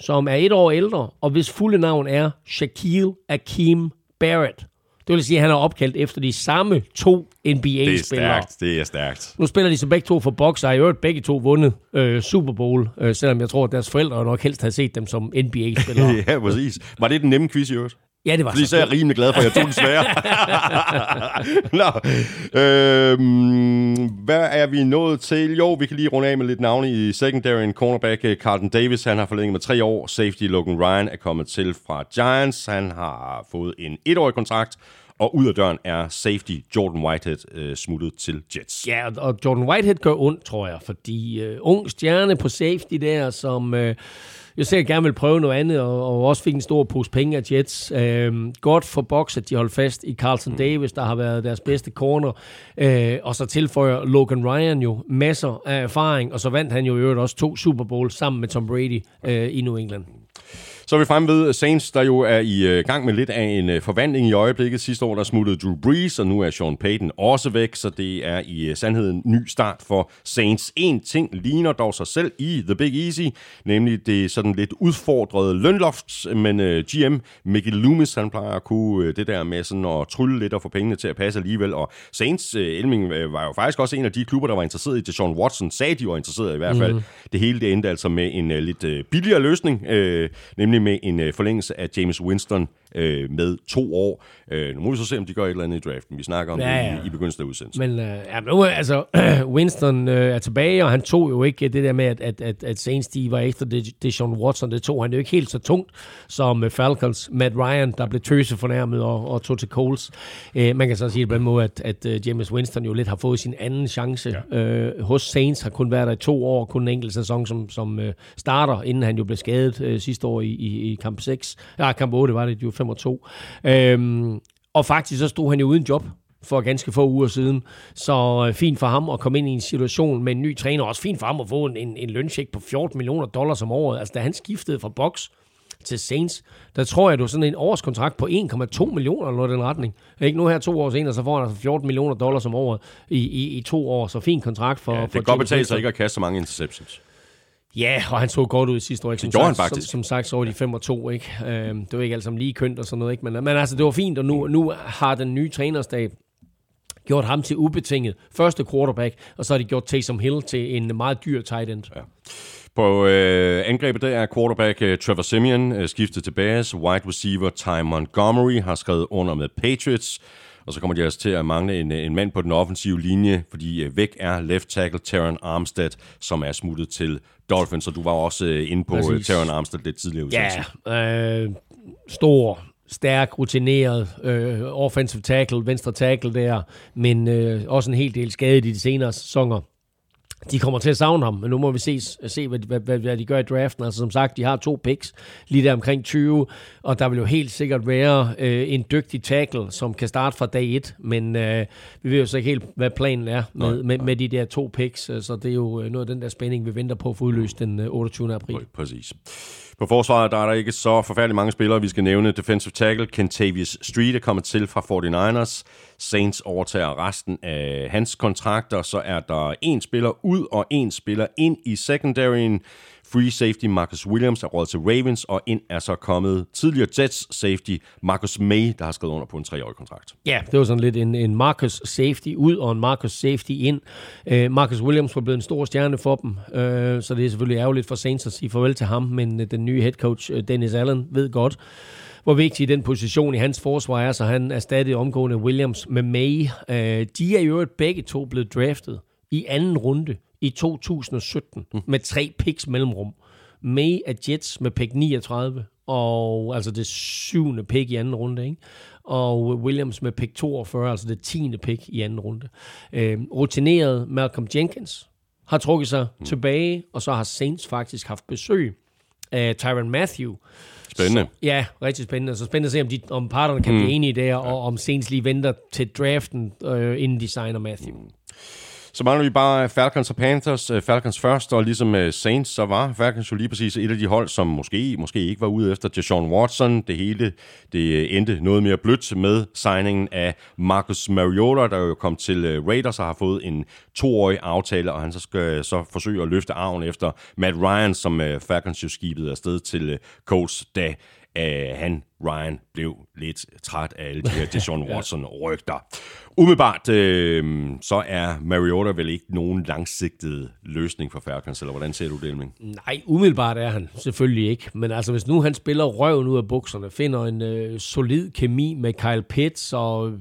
som er et år ældre, og hvis fulde navn er Shaquille Akeem Barrett. Det vil sige, at han er opkaldt efter de samme to Det er NBA-spillere. stærkt, det er stærkt. Nu spiller de så begge to for Bucks, og i øvrigt begge to vundet øh, Super Bowl, øh, selvom jeg tror, at deres forældre nok helst havde set dem som NBA-spillere. Ja, præcis. Var det den nemme quiz i øvrigt? Ja, det var Fordi så er jeg rimelig glad for, at jeg tog den svære. Nå, øhm, hvad er vi nået til? Jo, vi kan lige runde af med lidt navne i secondary. En cornerback, øh, Carlton Davis, han har forlænget med tre år. Safety Logan Ryan er kommet til fra Giants. Han har fået en etårig kontrakt. Og ud af døren er safety Jordan Whitehead øh, smuttet til Jets. Ja, og- og Jordan Whitehead gør ondt, tror jeg, fordi øh, ung stjerne på safety der, som øh, jeg ser gerne vil prøve noget andet, og, og også fik en stor pose penge af Jets. Øh, godt for Box, at de holdt fast i Carlton mm. Davis, der har været deres bedste corner, øh, og så tilføjer Logan Ryan jo masser af erfaring, og så vandt han jo i øvrigt også to Super Bowls sammen med Tom Brady øh, i New England. Så er vi fremme ved Saints, der jo er i øh, gang med lidt af en øh, forvandling i øjeblikket. Sidste år der smuttede Drew Brees, og nu er Sean Payton også væk, så det er i øh, sandhed en ny start for Saints. En ting ligner dog sig selv i The Big Easy, nemlig det sådan lidt udfordrede lønloft, men øh, GM Mickey Loomis, han plejer at kunne øh, det der med sådan at trylle lidt og få pengene til at passe alligevel, og Saints, øh, Elming, øh, var jo faktisk også en af de klubber, der var interesseret i Deshaun Watson, sagde de var interesseret i hvert fald. Mm. Det hele det endte altså med en øh, lidt øh, billigere løsning, øh, nemlig med en øh, forlængelse af James Winston øh, med to år. Øh, nu må vi så se, om de gør et eller andet i draften. Vi snakker om Ja, ja, det i, i begyndelsen af udsendelsen. Men øh, ja, nu, altså, Winston øh, er tilbage, og han tog jo ikke det der med, at, at, at, at Saints de var efter Sean Watson. Det tog han jo ikke helt så tungt som øh, Falcons. Matt Ryan, der blev tøse fornærmet og, og tog til Coles. Øh, man kan så sige det på den måde, at, at uh, James Winston jo lidt har fået sin anden chance. Ja. Øh, hos Saints har kun været der i to år, kun en enkelt sæson som, som øh, starter, inden han jo blev skadet øh, sidste år i, i, i kamp 6. Ja, kamp 8 var det, de var 5 og 2. Øhm, og faktisk så stod han jo uden job for ganske få uger siden. Så øh, fint for ham at komme ind i en situation med en ny træner. Også fint for ham at få en, en, en løncheck på 14 millioner dollars om året. Altså da han skiftede fra Box til Saints, der tror jeg, du sådan en årskontrakt på 1,2 millioner eller noget i den retning. Ikke nu her to år senere, så får han altså 14 millioner dollars om året i, i, i to år. Så fin kontrakt for, Ja, for det kan godt betale sig ikke at kaste så mange interceptions. Ja, og han så godt ud sidste år. Ikke? Som gjorde sagt, han faktisk. Som, som sagt, så var de 5 og 2, ikke? Øhm, det var ikke alt sammen lige kønt og sådan noget, ikke? Men, men altså, det var fint, og nu, nu har den nye trænerstab gjort ham til ubetinget første quarterback, og så har de gjort Taysom Hill til en meget dyr tight end. Ja. På øh, angrebet der er quarterback øh, Trevor Simeon øh, skiftet til Bears. Wide receiver Ty Montgomery har skrevet under med Patriots. Og så kommer de altså til at mangle en, en mand på den offensive linje, fordi øh, væk er left tackle Taron Armstead, som er smuttet til Dolphins. Så du var også øh, inde på øh, Præcis. Taron Armstead lidt tidligere. Ja, øh, stor, stærk, rutineret øh, offensive tackle, venstre tackle der, men øh, også en hel del skadet i de senere sæsoner. De kommer til at savne ham, men nu må vi se, se hvad, hvad, hvad, hvad de gør i draften. Altså som sagt, de har to picks, lige der omkring 20, og der vil jo helt sikkert være øh, en dygtig tackle, som kan starte fra dag 1, men øh, vi ved jo så ikke helt, hvad planen er med, Nej, med, med de der to picks, øh, så det er jo øh, noget af den der spænding, vi venter på at få udløst den øh, 28. april. Præcis. På forsvaret der er der ikke så forfærdelig mange spillere. Vi skal nævne defensive tackle Kentavious Street er kommet til fra 49ers. Saints overtager resten af hans kontrakter. Så er der en spiller ud og en spiller ind i secondaryen. Free safety Marcus Williams er råd til Ravens, og ind er så kommet tidligere Jets safety Marcus May, der har skrevet under på en treårig kontrakt. Ja, det var sådan lidt en, en Marcus safety ud og en Marcus safety ind. Uh, Marcus Williams var blevet en stor stjerne for dem, uh, så det er selvfølgelig ærgerligt for Saints at sige farvel til ham, men uh, den nye head coach uh, Dennis Allen ved godt, hvor vigtig den position i hans forsvar er, så han erstattede omgående Williams med May. Uh, de er jo begge to blevet draftet i anden runde i 2017 mm. med tre picks mellemrum. May af Jets med pick 39, og altså det syvende pick i anden runde, ikke? og Williams med pick 42, altså det tiende pick i anden runde. Øh, rutineret Malcolm Jenkins har trukket sig mm. tilbage, og så har Saints faktisk haft besøg af Tyron Matthew. Spændende. Så, ja, rigtig spændende. Så spændende at se, om, de, om parterne kan mm. blive enige der, og om Saints lige venter til draften, øh, inden de signer Matthew. Mm. Så mangler vi bare øh, Falcons og Panthers. Øh, Falcons først, og ligesom øh, Saints, så var Falcons jo lige præcis et af de hold, som måske, måske ikke var ude efter Deshaun Watson. Det hele det endte noget mere blødt med signingen af Marcus Mariota, der jo kom til Raiders og har fået en toårig aftale, og han så skal så forsøge at løfte arven efter Matt Ryan, som Falcons jo skibede afsted til Colts, da han Ryan blev lidt træt af alle de her Deshaun Watson-rygter. Umiddelbart, øh, så er Mariota vel ikke nogen langsigtet løsning for Falcons, eller hvordan ser du det, Elming? Nej, umiddelbart er han selvfølgelig ikke. Men altså, hvis nu han spiller røven ud af bukserne, finder en øh, solid kemi med Kyle Pitts og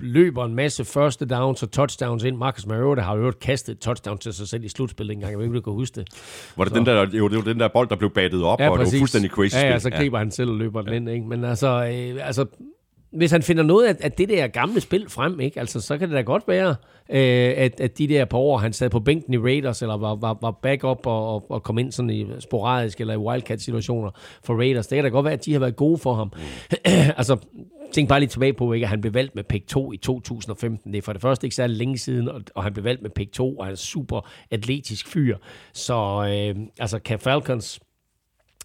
løber en masse første downs og touchdowns ind. Marcus Mariota har jo kastet et touchdown til sig selv i slutspillet engang. Jeg ved ikke, du kan huske det. Var det, den der, jo, det var den der bold, der blev battet op, ja, og præcis. det var fuldstændig crazy Ja, ja, så griber ja. han selv og løber den ind. Ikke? Men altså, øh, altså hvis han finder noget af, af det der gamle spil frem, ikke? Altså, så kan det da godt være, øh, at, at de der par år, han sad på bænken i Raiders, eller var, var, var backup og, og, og kom ind sådan i sporadisk eller i wildcat-situationer for Raiders, det kan da godt være, at de har været gode for ham. Altså, tænk bare lige tilbage på, ikke, at han blev valgt med pick 2 i 2015. Det er for det første ikke særlig længe siden, og, og han blev valgt med pick 2, og han er super atletisk fyr. Så øh, altså, kan Falcons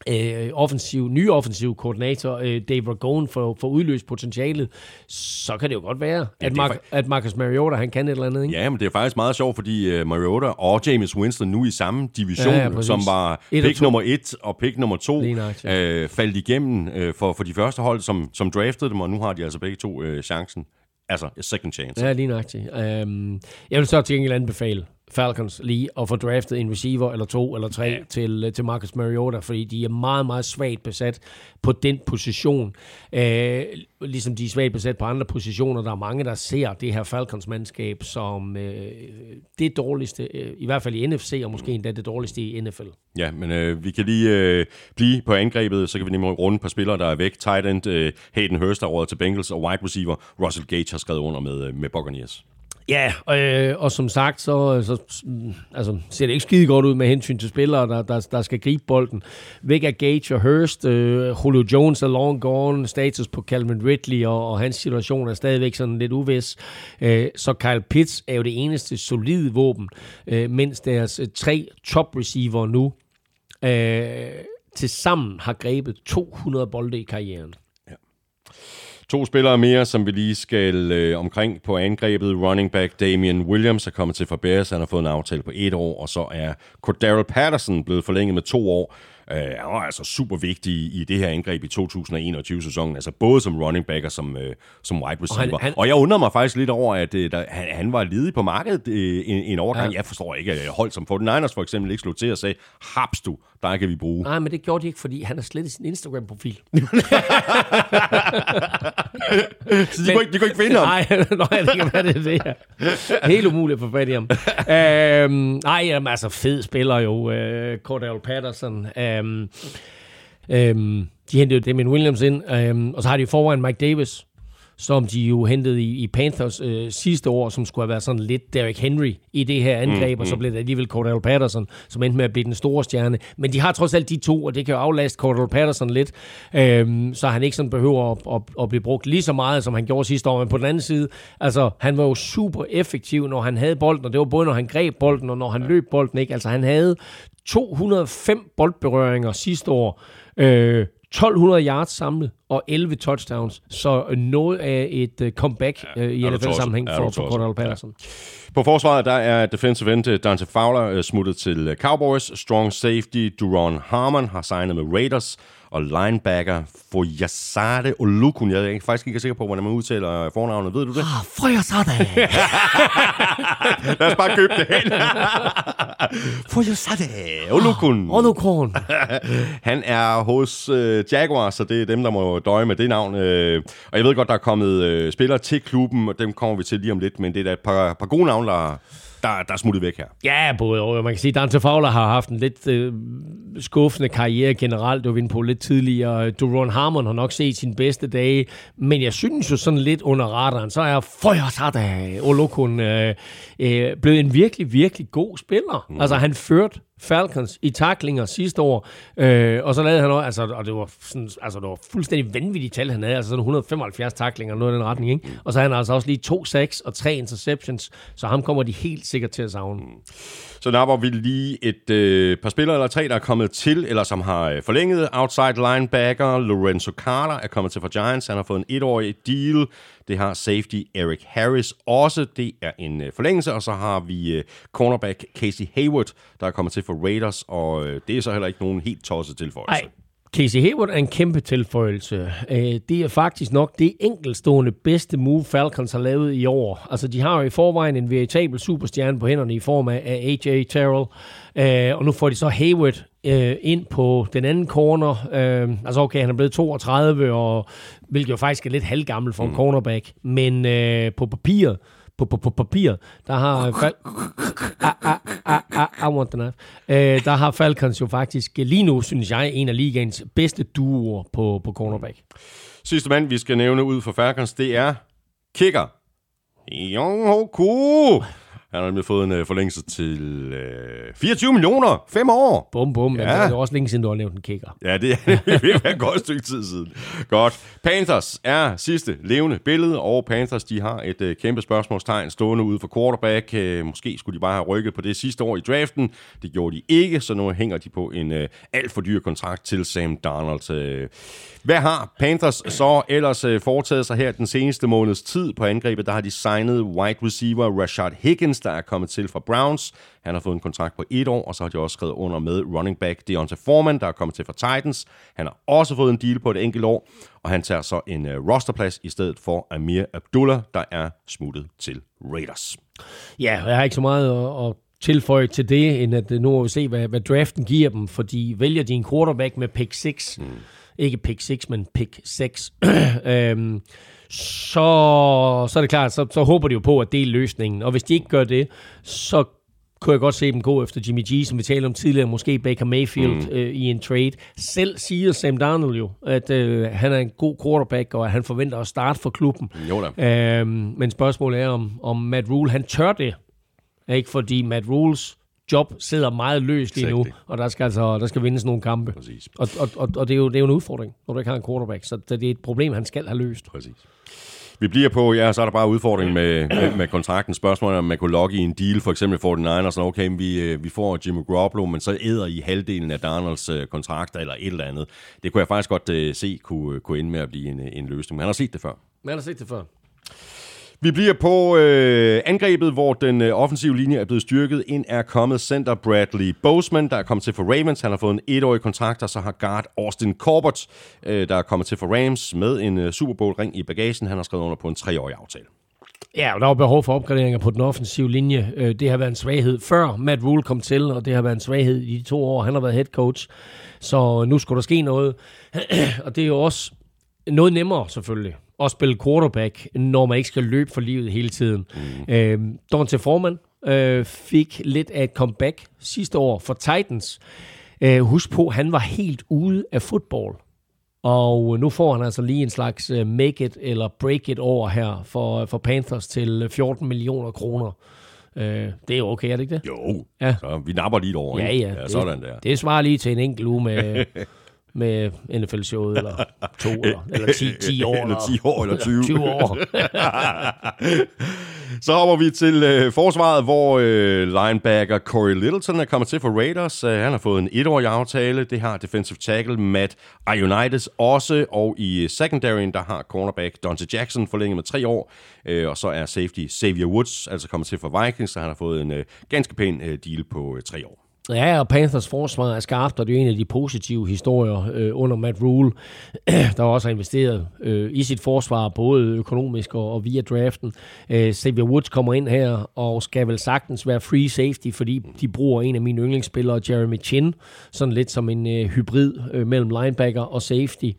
øh, offensiv, ny offensiv koordinator, øh, Dave Ragone, for, for udløst potentialet, så kan det jo godt være, ja, at, Mar- fa- at Marcus Mariota, han kan et eller andet. Ikke? Ja, men det er faktisk meget sjovt, fordi uh, Mariota og James Winston nu i samme division, ja, ja, som var et pick nummer et og pick nummer to, øh, faldt igennem øh, for, for de første hold, som, som draftede dem, og nu har de altså begge to øh, chancen. Altså, second chance. Ja, lige nøjagtigt. Um, jeg vil så til gengæld anbefale Falcons lige at få draftet en receiver eller to eller tre ja. til, øh, til Marcus Mariota, fordi de er meget, meget svagt besat på den position. Øh, ligesom de er svagt besat på andre positioner. Der er mange, der ser det her Falcons-mandskab som øh, det dårligste, øh, i hvert fald i NFC, og måske endda det dårligste i NFL. Ja, men øh, vi kan lige øh, blive på angrebet, så kan vi nemlig runde på spillere, der er væk. Tight end øh, Hayden Hurst er til Bengals, og wide receiver Russell Gage har skrevet under med, øh, med Buccaneers. Ja, øh, og som sagt, så, øh, så mm, altså, ser det ikke skide godt ud med hensyn til spillere, der, der, der skal gribe bolden. Væk er Gage og Hurst, øh, Julio Jones er long gone, status på Calvin Ridley, og, og hans situation er stadigvæk sådan lidt uvis. Øh, så Kyle Pitts er jo det eneste solide våben, øh, mens deres øh, tre top receiver nu øh, til sammen har grebet 200 bolde i karrieren. Ja. To spillere mere, som vi lige skal øh, omkring på angrebet. Running back Damian Williams er kommet til for Bears. Han har fået en aftale på et år, og så er Cordero Patterson blevet forlænget med to år. Uh, han var altså super vigtig i det her angreb i 2021-sæsonen, altså både som running back og som, uh, som wide receiver. Og, han, han, og jeg undrer mig faktisk lidt over, at uh, der, han, han var ledig på markedet uh, en, en overgang. Ja. Jeg forstår ikke, at hold som 49ers for eksempel ikke slog til og sagde, haps du, der kan vi bruge. Nej, men det gjorde de ikke, fordi han har slettet sin Instagram-profil. Så de, men, kunne ikke, de kunne ikke finde ham? Nej, nej det kan være, det det her. Helt umuligt at få fat i ham. øhm, nej, jamen, altså fed spiller jo, uh, Cordell Patterson. Øhm, øhm, de hentede jo Damien Williams ind, øhm, og så har de forvejen Mike Davis, som de jo hentede i, i Panthers øh, sidste år, som skulle have været sådan lidt Derrick Henry i det her angreb, mm, og så mm. blev det alligevel Cordell Patterson, som endte med at blive den store stjerne. Men de har trods alt de to, og det kan jo aflaste Cordell Patterson lidt, øhm, så han ikke sådan behøver at, at, at blive brugt lige så meget, som han gjorde sidste år. Men på den anden side, altså han var jo super effektiv, når han havde bolden, og det var både når han greb bolden, og når han løb bolden. Ikke? Altså han havde 205 boldberøringer sidste år, øh, 1200 yards samlet og 11 touchdowns. Så noget af et uh, comeback ja, uh, i NFL-sammenhæng for, for Cordell Patterson. Ja. På forsvaret der er defensive end Dante Fowler uh, smuttet til Cowboys. Strong safety Duron Harmon har signet med Raiders og linebacker Foyasade Olukun. Jeg er faktisk ikke sikker på, hvordan man udtaler fornavnet. Ved du det? Ah, Foyasade! Lad os bare købe det hen. Foyasade Olukun. Ah, Olukun. Han er hos uh, Jaguars, så det er dem, der må døje med det navn. Uh, og jeg ved godt, der er kommet uh, spillere til klubben, og dem kommer vi til lige om lidt, men det er da et par, par gode navne, der der, der er smuttet væk her. Ja, både og. Man kan sige, at Dante Fowler har haft en lidt øh, skuffende karriere generelt. Det var vi på lidt tidligere. Duron Harmon har nok set sin bedste dage. Men jeg synes jo sådan lidt under radaren, så er Føjersada Olokun øh, øh, blevet en virkelig, virkelig god spiller. Mm. Altså han førte Falcons i taklinger sidste år, øh, og så lavede han også, altså, og det var, sådan, altså, det var fuldstændig vanvittigt tal, han havde, altså sådan 175 taklinger, noget i den retning, ikke? Og så havde han altså også lige to sacks og tre interceptions, så ham kommer de helt sikkert til at savne. Så der var vi lige et øh, par spillere eller tre, der er kommet til, eller som har øh, forlænget outside linebacker. Lorenzo Carter er kommet til for Giants. Han har fået en etårig deal. Det har safety Eric Harris også. Det er en øh, forlængelse. Og så har vi øh, cornerback Casey Hayward, der er kommet til for Raiders. Og øh, det er så heller ikke nogen helt tosset tilføjelse. Ej. Casey Hayward er en kæmpe tilføjelse. Det er faktisk nok det enkeltstående bedste move, Falcons har lavet i år. Altså, de har jo i forvejen en veritabel superstjerne på hænderne i form af AJ Terrell. Og nu får de så Hayward øh, ind på den anden corner. Altså, okay, han er blevet 32, og, hvilket jo faktisk er lidt halvgammel for en mm. cornerback. Men på papiret, på, på, på papir, der har... Fal- ah, ah, ah, I want the knife. Øh, der har Falcons jo faktisk lige nu, synes jeg, en af ligaens bedste duoer på, på cornerback. Sidste mand, vi skal nævne ud for Falcons, det er kicker. Young Hoku. Han har nemlig fået en uh, forlængelse til uh, 24 millioner. Fem år. Bum, bum. Ja. det er også længe siden, du har nævnt en kicker. Ja, det er det være et godt stykke tid siden. Godt. Panthers er sidste levende billede, og Panthers de har et uh, kæmpe spørgsmålstegn stående ude for quarterback. Uh, måske skulle de bare have rykket på det sidste år i draften. Det gjorde de ikke, så nu hænger de på en uh, alt for dyr kontrakt til Sam Darnold. Uh, hvad har Panthers så ellers uh, foretaget sig her den seneste måneds tid på angrebet? Der har de signet wide receiver Rashad Higgins, der er kommet til fra Browns. Han har fået en kontrakt på et år, og så har de også skrevet under med running back Deontay Foreman, der er kommet til fra Titans. Han har også fået en deal på et enkelt år, og han tager så en uh, rosterplads i stedet for Amir Abdullah, der er smuttet til Raiders. Ja, jeg har ikke så meget at, at tilføje til det, end at nu må vi se, hvad, hvad draften giver dem, fordi vælger de en quarterback med pick 6, mm ikke pick 6, men pick 6, øhm, så, så er det klart, så, så håber de jo på, at det er løsningen. Og hvis de ikke gør det, så kunne jeg godt se dem gå efter Jimmy G, som vi talte om tidligere, måske Baker Mayfield mm. øh, i en trade. Selv siger Sam Darnold jo, at øh, han er en god quarterback, og at han forventer at starte for klubben. Jo da. Øhm, men spørgsmålet er, om, om Matt Rule, han tør det. Ikke fordi Matt Rules job sidder meget løst lige nu, og der skal altså der skal vindes nogle kampe. Præcis. Og, og, og, og det, er jo, det er jo en udfordring, når du ikke har en quarterback, så det er et problem, han skal have løst. Præcis. Vi bliver på, ja, så er der bare udfordring med, med, med kontrakten. Spørgsmålet om man kunne logge i en deal, for eksempel 49ers, så okay, vi, øh, vi får Jimmy Garoppolo, men så æder i halvdelen af Darnolds uh, kontrakter eller et eller andet. Det kunne jeg faktisk godt uh, se kunne, kunne ende med at blive en, en løsning. Man har set det før. Man har set det før. Vi bliver på øh, angrebet, hvor den øh, offensive linje er blevet styrket. Ind er kommet center Bradley Boseman, der er kommet til for Ravens. Han har fået en etårig kontrakt, og så har guard Austin Corbett, øh, der er kommet til for Rams med en øh, Super Bowl-ring i bagagen. Han har skrevet under på en treårig aftale. Ja, og der var behov for opgraderinger på den offensive linje. Øh, det har været en svaghed før Matt Rule kom til, og det har været en svaghed i de to år, han har været head coach. Så nu skulle der ske noget. og det er jo også noget nemmere, selvfølgelig at spille quarterback, når man ikke skal løbe for livet hele tiden. Mm. Øh, Dante Foreman øh, fik lidt af et comeback sidste år for Titans. Øh, husk på, han var helt ude af fodbold. Og nu får han altså lige en slags uh, make it eller break it over her for, for Panthers til 14 millioner kroner. Uh, det er jo okay, er det ikke det? Jo, ja. så vi napper lige over. Ja, ja. ja det, sådan der. Det svarer lige til en enkelt uge med, med NFL-showet, eller to, eller, eller 10, 10 år. Eller 10 år, eller 20. 20 år. Så hopper vi til øh, forsvaret, hvor øh, linebacker Corey Littleton er kommet til for Raiders. Uh, han har fået en etårig aftale. Det har defensive tackle Matt Ionitis også. Og i secondaryen, der har cornerback Dante Jackson forlænget med tre år. Uh, og så er safety Xavier Woods altså kommet til for Vikings, så han har fået en uh, ganske pæn uh, deal på uh, tre år. Ja, og Panthers forsvar er skarpt, og det er en af de positive historier øh, under Matt Rule, der også har investeret øh, i sit forsvar, både økonomisk og, og via draften. Øh, Xavier Woods kommer ind her og skal vel sagtens være free safety, fordi de bruger en af mine yndlingsspillere, Jeremy Chin, sådan lidt som en øh, hybrid øh, mellem linebacker og safety.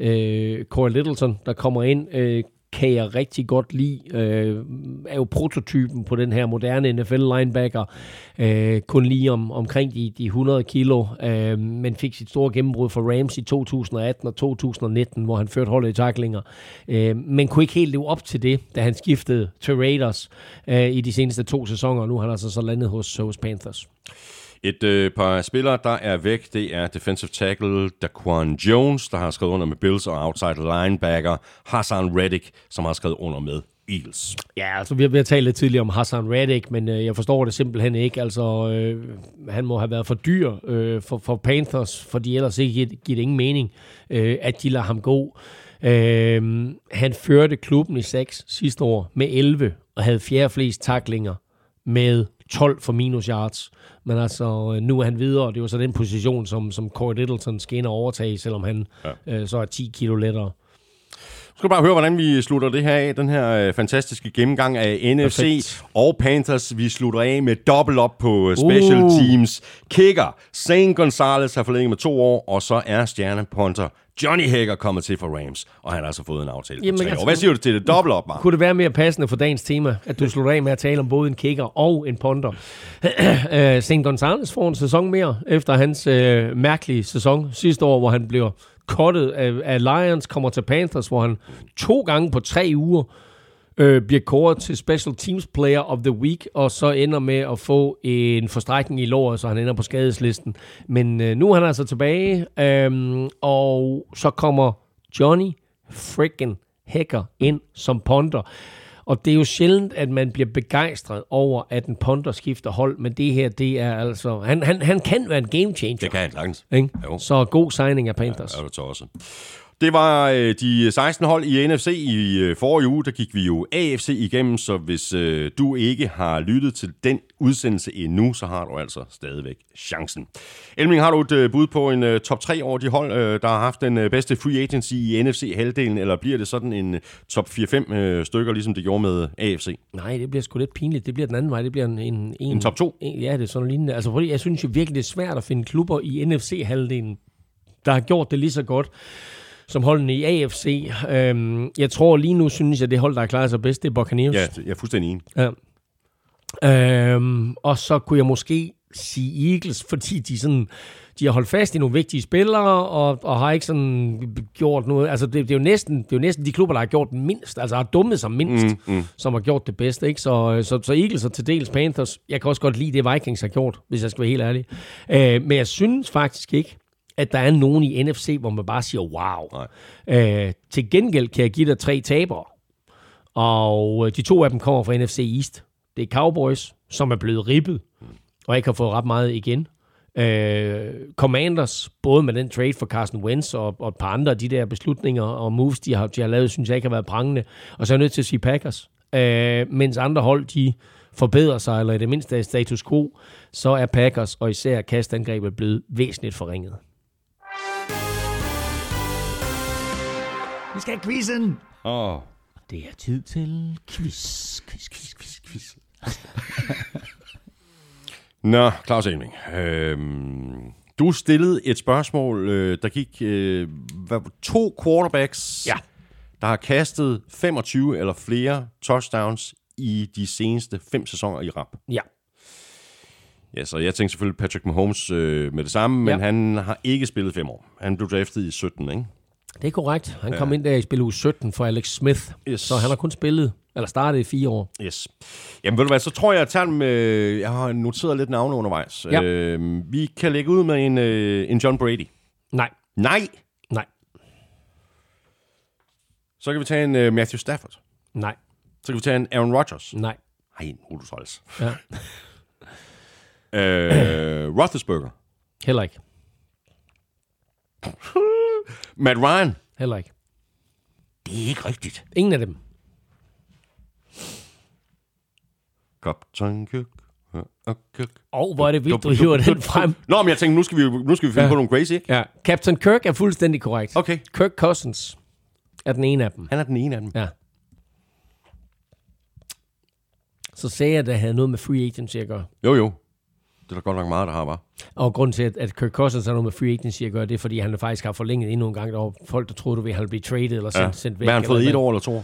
Øh, Corey Littleton, der kommer ind, øh, kan jeg rigtig godt lide. Øh, er jo prototypen på den her moderne NFL-linebacker. Øh, kun lige om, omkring de, de 100 kilo, øh, men fik sit store gennembrud for Rams i 2018 og 2019, hvor han førte holdet i taklinger. Øh, men kunne ikke helt leve op til det, da han skiftede til Raiders øh, i de seneste to sæsoner. og Nu har han altså så landet hos, hos Panthers. Et øh, par spillere, der er væk, det er defensive tackle Daquan Jones, der har skrevet under med Bills, og outside linebacker Hassan Reddick, som har skrevet under med Eagles. Ja, altså vi har, vi har talt lidt tidligere om Hassan Reddick, men øh, jeg forstår det simpelthen ikke. Altså, øh, han må have været for dyr øh, for, for Panthers, fordi ellers ikke giver, giver det ingen mening, øh, at de lader ham gå. Øh, han førte klubben i 6 sidste år med 11 og havde fjerde flest taklinger med 12 for minus yards. Men altså, øh, nu er han videre, og det var så den position, som, som Corey Littleton skal ind og overtage, selvom han ja. øh, så er 10 kilo lettere. Nu skal du bare høre, hvordan vi slutter det her af. Den her øh, fantastiske gennemgang af NFC Perfekt. og Panthers. Vi slutter af med dobbelt op på øh, special Uh. teams. Kicker, Zane Gonzalez har forlænget med to år, og så er stjernepunter Johnny Hager kommet til for Rams, og han har altså fået en aftale på Jamen, tre altså- år. Hvad siger du til det? Dobbelt op, bare. Kunne det være mere passende for dagens tema, at du slutter af med at tale om både en kicker og en punter? Øh, St. Gonzalez får en sæson mere, efter hans øh, mærkelige sæson sidste år, hvor han bliver kottet af, af Lions, kommer til Panthers, hvor han to gange på tre uger øh, bliver kåret til Special Teams Player of the Week, og så ender med at få en forstrækning i låret, så han ender på skadeslisten. Men øh, nu er han altså tilbage, øh, og så kommer Johnny freaking Hacker ind som punter. Og det er jo sjældent, at man bliver begejstret over, at en punter skifter hold, men det her, det er altså... Han, han, han kan være en game changer. Det kan han. Ikke? Jo. Så god signing af Panthers. Er du tosset. Det var øh, de 16 hold i NFC i øh, forrige uge. Der gik vi jo AFC igennem, så hvis øh, du ikke har lyttet til den udsendelse endnu, så har du altså stadigvæk chancen. Elming, har du et øh, bud på en øh, top 3 over de hold, øh, der har haft den øh, bedste free agency i NFC-halvdelen, eller bliver det sådan en top 4-5 øh, stykker, ligesom det gjorde med AFC? Nej, det bliver sgu lidt pinligt. Det bliver den anden vej. Det bliver en... En, En top 2? En, ja, det er sådan lignende. Altså, fordi jeg synes jo virkelig, det er svært at finde klubber i NFC-halvdelen, der har gjort det lige så godt som holdene i AFC. Øhm, jeg tror lige nu, synes jeg, det hold, der er klaret sig bedst, det er Buccaneers. Ja, jeg er fuldstændig enig. Ja. Øhm, og så kunne jeg måske sige Eagles, fordi de sådan de har holdt fast i nogle vigtige spillere, og, og har ikke sådan gjort noget. Altså, det, det, er jo næsten, det er jo næsten de klubber, der har gjort mindst, altså har dummet sig mindst, mm, mm. som har gjort det bedste. Ikke? Så, så, så Eagles og til dels Panthers, jeg kan også godt lide det, Vikings har gjort, hvis jeg skal være helt ærlig. Øh, men jeg synes faktisk ikke, at der er nogen i NFC, hvor man bare siger, wow. Øh, til gengæld kan jeg give dig tre tabere. Og øh, de to af dem kommer fra NFC East. Det er Cowboys, som er blevet ribbet, og ikke har fået ret meget igen. Øh, Commanders, både med den trade for Carson Wentz og, og et par andre af de der beslutninger og moves, de har, de har lavet, synes jeg ikke har været prangende. Og så er jeg nødt til at sige Packers. Øh, mens andre hold, de forbedrer sig, eller i det mindste er status quo, så er Packers og især kastangrebet blevet væsentligt forringet. Vi skal have quizzen. Åh, oh. Det er tid til quiz, quiz, quiz, quiz, quiz. Nå, Claus Elming. Øhm, du stillede et spørgsmål, øh, der gik øh, hvad, to quarterbacks, Ja. der har kastet 25 eller flere touchdowns i de seneste fem sæsoner i rap. Ja, Ja, så jeg tænkte selvfølgelig Patrick Mahomes øh, med det samme, men Ja. han har ikke spillet fem år. Han blev draftet i 17, ikke? Det er korrekt. Han kom ind der i spil uge 17 for Alex Smith, Yes. så han har kun spillet, eller startet i fire år. Yes. Jamen ved du hvad, så tror jeg, at jeg øh, jeg har noteret lidt navne undervejs. Ja. Øh, vi kan lægge ud med en, øh, en John Brady. Nej, Nej! nej, Så kan vi tage en øh, Matthew Stafford. nej, Så kan vi tage en Aaron Rodgers. nej. Ej, en Rudolf Holz. Ja. Øh, Roethlisberger. Heller ikke. Matt Ryan. Heller ikke. Det er ikke rigtigt. Ingen af dem. Captain Kirk. Og Kirk. Og hvor er det vildt, du hiver den frem. Nå, men jeg tænkte, nu skal vi, nu skal vi finde Ja. på nogle crazy, ikke? Ja. Captain Kirk er fuldstændig korrekt. Okay. Kirk Cousins er den ene af dem. Han er den ene af dem. Ja. Så sagde jeg, at det havde noget med free agency at gøre. Jo, jo. Det er der godt nok meget, der har, var. Og grunden til, at, at Kirk Cousins har noget med free agency at gøre, det er, fordi han faktisk har forlænget endnu en gang. Der var folk, der troede, du ville, han ville blive traded eller sendt, Ja. sendt væk. Hvad har han fået? Et år eller to?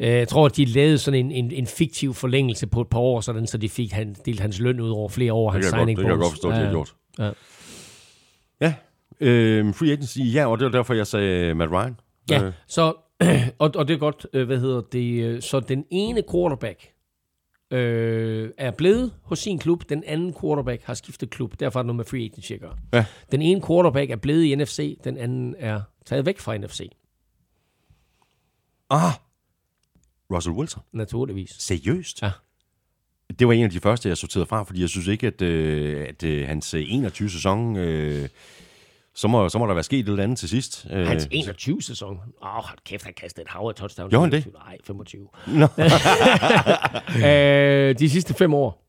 Øh, Jeg tror, at de lavede sådan en, en, en fiktiv forlængelse på et par år, sådan, så de fik han, delt hans løn ud over flere år. Det Hans kan, jeg godt, signing det kan jeg bonus. godt forstå, at de har gjort. Ja. Ja. Øh, free agency, ja, og det var derfor, jeg sagde Matt Ryan. Ja, Øh, så, og, og det er godt, øh, hvad hedder det, øh, så den ene quarterback øh, er blevet hos sin klub, den anden quarterback har skiftet klub, derfor er det noget med free agency at gøre. Ja. Den ene quarterback er blevet i NFC, den anden er taget væk fra NFC, ah, Russell Wilson. naturligvis. Seriøst? Ja. Det var en af de første, jeg sorterede fra, fordi jeg synes ikke, at, øh, at øh, hans øh, 21 sæson, øh, så, må, så må der være sket et eller andet til sidst. Øh, Hans 21 sæson. Åh, oh, kæft, han kastede et hav af touchdowns. Gjorde han det? Nej, 25. Nå. øh, de sidste fem år,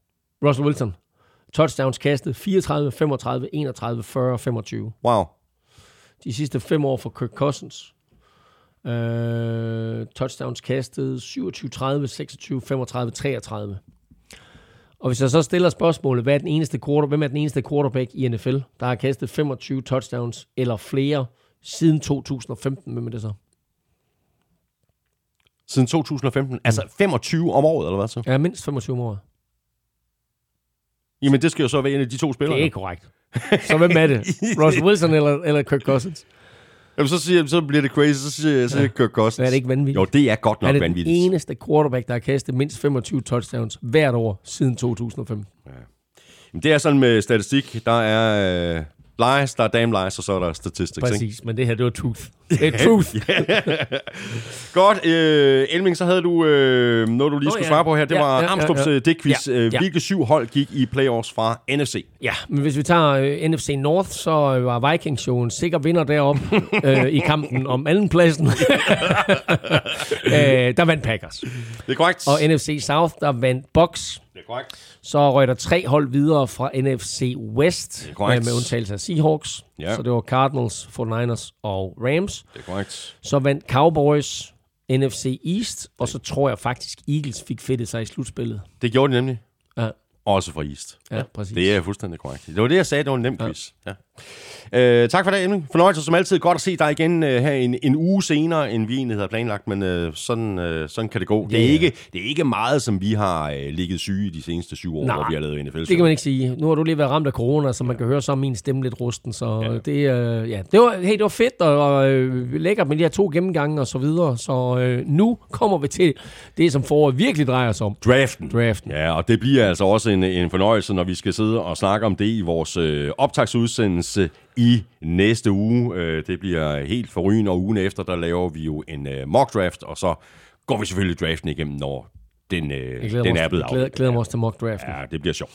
Russell Wilson. Touchdowns kastet 34, 35, 31, 40, 25. Wow. De sidste fem år for Kirk Cousins. Øh, touchdowns kastet 27, 30, 26, 35, 33. Og hvis jeg så stiller spørgsmålet, hvad er den eneste quarter, hvem er den eneste quarterback i NFL, der har kastet 25 touchdowns eller flere siden 2015, hvem er det så? Siden 2015. Altså 25 om året, eller hvad så? Ja, mindst 25 om året. Jamen, det skal jo så være en af de to spillere. Det er korrekt. Så hvem er det? Russell Wilson eller, eller Kirk Cousins? Jamen, så, siger, så bliver det crazy, så siger så siger jeg Kirk Cousins. Er det ikke vanvittigt? Jo, det er godt nok er det vanvittigt. den eneste quarterback, der har kastet mindst 25 touchdowns hvert år siden 2005? Jamen, Det er sådan med statistik. Der er øh, lies, der er damn lies, og så er der statistics. Ikke? Præcis, men det her, det var truth. Det er truth. Godt. Øh, Elming, så havde du øh, noget, du lige Nå, skulle ja. svare på her. Det Ja, var ja, ja, Armstrongs ja. ja, dækquiz. Ja, Øh, ja. Hvilke syv hold gik i playoffs fra NFC? Ja, men hvis vi tager øh, NFC North, så øh, var Vikings jo en sikker vinder deroppe øh, i kampen om andenpladsen. øh, der vandt Packers. Det er korrekt. Og NFC South, der vandt Bucks. Det er korrekt. Så røg der tre hold videre fra NFC West, Det er korrekt. øh, med undtagelse af Seahawks. Ja. Så det var Cardinals, 49ers og Rams. Det er korrekt. Så vandt Cowboys NFC East, og så tror jeg faktisk, Eagles fik fedtet sig i slutspillet. Det gjorde de nemlig. Ja, Også fra East. Ja præcis. Det er fuldstændig korrekt. Det var det, jeg sagde. Det var en nem quiz. Ja. Øh, tak for det, Emil. Fornøjelse som altid. Godt at se dig igen øh, her en, en uge senere, end vi egentlig havde planlagt, men øh, sådan, øh, sådan kan det gå. Det, er Ja. ikke, det er ikke meget, som vi har øh, ligget syge i de seneste syv år, Nej, hvor vi har lavet NFL. Det kan man ikke sige. Nu har du lige været ramt af corona, så man kan høre så min stemme lidt rusten. Så ja. det, øh, ja. det, var, hey, det var fedt og, og øh, lækkert med de her to gennemgange og så videre. Så øh, nu kommer vi til det, som foråret virkelig drejer sig om. Draften. Draften. Ja, og det bliver altså også en, en fornøjelse, når vi skal sidde og snakke om det i vores øh, optagsudsendelse i næste uge. Øh, det bliver helt forrygende, og ugen efter, der laver vi jo en øh, mock draft, og så går vi selvfølgelig draften igennem, når den, øh, den er blevet også, glæder, glæder mig også til mock draften. Ja, det bliver sjovt.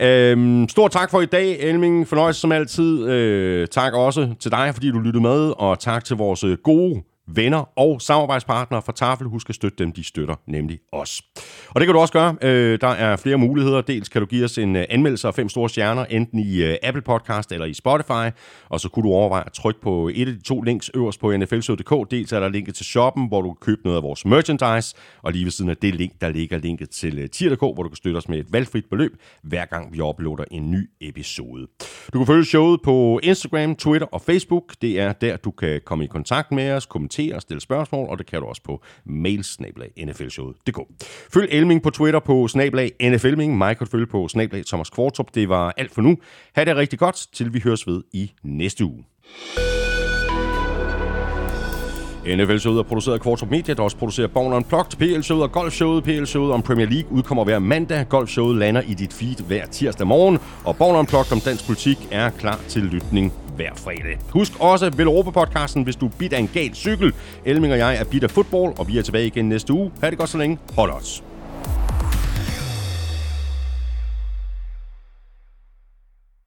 Øhm, stort tak for i dag, Elming. Fornøjelse som altid. Øh, tak også til dig, fordi du lyttede med, og tak til vores gode venner og samarbejdspartnere fra Tafel. Husk at støtte dem, de støtter nemlig os. Og det kan du også gøre. Øh, der er flere muligheder. Dels kan du give os en øh, anmeldelse af fem store stjerner, enten i øh, Apple Podcast eller i Spotify. Og så kunne du overveje at trykke på et af de to links øverst på nflshow.dk. Dels er der linket til shoppen, hvor du kan købe noget af vores merchandise. Og lige ved siden af det link, der ligger linket til tier.dk, hvor du kan støtte os med et valgfrit beløb, hver gang vi uploader en ny episode. Du kan følge showet på Instagram, Twitter og Facebook. Det er der, du kan komme i kontakt med os, kommentere og stille spørgsmål, og det kan du også på mailsnablag.nflshowet.dk. Følg Elming på Twitter på snablag NFLming. Mig kan du følge på snablag Thomas Kvartrup. Det var alt for nu. Ha' det rigtig godt, til vi høres ved i næste uge. NFL-showet er produceret af Kvartrup Media, der også producerer Born Unplugged, PL-showet og Golf-showet. PL-showet om Premier League udkommer hver mandag. Golf-showet lander i dit feed hver tirsdag morgen. Og Born Unplugged om dansk politik er klar til lytning hver fredag. Husk også Velropa-podcasten, hvis du bit af en gal cykel. Elming og jeg er bit af fodbold, og vi er tilbage igen næste uge. Ha' det godt så længe. Hold os.